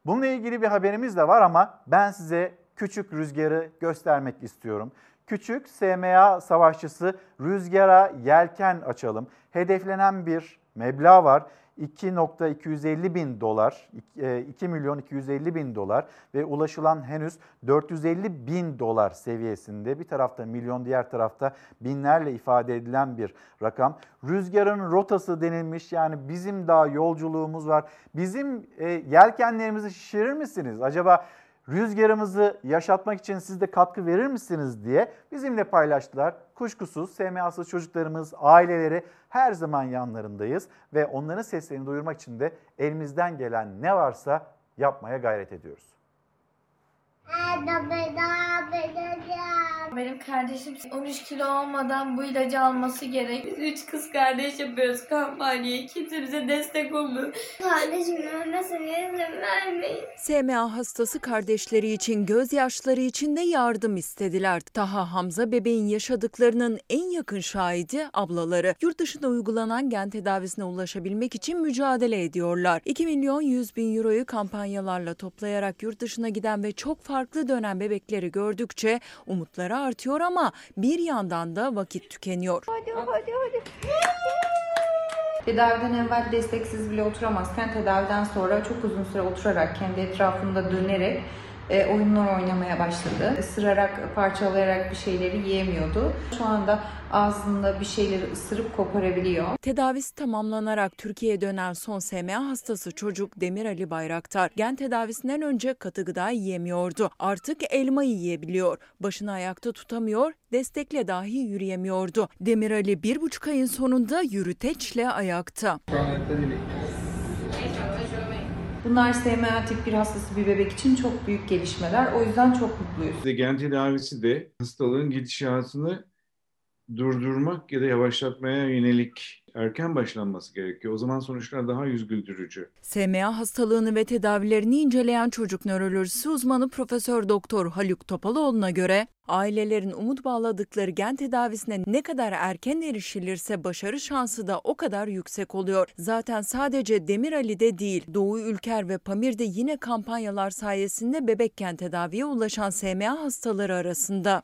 S1: Bununla ilgili bir haberimiz de var ama ben size küçük rüzgarı göstermek istiyorum. Küçük SMA savaşçısı rüzgara yelken açalım. Hedeflenen bir meblağ var. 2.250 bin dolar, 2 e, milyon 250 bin dolar ve ulaşılan henüz 450 bin dolar seviyesinde. Bir tarafta milyon, diğer tarafta binlerle ifade edilen bir rakam. Rüzgarın rotası denilmiş yani bizim daha yolculuğumuz var. Bizim e, yelkenlerimizi şişirir misiniz? Acaba rüzgarımızı yaşatmak için siz de katkı verir misiniz diye bizimle paylaştılar. Kuşkusuz SMA'sız çocuklarımız, aileleri her zaman yanlarındayız ve onların seslerini duyurmak için de elimizden gelen ne varsa yapmaya gayret ediyoruz.
S42: Benim kardeşim 13 kilo olmadan bu ilacı alması gerek. Biz 3 kız kardeş yapıyoruz kampanyayı. Kimse bize destek olmuyor. Kardeşim ölmesine izin vermeyin.
S43: SMA hastası kardeşleri için gözyaşları için de yardım istediler. Taha Hamza bebeğin yaşadıklarının en yakın şahidi ablaları. Yurt dışında uygulanan gen tedavisine ulaşabilmek için mücadele ediyorlar. 2 milyon 100 bin euroyu kampanyalarla toplayarak yurt dışına giden ve çok farklı dönen bebekleri gördükçe umutları artıyor ama bir yandan da vakit tükeniyor.
S42: Hadi hadi hadi.
S44: Tedaviden evvel desteksiz bile oturamazken tedaviden sonra çok uzun süre oturarak kendi etrafında dönerek e, oyunlar oynamaya başladı. Isırarak, parçalayarak bir şeyleri yiyemiyordu. Şu anda ağzında bir şeyleri ısırıp koparabiliyor.
S43: Tedavisi tamamlanarak Türkiye'ye dönen son SMA hastası çocuk Demir Ali Bayraktar gen tedavisinden önce katı gıda yiyemiyordu. Artık elma yiyebiliyor. Başını ayakta tutamıyor, destekle dahi yürüyemiyordu. Demir Ali bir buçuk ayın sonunda yürüteçle ayakta. Bunlar SMA tip 1 hastası bir bebek için çok büyük gelişmeler. O yüzden çok mutluyuz.
S36: Gen tedavisi de hastalığın gidişatını durdurmak ya da yavaşlatmaya yönelik erken başlanması gerekiyor. O zaman sonuçlar daha yüz güldürücü.
S43: SMA hastalığını ve tedavilerini inceleyen çocuk nörolojisi uzmanı Profesör Doktor Haluk Topaloğlu'na göre ailelerin umut bağladıkları gen tedavisine ne kadar erken erişilirse başarı şansı da o kadar yüksek oluyor. Zaten sadece Demir Ali'de değil, Doğu Ülker ve Pamir'de yine kampanyalar sayesinde bebekken tedaviye ulaşan SMA hastaları arasında.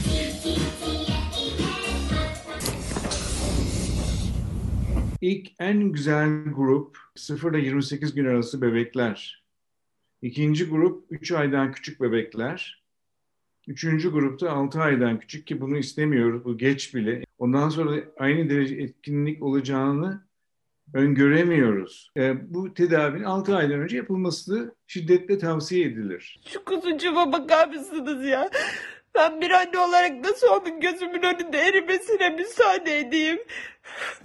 S36: İlk en güzel grup 0 ile 28 gün arası bebekler. İkinci grup 3 aydan küçük bebekler. Üçüncü grupta 6 aydan küçük ki bunu istemiyoruz. Bu geç bile. Ondan sonra aynı derece etkinlik olacağını öngöremiyoruz. E, bu tedavinin 6 aydan önce yapılması şiddetle tavsiye edilir.
S42: Şu kuzucuğuma bakar mısınız ya? Ben bir anne olarak nasıl onun gözümün önünde erimesine müsaade edeyim?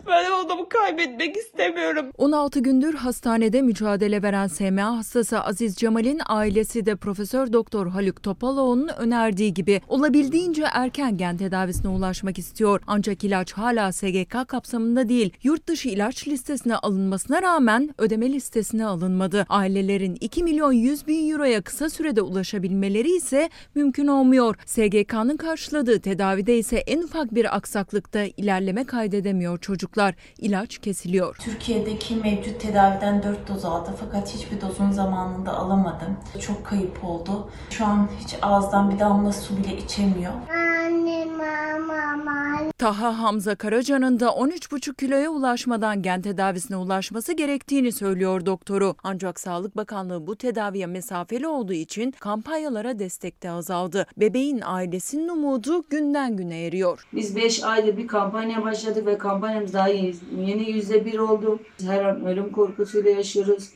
S42: Ben oğlumu kaybetmek istemiyorum.
S43: 16 gündür hastanede mücadele veren SMA hastası Aziz Cemal'in ailesi de Profesör Doktor Haluk Topaloğlu'nun önerdiği gibi olabildiğince erken gen tedavisine ulaşmak istiyor. Ancak ilaç hala SGK kapsamında değil. Yurt dışı ilaç listesine alınmasına rağmen ödeme listesine alınmadı. Ailelerin 2 milyon 100 bin euroya kısa sürede ulaşabilmeleri ise mümkün olmuyor. SGK'nın karşıladığı tedavide ise en ufak bir aksaklıkta ilerleme kaydedemiyor çocuklar. İlaç kesiliyor.
S42: Türkiye'deki mevcut tedaviden 4 doz aldı fakat hiçbir dozun zamanında alamadım. Çok kayıp oldu. Şu an hiç ağızdan bir damla su bile içemiyor. Anne, mama,
S43: Taha Hamza Karaca'nın da 13,5 kiloya ulaşmadan gen tedavisine ulaşması gerektiğini söylüyor doktoru. Ancak Sağlık Bakanlığı bu tedaviye mesafeli olduğu için kampanyalara destek de azaldı. Bebeğin ailesinin umudu günden güne eriyor.
S45: Biz 5 aydır bir kampanya başladık ve kampanyamız daha yeni, yeni yüzde bir oldu. Her an ölüm korkusuyla yaşıyoruz.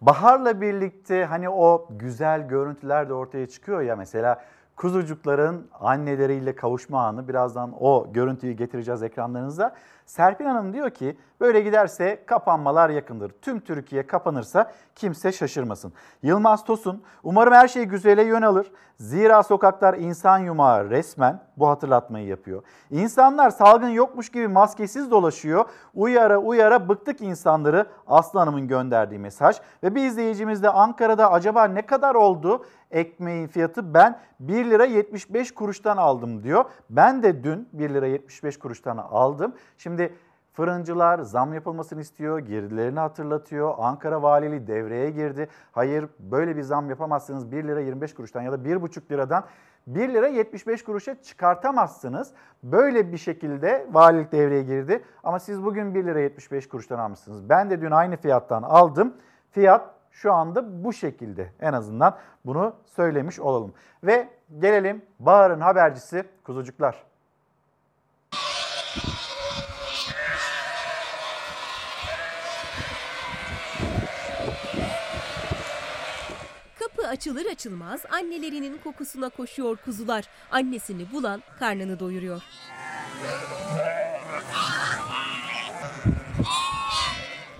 S1: Baharla birlikte hani o güzel görüntüler de ortaya çıkıyor ya mesela kuzucukların anneleriyle kavuşma anı birazdan o görüntüyü getireceğiz ekranlarınıza. Serpil Hanım diyor ki böyle giderse kapanmalar yakındır. Tüm Türkiye kapanırsa kimse şaşırmasın. Yılmaz Tosun umarım her şey güzele yön alır. Zira sokaklar insan yumağı resmen bu hatırlatmayı yapıyor. İnsanlar salgın yokmuş gibi maskesiz dolaşıyor. Uyara uyara bıktık insanları Aslı Hanım'ın gönderdiği mesaj. Ve bir izleyicimiz de Ankara'da acaba ne kadar oldu ekmeğin fiyatı ben 1 lira 75 kuruştan aldım diyor. Ben de dün 1 lira 75 kuruştan aldım. Şimdi fırıncılar zam yapılmasını istiyor, girdilerini hatırlatıyor. Ankara Valiliği devreye girdi. Hayır böyle bir zam yapamazsınız 1 lira 25 kuruştan ya da 1,5 liradan 1 lira 75 kuruşa çıkartamazsınız. Böyle bir şekilde valilik devreye girdi. Ama siz bugün 1 lira 75 kuruştan almışsınız. Ben de dün aynı fiyattan aldım. Fiyat şu anda bu şekilde en azından bunu söylemiş olalım. Ve gelelim Bahar'ın habercisi kuzucuklar.
S46: Açılır açılmaz annelerinin kokusuna koşuyor kuzular. Annesini bulan karnını doyuruyor.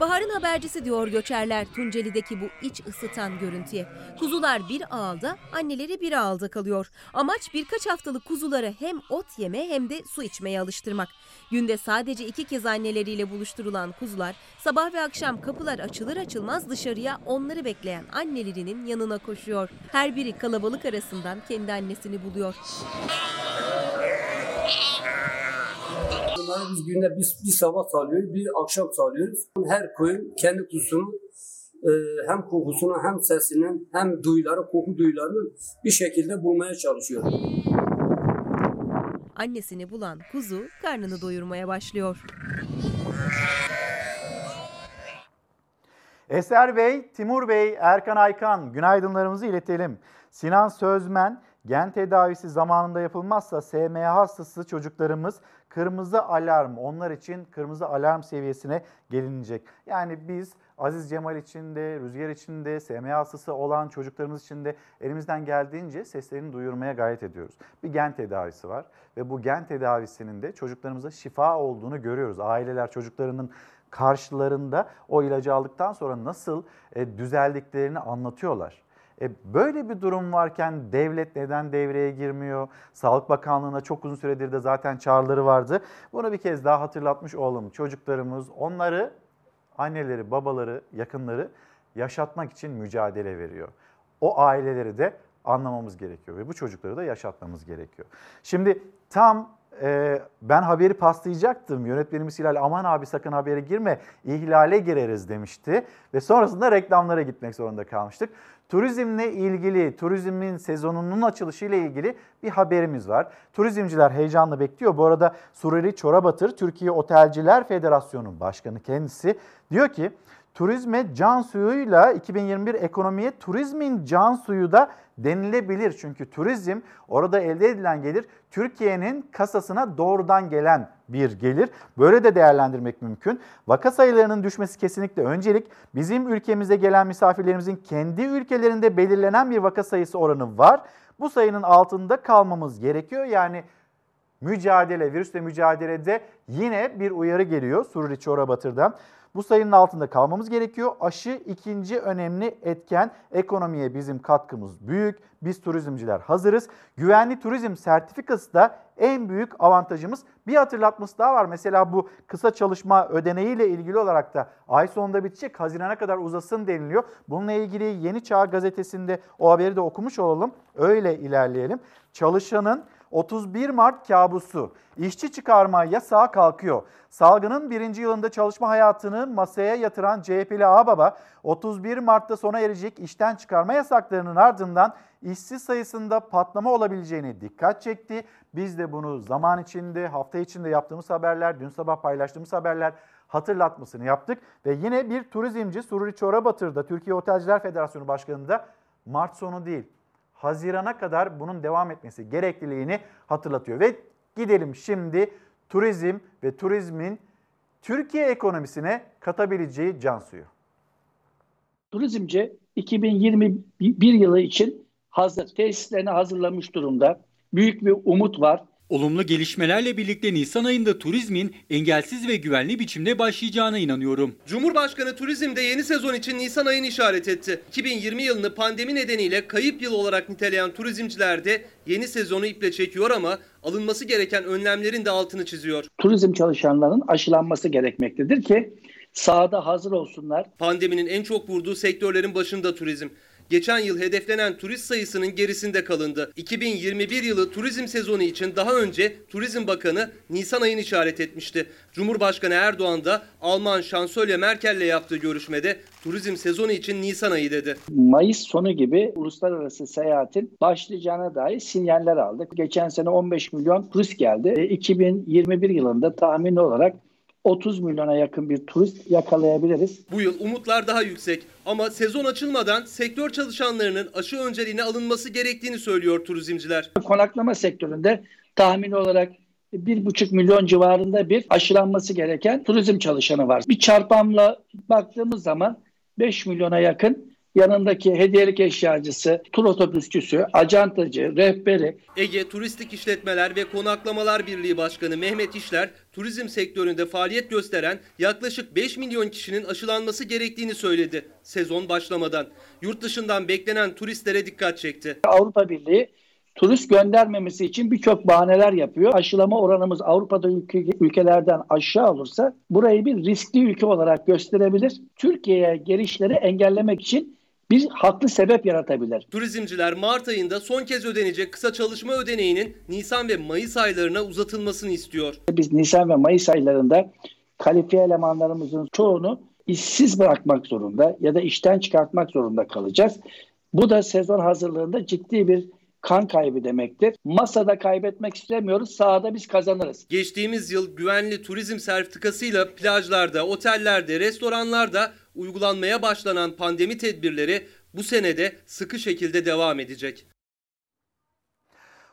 S46: Baharın habercisi diyor göçerler Tunceli'deki bu iç ısıtan görüntüye. Kuzular bir ağılda, anneleri bir ağılda kalıyor. Amaç birkaç haftalık kuzuları hem ot yeme hem de su içmeye alıştırmak. Günde sadece iki kez anneleriyle buluşturulan kuzular sabah ve akşam kapılar açılır açılmaz dışarıya onları bekleyen annelerinin yanına koşuyor. Her biri kalabalık arasından kendi annesini buluyor.
S47: Bunları biz günde bir, bir sabah sağlıyoruz, bir akşam sağlıyoruz. Her koyun kendi kuzusunu e, hem kokusunu hem sesinin hem duyuları, koku duyularını bir şekilde bulmaya çalışıyor.
S46: Annesini bulan kuzu karnını doyurmaya başlıyor.
S1: Eser Bey, Timur Bey, Erkan Aykan günaydınlarımızı iletelim. Sinan Sözmen, gen tedavisi zamanında yapılmazsa SMA hastası çocuklarımız kırmızı alarm, onlar için kırmızı alarm seviyesine gelinecek. Yani biz Aziz Cemal için de, Rüzgar için de, SMA hastası olan çocuklarımız için de elimizden geldiğince seslerini duyurmaya gayret ediyoruz. Bir gen tedavisi var ve bu gen tedavisinin de çocuklarımıza şifa olduğunu görüyoruz. Aileler çocuklarının karşılarında o ilacı aldıktan sonra nasıl e, düzeldiklerini anlatıyorlar. E, böyle bir durum varken devlet neden devreye girmiyor? Sağlık Bakanlığı'na çok uzun süredir de zaten çağrıları vardı. Bunu bir kez daha hatırlatmış olalım. Çocuklarımız onları, anneleri, babaları, yakınları yaşatmak için mücadele veriyor. O aileleri de anlamamız gerekiyor ve bu çocukları da yaşatmamız gerekiyor. Şimdi tam e, ben haberi paslayacaktım. Yönetmenimiz Hilal aman abi sakın habere girme ihlale gireriz demişti. Ve sonrasında reklamlara gitmek zorunda kalmıştık. Turizmle ilgili, turizmin sezonunun açılışıyla ilgili bir haberimiz var. Turizmciler heyecanla bekliyor. Bu arada Sureri Çorabatır, Türkiye Otelciler Federasyonu Başkanı kendisi diyor ki turizme can suyuyla 2021 ekonomiye turizmin can suyu da denilebilir. Çünkü turizm orada elde edilen gelir Türkiye'nin kasasına doğrudan gelen bir gelir. Böyle de değerlendirmek mümkün. Vaka sayılarının düşmesi kesinlikle öncelik. Bizim ülkemize gelen misafirlerimizin kendi ülkelerinde belirlenen bir vaka sayısı oranı var. Bu sayının altında kalmamız gerekiyor. Yani mücadele, virüsle mücadelede yine bir uyarı geliyor Sururi Çorabatır'dan. Bu sayının altında kalmamız gerekiyor. Aşı ikinci önemli etken. Ekonomiye bizim katkımız büyük. Biz turizmciler hazırız. Güvenli turizm sertifikası da en büyük avantajımız. Bir hatırlatması daha var. Mesela bu kısa çalışma ödeneğiyle ilgili olarak da ay sonunda bitecek. Hazirana kadar uzasın deniliyor. Bununla ilgili Yeni Çağ gazetesinde o haberi de okumuş olalım. Öyle ilerleyelim. Çalışanın 31 Mart kabusu. İşçi çıkarma yasağı kalkıyor. Salgının birinci yılında çalışma hayatını masaya yatıran CHP'li Ağbaba 31 Mart'ta sona erecek işten çıkarma yasaklarının ardından işsiz sayısında patlama olabileceğini dikkat çekti. Biz de bunu zaman içinde, hafta içinde yaptığımız haberler, dün sabah paylaştığımız haberler hatırlatmasını yaptık. Ve yine bir turizmci Sururi Çorabatır'da Türkiye Otelciler Federasyonu Başkanı'nda Mart sonu değil, Hazirana kadar bunun devam etmesi gerekliliğini hatırlatıyor. Ve gidelim şimdi turizm ve turizmin Türkiye ekonomisine katabileceği can suyu.
S48: Turizmci 2021 yılı için hazır, tesislerini hazırlamış durumda. Büyük bir umut var.
S34: Olumlu gelişmelerle birlikte Nisan ayında turizmin engelsiz ve güvenli biçimde başlayacağına inanıyorum.
S49: Cumhurbaşkanı turizmde yeni sezon için Nisan ayını işaret etti. 2020 yılını pandemi nedeniyle kayıp yıl olarak niteleyen turizmciler de yeni sezonu iple çekiyor ama alınması gereken önlemlerin de altını çiziyor.
S48: Turizm çalışanlarının aşılanması gerekmektedir ki sahada hazır olsunlar.
S49: Pandeminin en çok vurduğu sektörlerin başında turizm. Geçen yıl hedeflenen turist sayısının gerisinde kalındı. 2021 yılı turizm sezonu için daha önce Turizm Bakanı Nisan ayını işaret etmişti. Cumhurbaşkanı Erdoğan da Alman şansölye Merkel'le yaptığı görüşmede turizm sezonu için Nisan ayı dedi.
S48: Mayıs sonu gibi uluslararası seyahatin başlayacağına dair sinyaller aldık. Geçen sene 15 milyon turist geldi. 2021 yılında tahmin olarak 30 milyona yakın bir turist yakalayabiliriz.
S49: Bu yıl umutlar daha yüksek ama sezon açılmadan sektör çalışanlarının aşı önceliğine alınması gerektiğini söylüyor turizmciler.
S48: Konaklama sektöründe tahmin olarak 1,5 milyon civarında bir aşılanması gereken turizm çalışanı var. Bir çarpanla baktığımız zaman 5 milyona yakın yanındaki hediyelik eşyacısı, tur otobüsçüsü, acantacı, rehberi,
S49: Ege Turistik İşletmeler ve Konaklamalar Birliği Başkanı Mehmet İşler, turizm sektöründe faaliyet gösteren yaklaşık 5 milyon kişinin aşılanması gerektiğini söyledi sezon başlamadan. Yurt dışından beklenen turistlere dikkat çekti.
S48: Avrupa Birliği turist göndermemesi için birçok bahaneler yapıyor. Aşılama oranımız Avrupa'da ülke, ülkelerden aşağı olursa burayı bir riskli ülke olarak gösterebilir. Türkiye'ye gelişleri engellemek için bir haklı sebep yaratabilir.
S49: Turizmciler Mart ayında son kez ödenecek kısa çalışma ödeneğinin Nisan ve Mayıs aylarına uzatılmasını istiyor.
S48: Biz Nisan ve Mayıs aylarında kalifiye elemanlarımızın çoğunu işsiz bırakmak zorunda ya da işten çıkartmak zorunda kalacağız. Bu da sezon hazırlığında ciddi bir kan kaybı demektir. Masada kaybetmek istemiyoruz, sahada biz kazanırız.
S49: Geçtiğimiz yıl güvenli turizm sertifikasıyla plajlarda, otellerde, restoranlarda uygulanmaya başlanan pandemi tedbirleri bu senede sıkı şekilde devam edecek.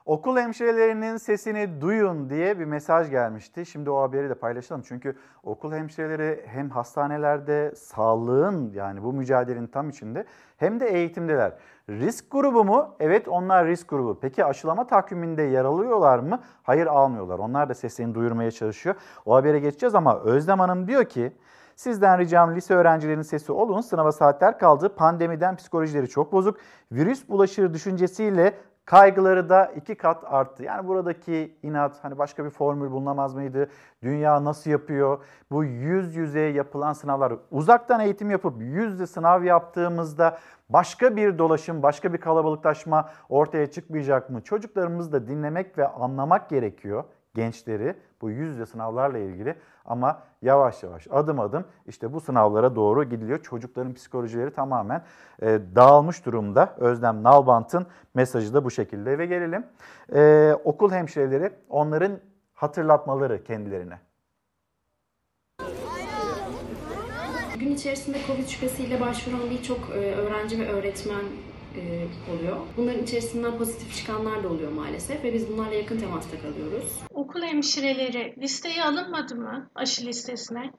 S1: Okul hemşirelerinin sesini duyun diye bir mesaj gelmişti. Şimdi o haberi de paylaşalım. Çünkü okul hemşireleri hem hastanelerde sağlığın yani bu mücadelenin tam içinde hem de eğitimdeler. Risk grubu mu? Evet onlar risk grubu. Peki aşılama takviminde yer alıyorlar mı? Hayır almıyorlar. Onlar da seslerini duyurmaya çalışıyor. O habere geçeceğiz ama Özlem Hanım diyor ki Sizden ricam lise öğrencilerinin sesi olun. Sınava saatler kaldı. Pandemiden psikolojileri çok bozuk. Virüs bulaşır düşüncesiyle kaygıları da iki kat arttı. Yani buradaki inat hani başka bir formül bulunamaz mıydı? Dünya nasıl yapıyor? Bu yüz yüze yapılan sınavlar uzaktan eğitim yapıp yüzde sınav yaptığımızda başka bir dolaşım, başka bir kalabalıklaşma ortaya çıkmayacak mı? Çocuklarımızı da dinlemek ve anlamak gerekiyor gençleri bu yüz yüze sınavlarla ilgili ama yavaş yavaş adım adım işte bu sınavlara doğru gidiliyor. Çocukların psikolojileri tamamen e, dağılmış durumda. Özlem Nalbant'ın mesajı da bu şekilde ve gelelim e, okul hemşireleri onların hatırlatmaları kendilerine.
S50: Gün içerisinde Covid şüphesiyle başvuran birçok e, öğrenci ve öğretmen e, oluyor. Bunların içerisinden pozitif çıkanlar da oluyor maalesef ve biz bunlarla yakın temasta kalıyoruz.
S51: Okul hemşireleri listeye alınmadı mı aşı listesine?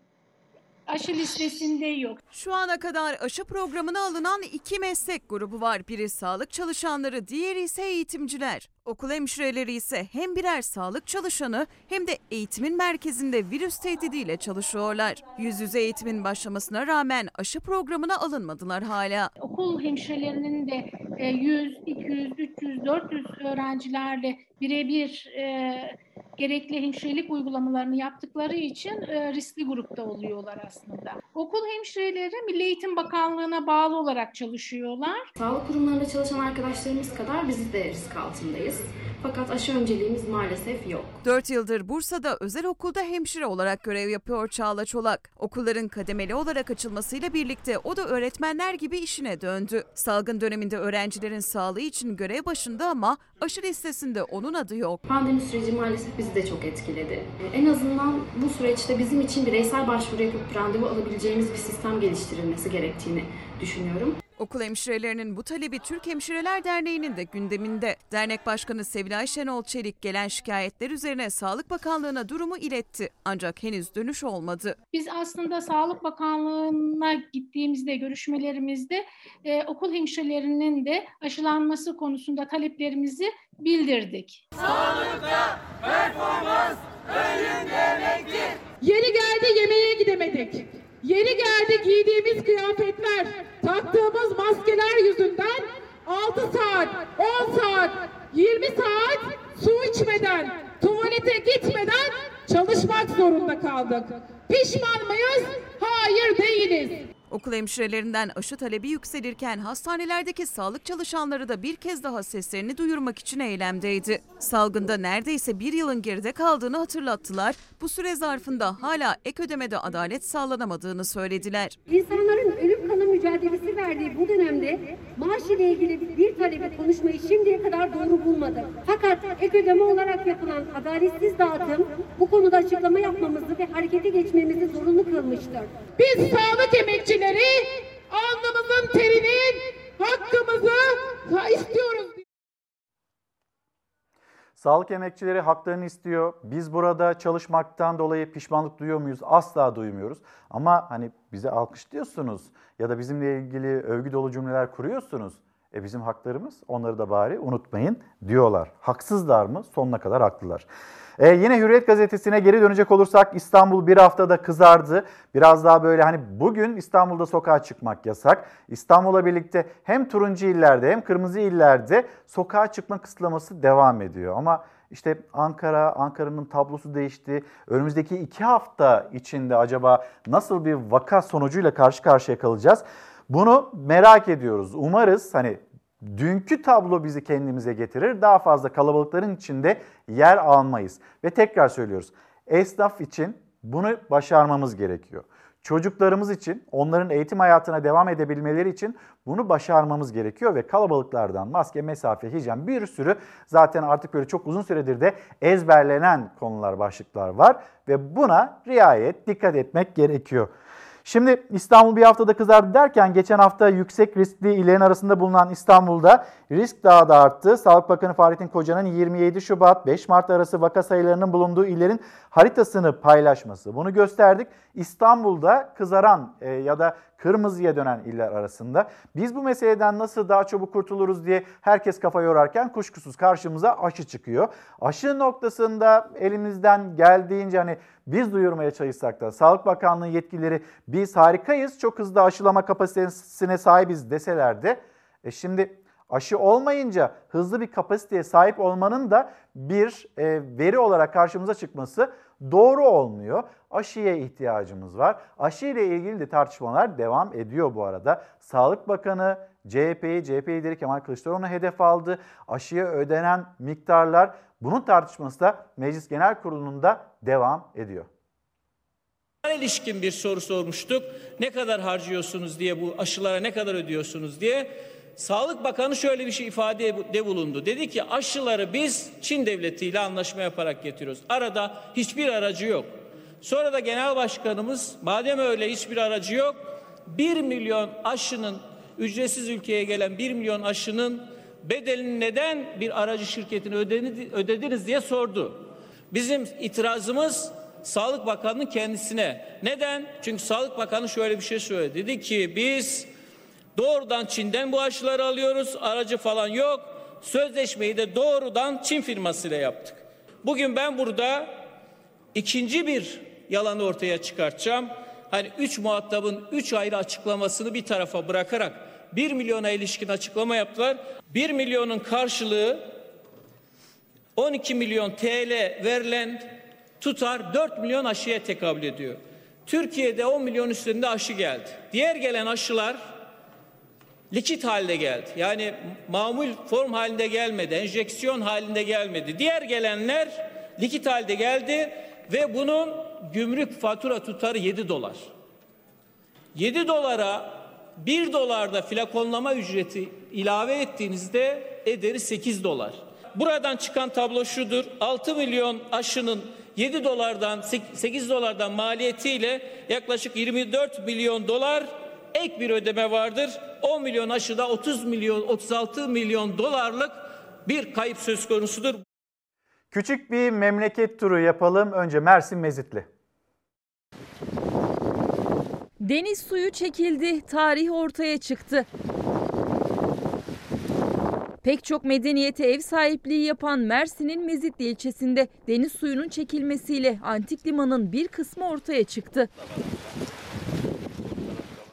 S52: Aşı listesinde yok.
S53: Şu ana kadar aşı programına alınan iki meslek grubu var. Biri sağlık çalışanları, diğeri ise eğitimciler. Okul hemşireleri ise hem birer sağlık çalışanı hem de eğitimin merkezinde virüs tehdidiyle çalışıyorlar. Yüz yüze eğitimin başlamasına rağmen aşı programına alınmadılar hala.
S52: Okul hemşirelerinin de e, 100, 200, 300, 400 öğrencilerle birebir e, gerekli hemşirelik uygulamalarını yaptıkları için e, riskli grupta oluyorlar aslında. Okul hemşireleri Milli Eğitim Bakanlığı'na bağlı olarak çalışıyorlar.
S50: Sağlık kurumlarında çalışan arkadaşlarımız kadar biz de risk altındayız. Fakat aşı önceliğimiz maalesef yok.
S53: 4 yıldır Bursa'da özel okulda hemşire olarak görev yapıyor Çağla Çolak. Okulların kademeli olarak açılmasıyla birlikte o da öğretmenler gibi işine döndü. Salgın döneminde öğrencilerin sağlığı için görev başında ama aşı listesinde onun adı yok.
S50: Pandemi süreci maalesef bizi de çok etkiledi. En azından bu süreçte bizim için bireysel başvuru yapıp randevu alabileceğimiz bir sistem geliştirilmesi gerektiğini düşünüyorum.
S53: Okul hemşirelerinin bu talebi Türk Hemşireler Derneği'nin de gündeminde. Dernek Başkanı Sevilay Şenol Çelik gelen şikayetler üzerine Sağlık Bakanlığı'na durumu iletti. Ancak henüz dönüş olmadı.
S52: Biz aslında Sağlık Bakanlığı'na gittiğimizde, görüşmelerimizde e, okul hemşirelerinin de aşılanması konusunda taleplerimizi bildirdik.
S54: Sağlıkta performans önünde emektir.
S55: Yeni geldi yemeğe gidemedik. Yeni geldi giydiğimiz kıyafetler, taktığımız maskeler yüzünden 6 saat, 10 saat, 20 saat su içmeden, tuvalete gitmeden çalışmak zorunda kaldık. Pişman mıyız? Hayır değiliz.
S53: Okul hemşirelerinden aşı talebi yükselirken hastanelerdeki sağlık çalışanları da bir kez daha seslerini duyurmak için eylemdeydi. Salgında neredeyse bir yılın geride kaldığını hatırlattılar. Bu süre zarfında hala ek ödemede adalet sağlanamadığını söylediler.
S56: İnsanların ölüm kalım mücadelesi verdiği bu dönemde maaş ile ilgili bir talebi konuşmayı şimdiye kadar doğru bulmadık. Fakat ek ödeme olarak yapılan adaletsiz dağıtım bu konuda açıklama yapmamızı ve harekete geçmemizi zorunlu kılmıştır.
S55: Biz sağlık emekçileri alnımızın terinin hakkımızı istiyoruz.
S1: Sağlık emekçileri haklarını istiyor. Biz burada çalışmaktan dolayı pişmanlık duyuyor muyuz? Asla duymuyoruz. Ama hani bize alkışlıyorsunuz ya da bizimle ilgili övgü dolu cümleler kuruyorsunuz. E bizim haklarımız onları da bari unutmayın diyorlar. Haksızlar mı? Sonuna kadar haklılar. Ee, yine Hürriyet gazetesine geri dönecek olursak İstanbul bir haftada kızardı. Biraz daha böyle hani bugün İstanbul'da sokağa çıkmak yasak. İstanbul'la birlikte hem turuncu illerde hem kırmızı illerde sokağa çıkma kısıtlaması devam ediyor. Ama işte Ankara, Ankara'nın tablosu değişti. Önümüzdeki iki hafta içinde acaba nasıl bir vaka sonucuyla karşı karşıya kalacağız? Bunu merak ediyoruz. Umarız hani dünkü tablo bizi kendimize getirir. Daha fazla kalabalıkların içinde yer almayız. Ve tekrar söylüyoruz. Esnaf için bunu başarmamız gerekiyor. Çocuklarımız için, onların eğitim hayatına devam edebilmeleri için bunu başarmamız gerekiyor ve kalabalıklardan maske, mesafe, hijyen bir sürü zaten artık böyle çok uzun süredir de ezberlenen konular, başlıklar var ve buna riayet, dikkat etmek gerekiyor. Şimdi İstanbul bir haftada kızardı derken geçen hafta yüksek riskli illerin arasında bulunan İstanbul'da risk daha da arttı. Sağlık Bakanı Fahrettin Koca'nın 27 Şubat 5 Mart arası vaka sayılarının bulunduğu illerin haritasını paylaşması. Bunu gösterdik. İstanbul'da kızaran e, ya da kırmızıya dönen iller arasında. Biz bu meseleden nasıl daha çabuk kurtuluruz diye herkes kafa yorarken kuşkusuz karşımıza aşı çıkıyor. Aşı noktasında elimizden geldiğince hani biz duyurmaya çalışsak da Sağlık Bakanlığı yetkilileri biz harikayız, çok hızlı aşılama kapasitesine sahibiz deseler de e şimdi aşı olmayınca hızlı bir kapasiteye sahip olmanın da bir e, veri olarak karşımıza çıkması doğru olmuyor. Aşıya ihtiyacımız var. Aşı ile ilgili de tartışmalar devam ediyor bu arada. Sağlık Bakanı CHP'yi, CHP lideri Kemal Kılıçdaroğlu'na hedef aldı. Aşıya ödenen miktarlar bunun tartışması da Meclis Genel Kurulu'nda devam ediyor.
S57: ilişkin bir soru sormuştuk. Ne kadar harcıyorsunuz diye bu aşılara ne kadar ödüyorsunuz diye. Sağlık Bakanı şöyle bir şey ifade bulundu. Dedi ki aşıları biz Çin devletiyle anlaşma yaparak getiriyoruz. Arada hiçbir aracı yok. Sonra da genel başkanımız madem öyle hiçbir aracı yok 1 milyon aşının ücretsiz ülkeye gelen 1 milyon aşının bedelini neden bir aracı şirketine ödediniz diye sordu. Bizim itirazımız Sağlık Bakanı'nın kendisine. Neden? Çünkü Sağlık Bakanı şöyle bir şey söyledi. Dedi ki biz doğrudan Çin'den bu aşıları alıyoruz. Aracı falan yok. Sözleşmeyi de doğrudan Çin firmasıyla yaptık. Bugün ben burada ikinci bir yalanı ortaya çıkartacağım. Hani üç muhatabın üç ayrı açıklamasını bir tarafa bırakarak 1 milyona ilişkin açıklama yaptılar. 1 milyonun karşılığı 12 milyon TL verilen tutar 4 milyon aşıya tekabül ediyor. Türkiye'de 10 milyon üstünde aşı geldi. Diğer gelen aşılar likit halde geldi. Yani mamul form halinde gelmedi, enjeksiyon halinde gelmedi. Diğer gelenler likit halde geldi ve bunun gümrük fatura tutarı 7 dolar. 7 dolara 1 dolarda flakonlama ücreti ilave ettiğinizde ederi 8 dolar. Buradan çıkan tablo şudur. 6 milyon aşının 7 dolardan 8 dolardan maliyetiyle yaklaşık 24 milyon dolar ek bir ödeme vardır. 10 milyon aşıda 30 milyon 36 milyon dolarlık bir kayıp söz konusudur.
S1: Küçük bir memleket turu yapalım. Önce Mersin Mezitli.
S43: Deniz suyu çekildi, tarih ortaya çıktı. Pek çok medeniyete ev sahipliği yapan Mersin'in Mezitli ilçesinde deniz suyunun çekilmesiyle antik limanın bir kısmı ortaya çıktı.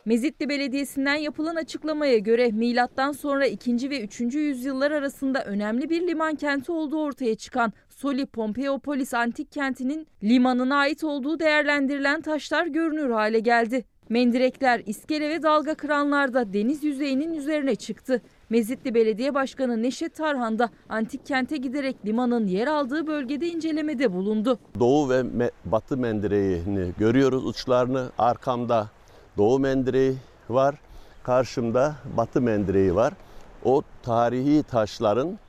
S43: Mezitli Belediyesi'nden yapılan açıklamaya göre milattan sonra 2. ve 3. yüzyıllar arasında önemli bir liman kenti olduğu ortaya çıkan Soli Pompeiopolis antik kentinin limanına ait olduğu değerlendirilen taşlar görünür hale geldi. Mendirekler, iskele ve dalga kıranlar da deniz yüzeyinin üzerine çıktı. Mezitli Belediye Başkanı Neşet Tarhan da antik kente giderek limanın yer aldığı bölgede incelemede bulundu.
S58: Doğu ve batı mendireğini görüyoruz uçlarını. Arkamda doğu mendireği var. Karşımda batı mendireği var. O tarihi taşların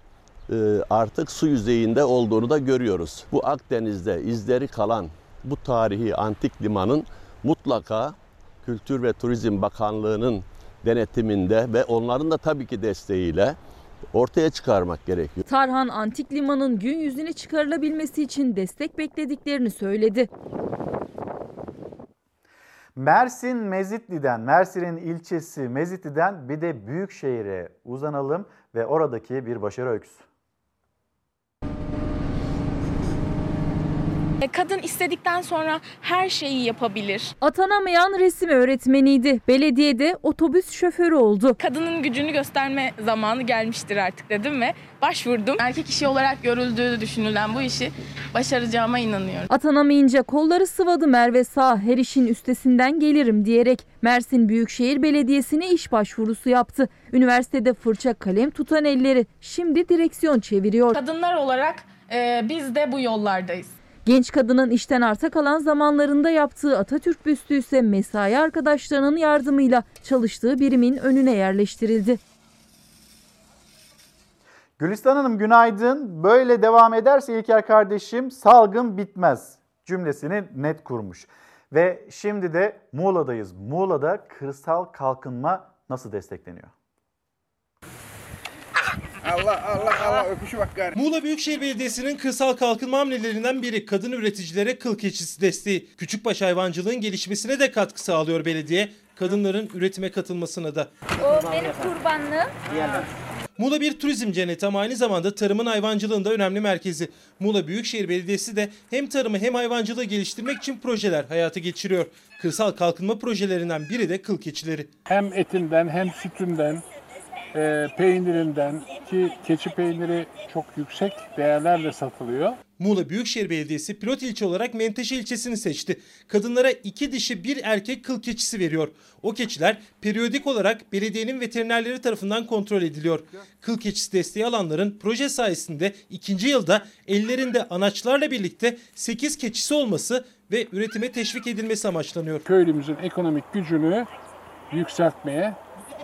S58: artık su yüzeyinde olduğunu da görüyoruz. Bu Akdeniz'de izleri kalan bu tarihi antik limanın mutlaka Kültür ve Turizm Bakanlığı'nın denetiminde ve onların da tabii ki desteğiyle ortaya çıkarmak gerekiyor.
S59: Tarhan Antik Liman'ın gün yüzüne çıkarılabilmesi için destek beklediklerini söyledi.
S1: Mersin Mezitli'den, Mersin'in ilçesi Mezitli'den bir de Büyükşehir'e uzanalım ve oradaki bir başarı öyküsü.
S60: Kadın istedikten sonra her şeyi yapabilir.
S59: Atanamayan resim öğretmeniydi. Belediyede otobüs şoförü oldu.
S60: Kadının gücünü gösterme zamanı gelmiştir artık dedim ve başvurdum. Erkek işi olarak görüldüğü düşünülen bu işi başaracağıma inanıyorum.
S59: Atanamayınca kolları sıvadı Merve Sağ her işin üstesinden gelirim diyerek Mersin Büyükşehir Belediyesi'ne iş başvurusu yaptı. Üniversitede fırça kalem tutan elleri şimdi direksiyon çeviriyor.
S60: Kadınlar olarak e, biz de bu yollardayız.
S59: Genç kadının işten arta kalan zamanlarında yaptığı Atatürk büstü ise mesai arkadaşlarının yardımıyla çalıştığı birimin önüne yerleştirildi.
S1: Gülistan Hanım günaydın. Böyle devam ederse İlker kardeşim salgın bitmez cümlesini net kurmuş. Ve şimdi de Muğla'dayız. Muğla'da kırsal kalkınma nasıl destekleniyor?
S61: Allah Allah Allah öpüşü bak gari.
S62: Muğla Büyükşehir Belediyesi'nin kırsal kalkınma hamlelerinden biri kadın üreticilere kıl keçisi desteği. Küçükbaş hayvancılığın gelişmesine de katkı sağlıyor belediye. Kadınların üretime katılmasına da.
S63: O benim kurbanlığım.
S62: Muğla bir turizm cenneti ama aynı zamanda tarımın hayvancılığın da önemli merkezi. Muğla Büyükşehir Belediyesi de hem tarımı hem hayvancılığı geliştirmek için projeler hayata geçiriyor. Kırsal kalkınma projelerinden biri de kıl keçileri.
S64: Hem etinden hem sütünden e, peynirinden ki keçi peyniri çok yüksek değerlerle satılıyor.
S62: Muğla Büyükşehir Belediyesi pilot ilçe olarak Menteşe ilçesini seçti. Kadınlara iki dişi bir erkek kıl keçisi veriyor. O keçiler periyodik olarak belediyenin veterinerleri tarafından kontrol ediliyor. Kıl keçisi desteği alanların proje sayesinde ikinci yılda ellerinde anaçlarla birlikte 8 keçisi olması ve üretime teşvik edilmesi amaçlanıyor.
S64: Köylümüzün ekonomik gücünü yükseltmeye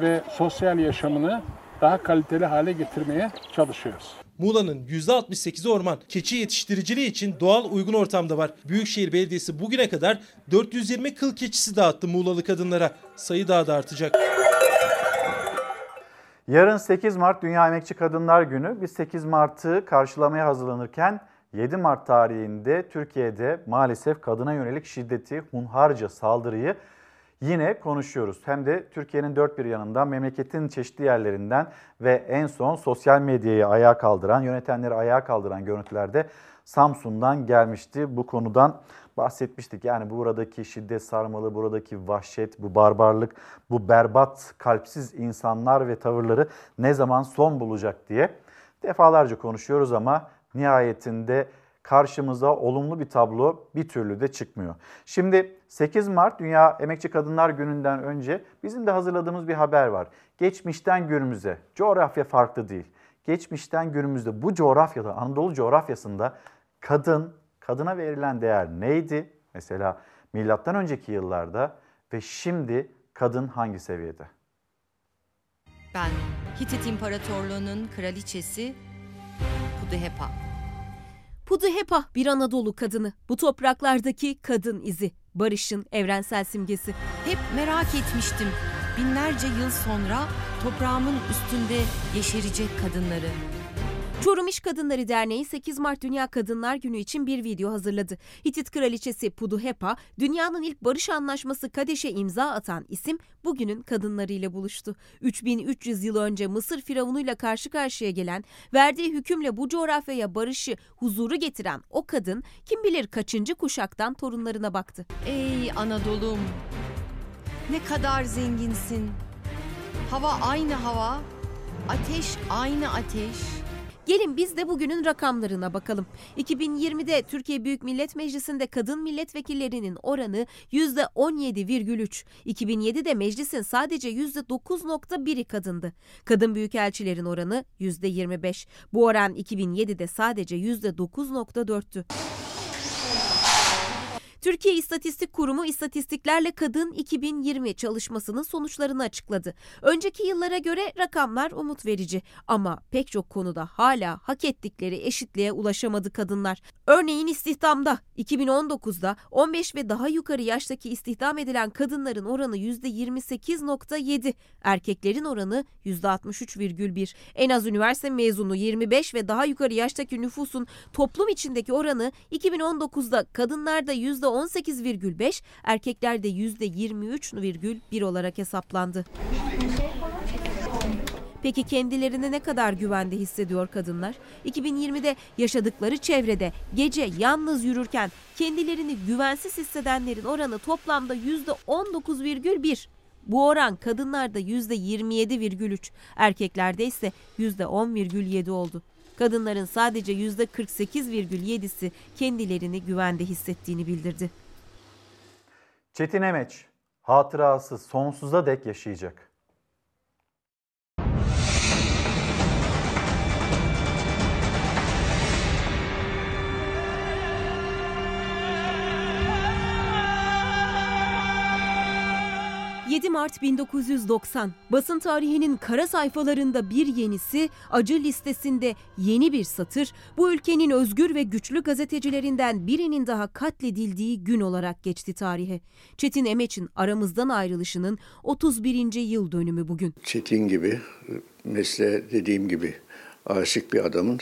S64: ve sosyal yaşamını daha kaliteli hale getirmeye çalışıyoruz.
S62: Muğla'nın %68'i orman. Keçi yetiştiriciliği için doğal uygun ortamda var. Büyükşehir Belediyesi bugüne kadar 420 kıl keçisi dağıttı Muğlalı kadınlara. Sayı daha da artacak.
S1: Yarın 8 Mart Dünya Emekçi Kadınlar Günü. Biz 8 Mart'ı karşılamaya hazırlanırken 7 Mart tarihinde Türkiye'de maalesef kadına yönelik şiddeti, hunharca saldırıyı yine konuşuyoruz. Hem de Türkiye'nin dört bir yanından, memleketin çeşitli yerlerinden ve en son sosyal medyayı ayağa kaldıran, yönetenleri ayağa kaldıran görüntülerde Samsun'dan gelmişti. Bu konudan bahsetmiştik. Yani buradaki şiddet sarmalı, buradaki vahşet, bu barbarlık, bu berbat, kalpsiz insanlar ve tavırları ne zaman son bulacak diye defalarca konuşuyoruz ama nihayetinde karşımıza olumlu bir tablo bir türlü de çıkmıyor. Şimdi 8 Mart Dünya Emekçi Kadınlar Günü'nden önce bizim de hazırladığımız bir haber var. Geçmişten günümüze, coğrafya farklı değil. Geçmişten günümüzde bu coğrafyada, Anadolu coğrafyasında kadın, kadına verilen değer neydi? Mesela milattan önceki yıllarda ve şimdi kadın hangi seviyede?
S65: Ben Hitit İmparatorluğu'nun kraliçesi Puduhepa.
S46: Puduhepa bir Anadolu kadını. Bu topraklardaki kadın izi. Barışın evrensel simgesi.
S65: Hep merak etmiştim. Binlerce yıl sonra toprağımın üstünde yeşerecek kadınları.
S46: Çorum İş Kadınları Derneği 8 Mart Dünya Kadınlar Günü için bir video hazırladı. Hitit Kraliçesi Puduhepa, dünyanın ilk barış anlaşması Kadeş'e imza atan isim bugünün kadınlarıyla buluştu. 3300 yıl önce Mısır firavunuyla karşı karşıya gelen, verdiği hükümle bu coğrafyaya barışı, huzuru getiren o kadın kim bilir kaçıncı kuşaktan torunlarına baktı.
S65: Ey Anadolu'm! Ne kadar zenginsin. Hava aynı hava, ateş aynı ateş.
S46: Gelin biz de bugünün rakamlarına bakalım. 2020'de Türkiye Büyük Millet Meclisi'nde kadın milletvekillerinin oranı %17,3. 2007'de meclisin sadece %9,1'i kadındı. Kadın büyükelçilerin oranı %25. Bu oran 2007'de sadece %9,4'tü. Türkiye İstatistik Kurumu İstatistiklerle Kadın 2020 çalışmasının sonuçlarını açıkladı. Önceki yıllara göre rakamlar umut verici ama pek çok konuda hala hak ettikleri eşitliğe ulaşamadı kadınlar. Örneğin istihdamda 2019'da 15 ve daha yukarı yaştaki istihdam edilen kadınların oranı %28.7, erkeklerin oranı %63,1. En az üniversite mezunu 25 ve daha yukarı yaştaki nüfusun toplum içindeki oranı 2019'da kadınlarda %18,5, erkeklerde %23,1 olarak hesaplandı. Peki kendilerini ne kadar güvende hissediyor kadınlar? 2020'de yaşadıkları çevrede gece yalnız yürürken kendilerini güvensiz hissedenlerin oranı toplamda %19,1. Bu oran kadınlarda %27,3, erkeklerde ise %10,7 oldu. Kadınların sadece %48,7'si kendilerini güvende hissettiğini bildirdi.
S1: Çetin Emeç hatırası sonsuza dek yaşayacak.
S46: ...7 Mart 1990 basın tarihinin kara sayfalarında bir yenisi, acı listesinde yeni bir satır... ...bu ülkenin özgür ve güçlü gazetecilerinden birinin daha katledildiği gün olarak geçti tarihe. Çetin Emeç'in aramızdan ayrılışının 31. yıl dönümü bugün.
S66: Çetin gibi, mesleğe dediğim gibi aşık bir adamın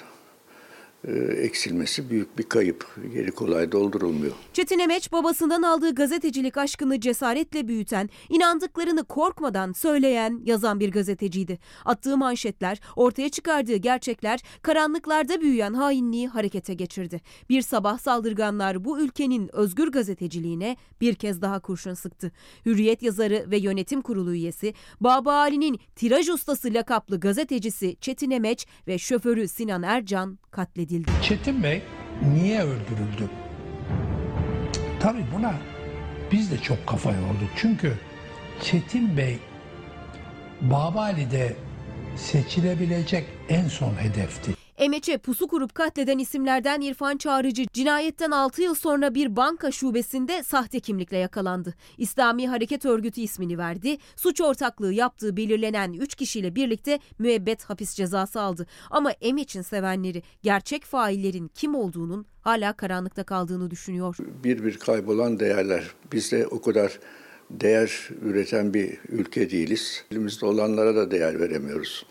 S66: eksilmesi büyük bir kayıp. Geri kolay doldurulmuyor.
S46: Çetin Emeç babasından aldığı gazetecilik aşkını cesaretle büyüten, inandıklarını korkmadan söyleyen, yazan bir gazeteciydi. Attığı manşetler, ortaya çıkardığı gerçekler karanlıklarda büyüyen hainliği harekete geçirdi. Bir sabah saldırganlar bu ülkenin özgür gazeteciliğine bir kez daha kurşun sıktı. Hürriyet yazarı ve yönetim kurulu üyesi, Baba Ali'nin tiraj ustası lakaplı gazetecisi Çetin Emeç ve şoförü Sinan Ercan katledildi.
S67: Çetin Bey niye öldürüldü? Tabii buna biz de çok kafa yorduk. Çünkü Çetin Bey Babali'de seçilebilecek en son hedefti.
S46: Emeç'e pusu kurup katleden isimlerden İrfan Çağrıcı cinayetten 6 yıl sonra bir banka şubesinde sahte kimlikle yakalandı. İslami Hareket Örgütü ismini verdi. Suç ortaklığı yaptığı belirlenen 3 kişiyle birlikte müebbet hapis cezası aldı. Ama Emeç'in sevenleri gerçek faillerin kim olduğunun hala karanlıkta kaldığını düşünüyor.
S66: Bir bir kaybolan değerler. Biz de o kadar değer üreten bir ülke değiliz. Elimizde olanlara da değer veremiyoruz.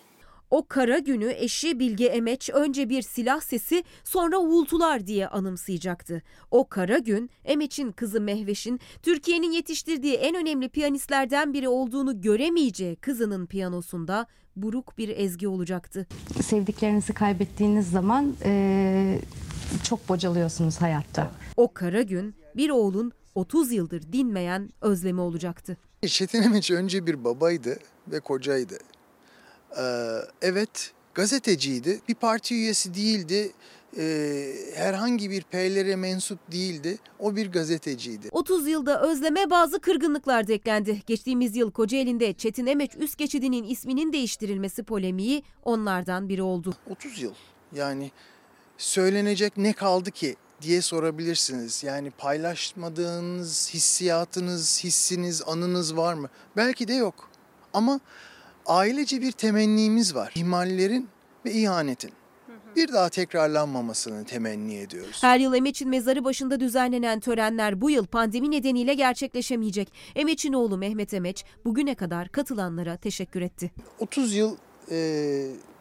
S46: O kara günü eşi Bilge Emeç önce bir silah sesi sonra uğultular diye anımsayacaktı. O kara gün Emeç'in kızı Mehveş'in Türkiye'nin yetiştirdiği en önemli piyanistlerden biri olduğunu göremeyeceği kızının piyanosunda buruk bir ezgi olacaktı.
S68: Sevdiklerinizi kaybettiğiniz zaman e, çok bocalıyorsunuz hayatta.
S46: O kara gün bir oğlun 30 yıldır dinmeyen özlemi olacaktı.
S69: Çetin Emeç önce bir babaydı ve kocaydı. Ee, evet gazeteciydi. Bir parti üyesi değildi. Ee, herhangi bir P'lere mensup değildi. O bir gazeteciydi.
S46: 30 yılda özleme bazı kırgınlıklar da eklendi. Geçtiğimiz yıl Kocaeli'nde Çetin Emeç üst geçidinin isminin değiştirilmesi polemiği onlardan biri oldu.
S69: 30 yıl yani söylenecek ne kaldı ki diye sorabilirsiniz. Yani paylaşmadığınız hissiyatınız, hissiniz, anınız var mı? Belki de yok. Ama ailece bir temennimiz var. İhmallerin ve ihanetin bir daha tekrarlanmamasını temenni ediyoruz.
S46: Her yıl Emeç'in mezarı başında düzenlenen törenler bu yıl pandemi nedeniyle gerçekleşemeyecek. Emeç'in oğlu Mehmet Emeç bugüne kadar katılanlara teşekkür etti.
S69: 30 yıl e,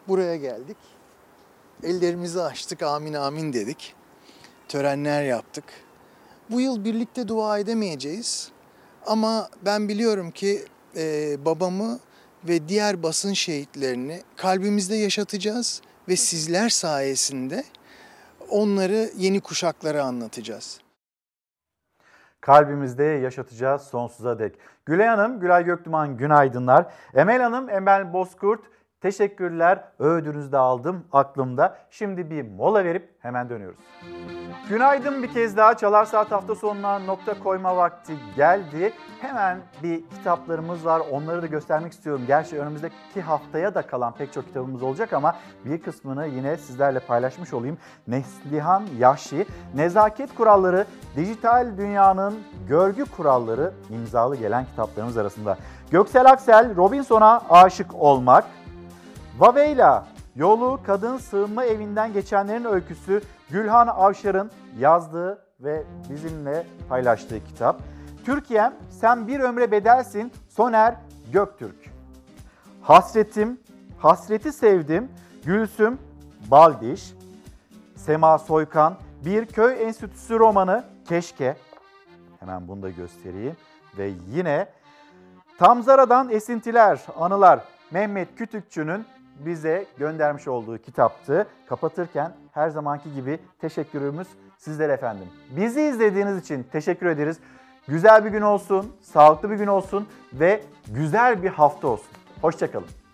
S69: buraya geldik. Ellerimizi açtık amin amin dedik. Törenler yaptık. Bu yıl birlikte dua edemeyeceğiz. Ama ben biliyorum ki e, babamı ve diğer basın şehitlerini kalbimizde yaşatacağız ve sizler sayesinde onları yeni kuşaklara anlatacağız.
S1: Kalbimizde yaşatacağız sonsuza dek. Gülay Hanım, Gülay Göktuman günaydınlar. Emel Hanım, Emel Bozkurt Teşekkürler. Öğüdünüzü de aldım aklımda. Şimdi bir mola verip hemen dönüyoruz. Günaydın bir kez daha. Çalar Saat hafta sonuna nokta koyma vakti geldi. Hemen bir kitaplarımız var. Onları da göstermek istiyorum. Gerçi önümüzdeki haftaya da kalan pek çok kitabımız olacak ama bir kısmını yine sizlerle paylaşmış olayım. Neslihan Yahşi, Nezaket Kuralları, Dijital Dünyanın Görgü Kuralları imzalı gelen kitaplarımız arasında. Göksel Aksel, Robinson'a aşık olmak, Vaveyla, Yolu Kadın Sığınma Evinden Geçenlerin Öyküsü Gülhan Avşar'ın yazdığı ve bizimle paylaştığı kitap. Türkiye'm Sen Bir Ömre Bedelsin Soner Göktürk. Hasretim, Hasreti Sevdim Gülsüm Baldiş. Sema Soykan Bir Köy Enstitüsü romanı Keşke. Hemen bunu da göstereyim. Ve yine Tamzara'dan Esintiler, Anılar Mehmet Kütükçü'nün bize göndermiş olduğu kitaptı. Kapatırken her zamanki gibi teşekkürümüz sizlere efendim. Bizi izlediğiniz için teşekkür ederiz. Güzel bir gün olsun, sağlıklı bir gün olsun ve güzel bir hafta olsun. Hoşçakalın.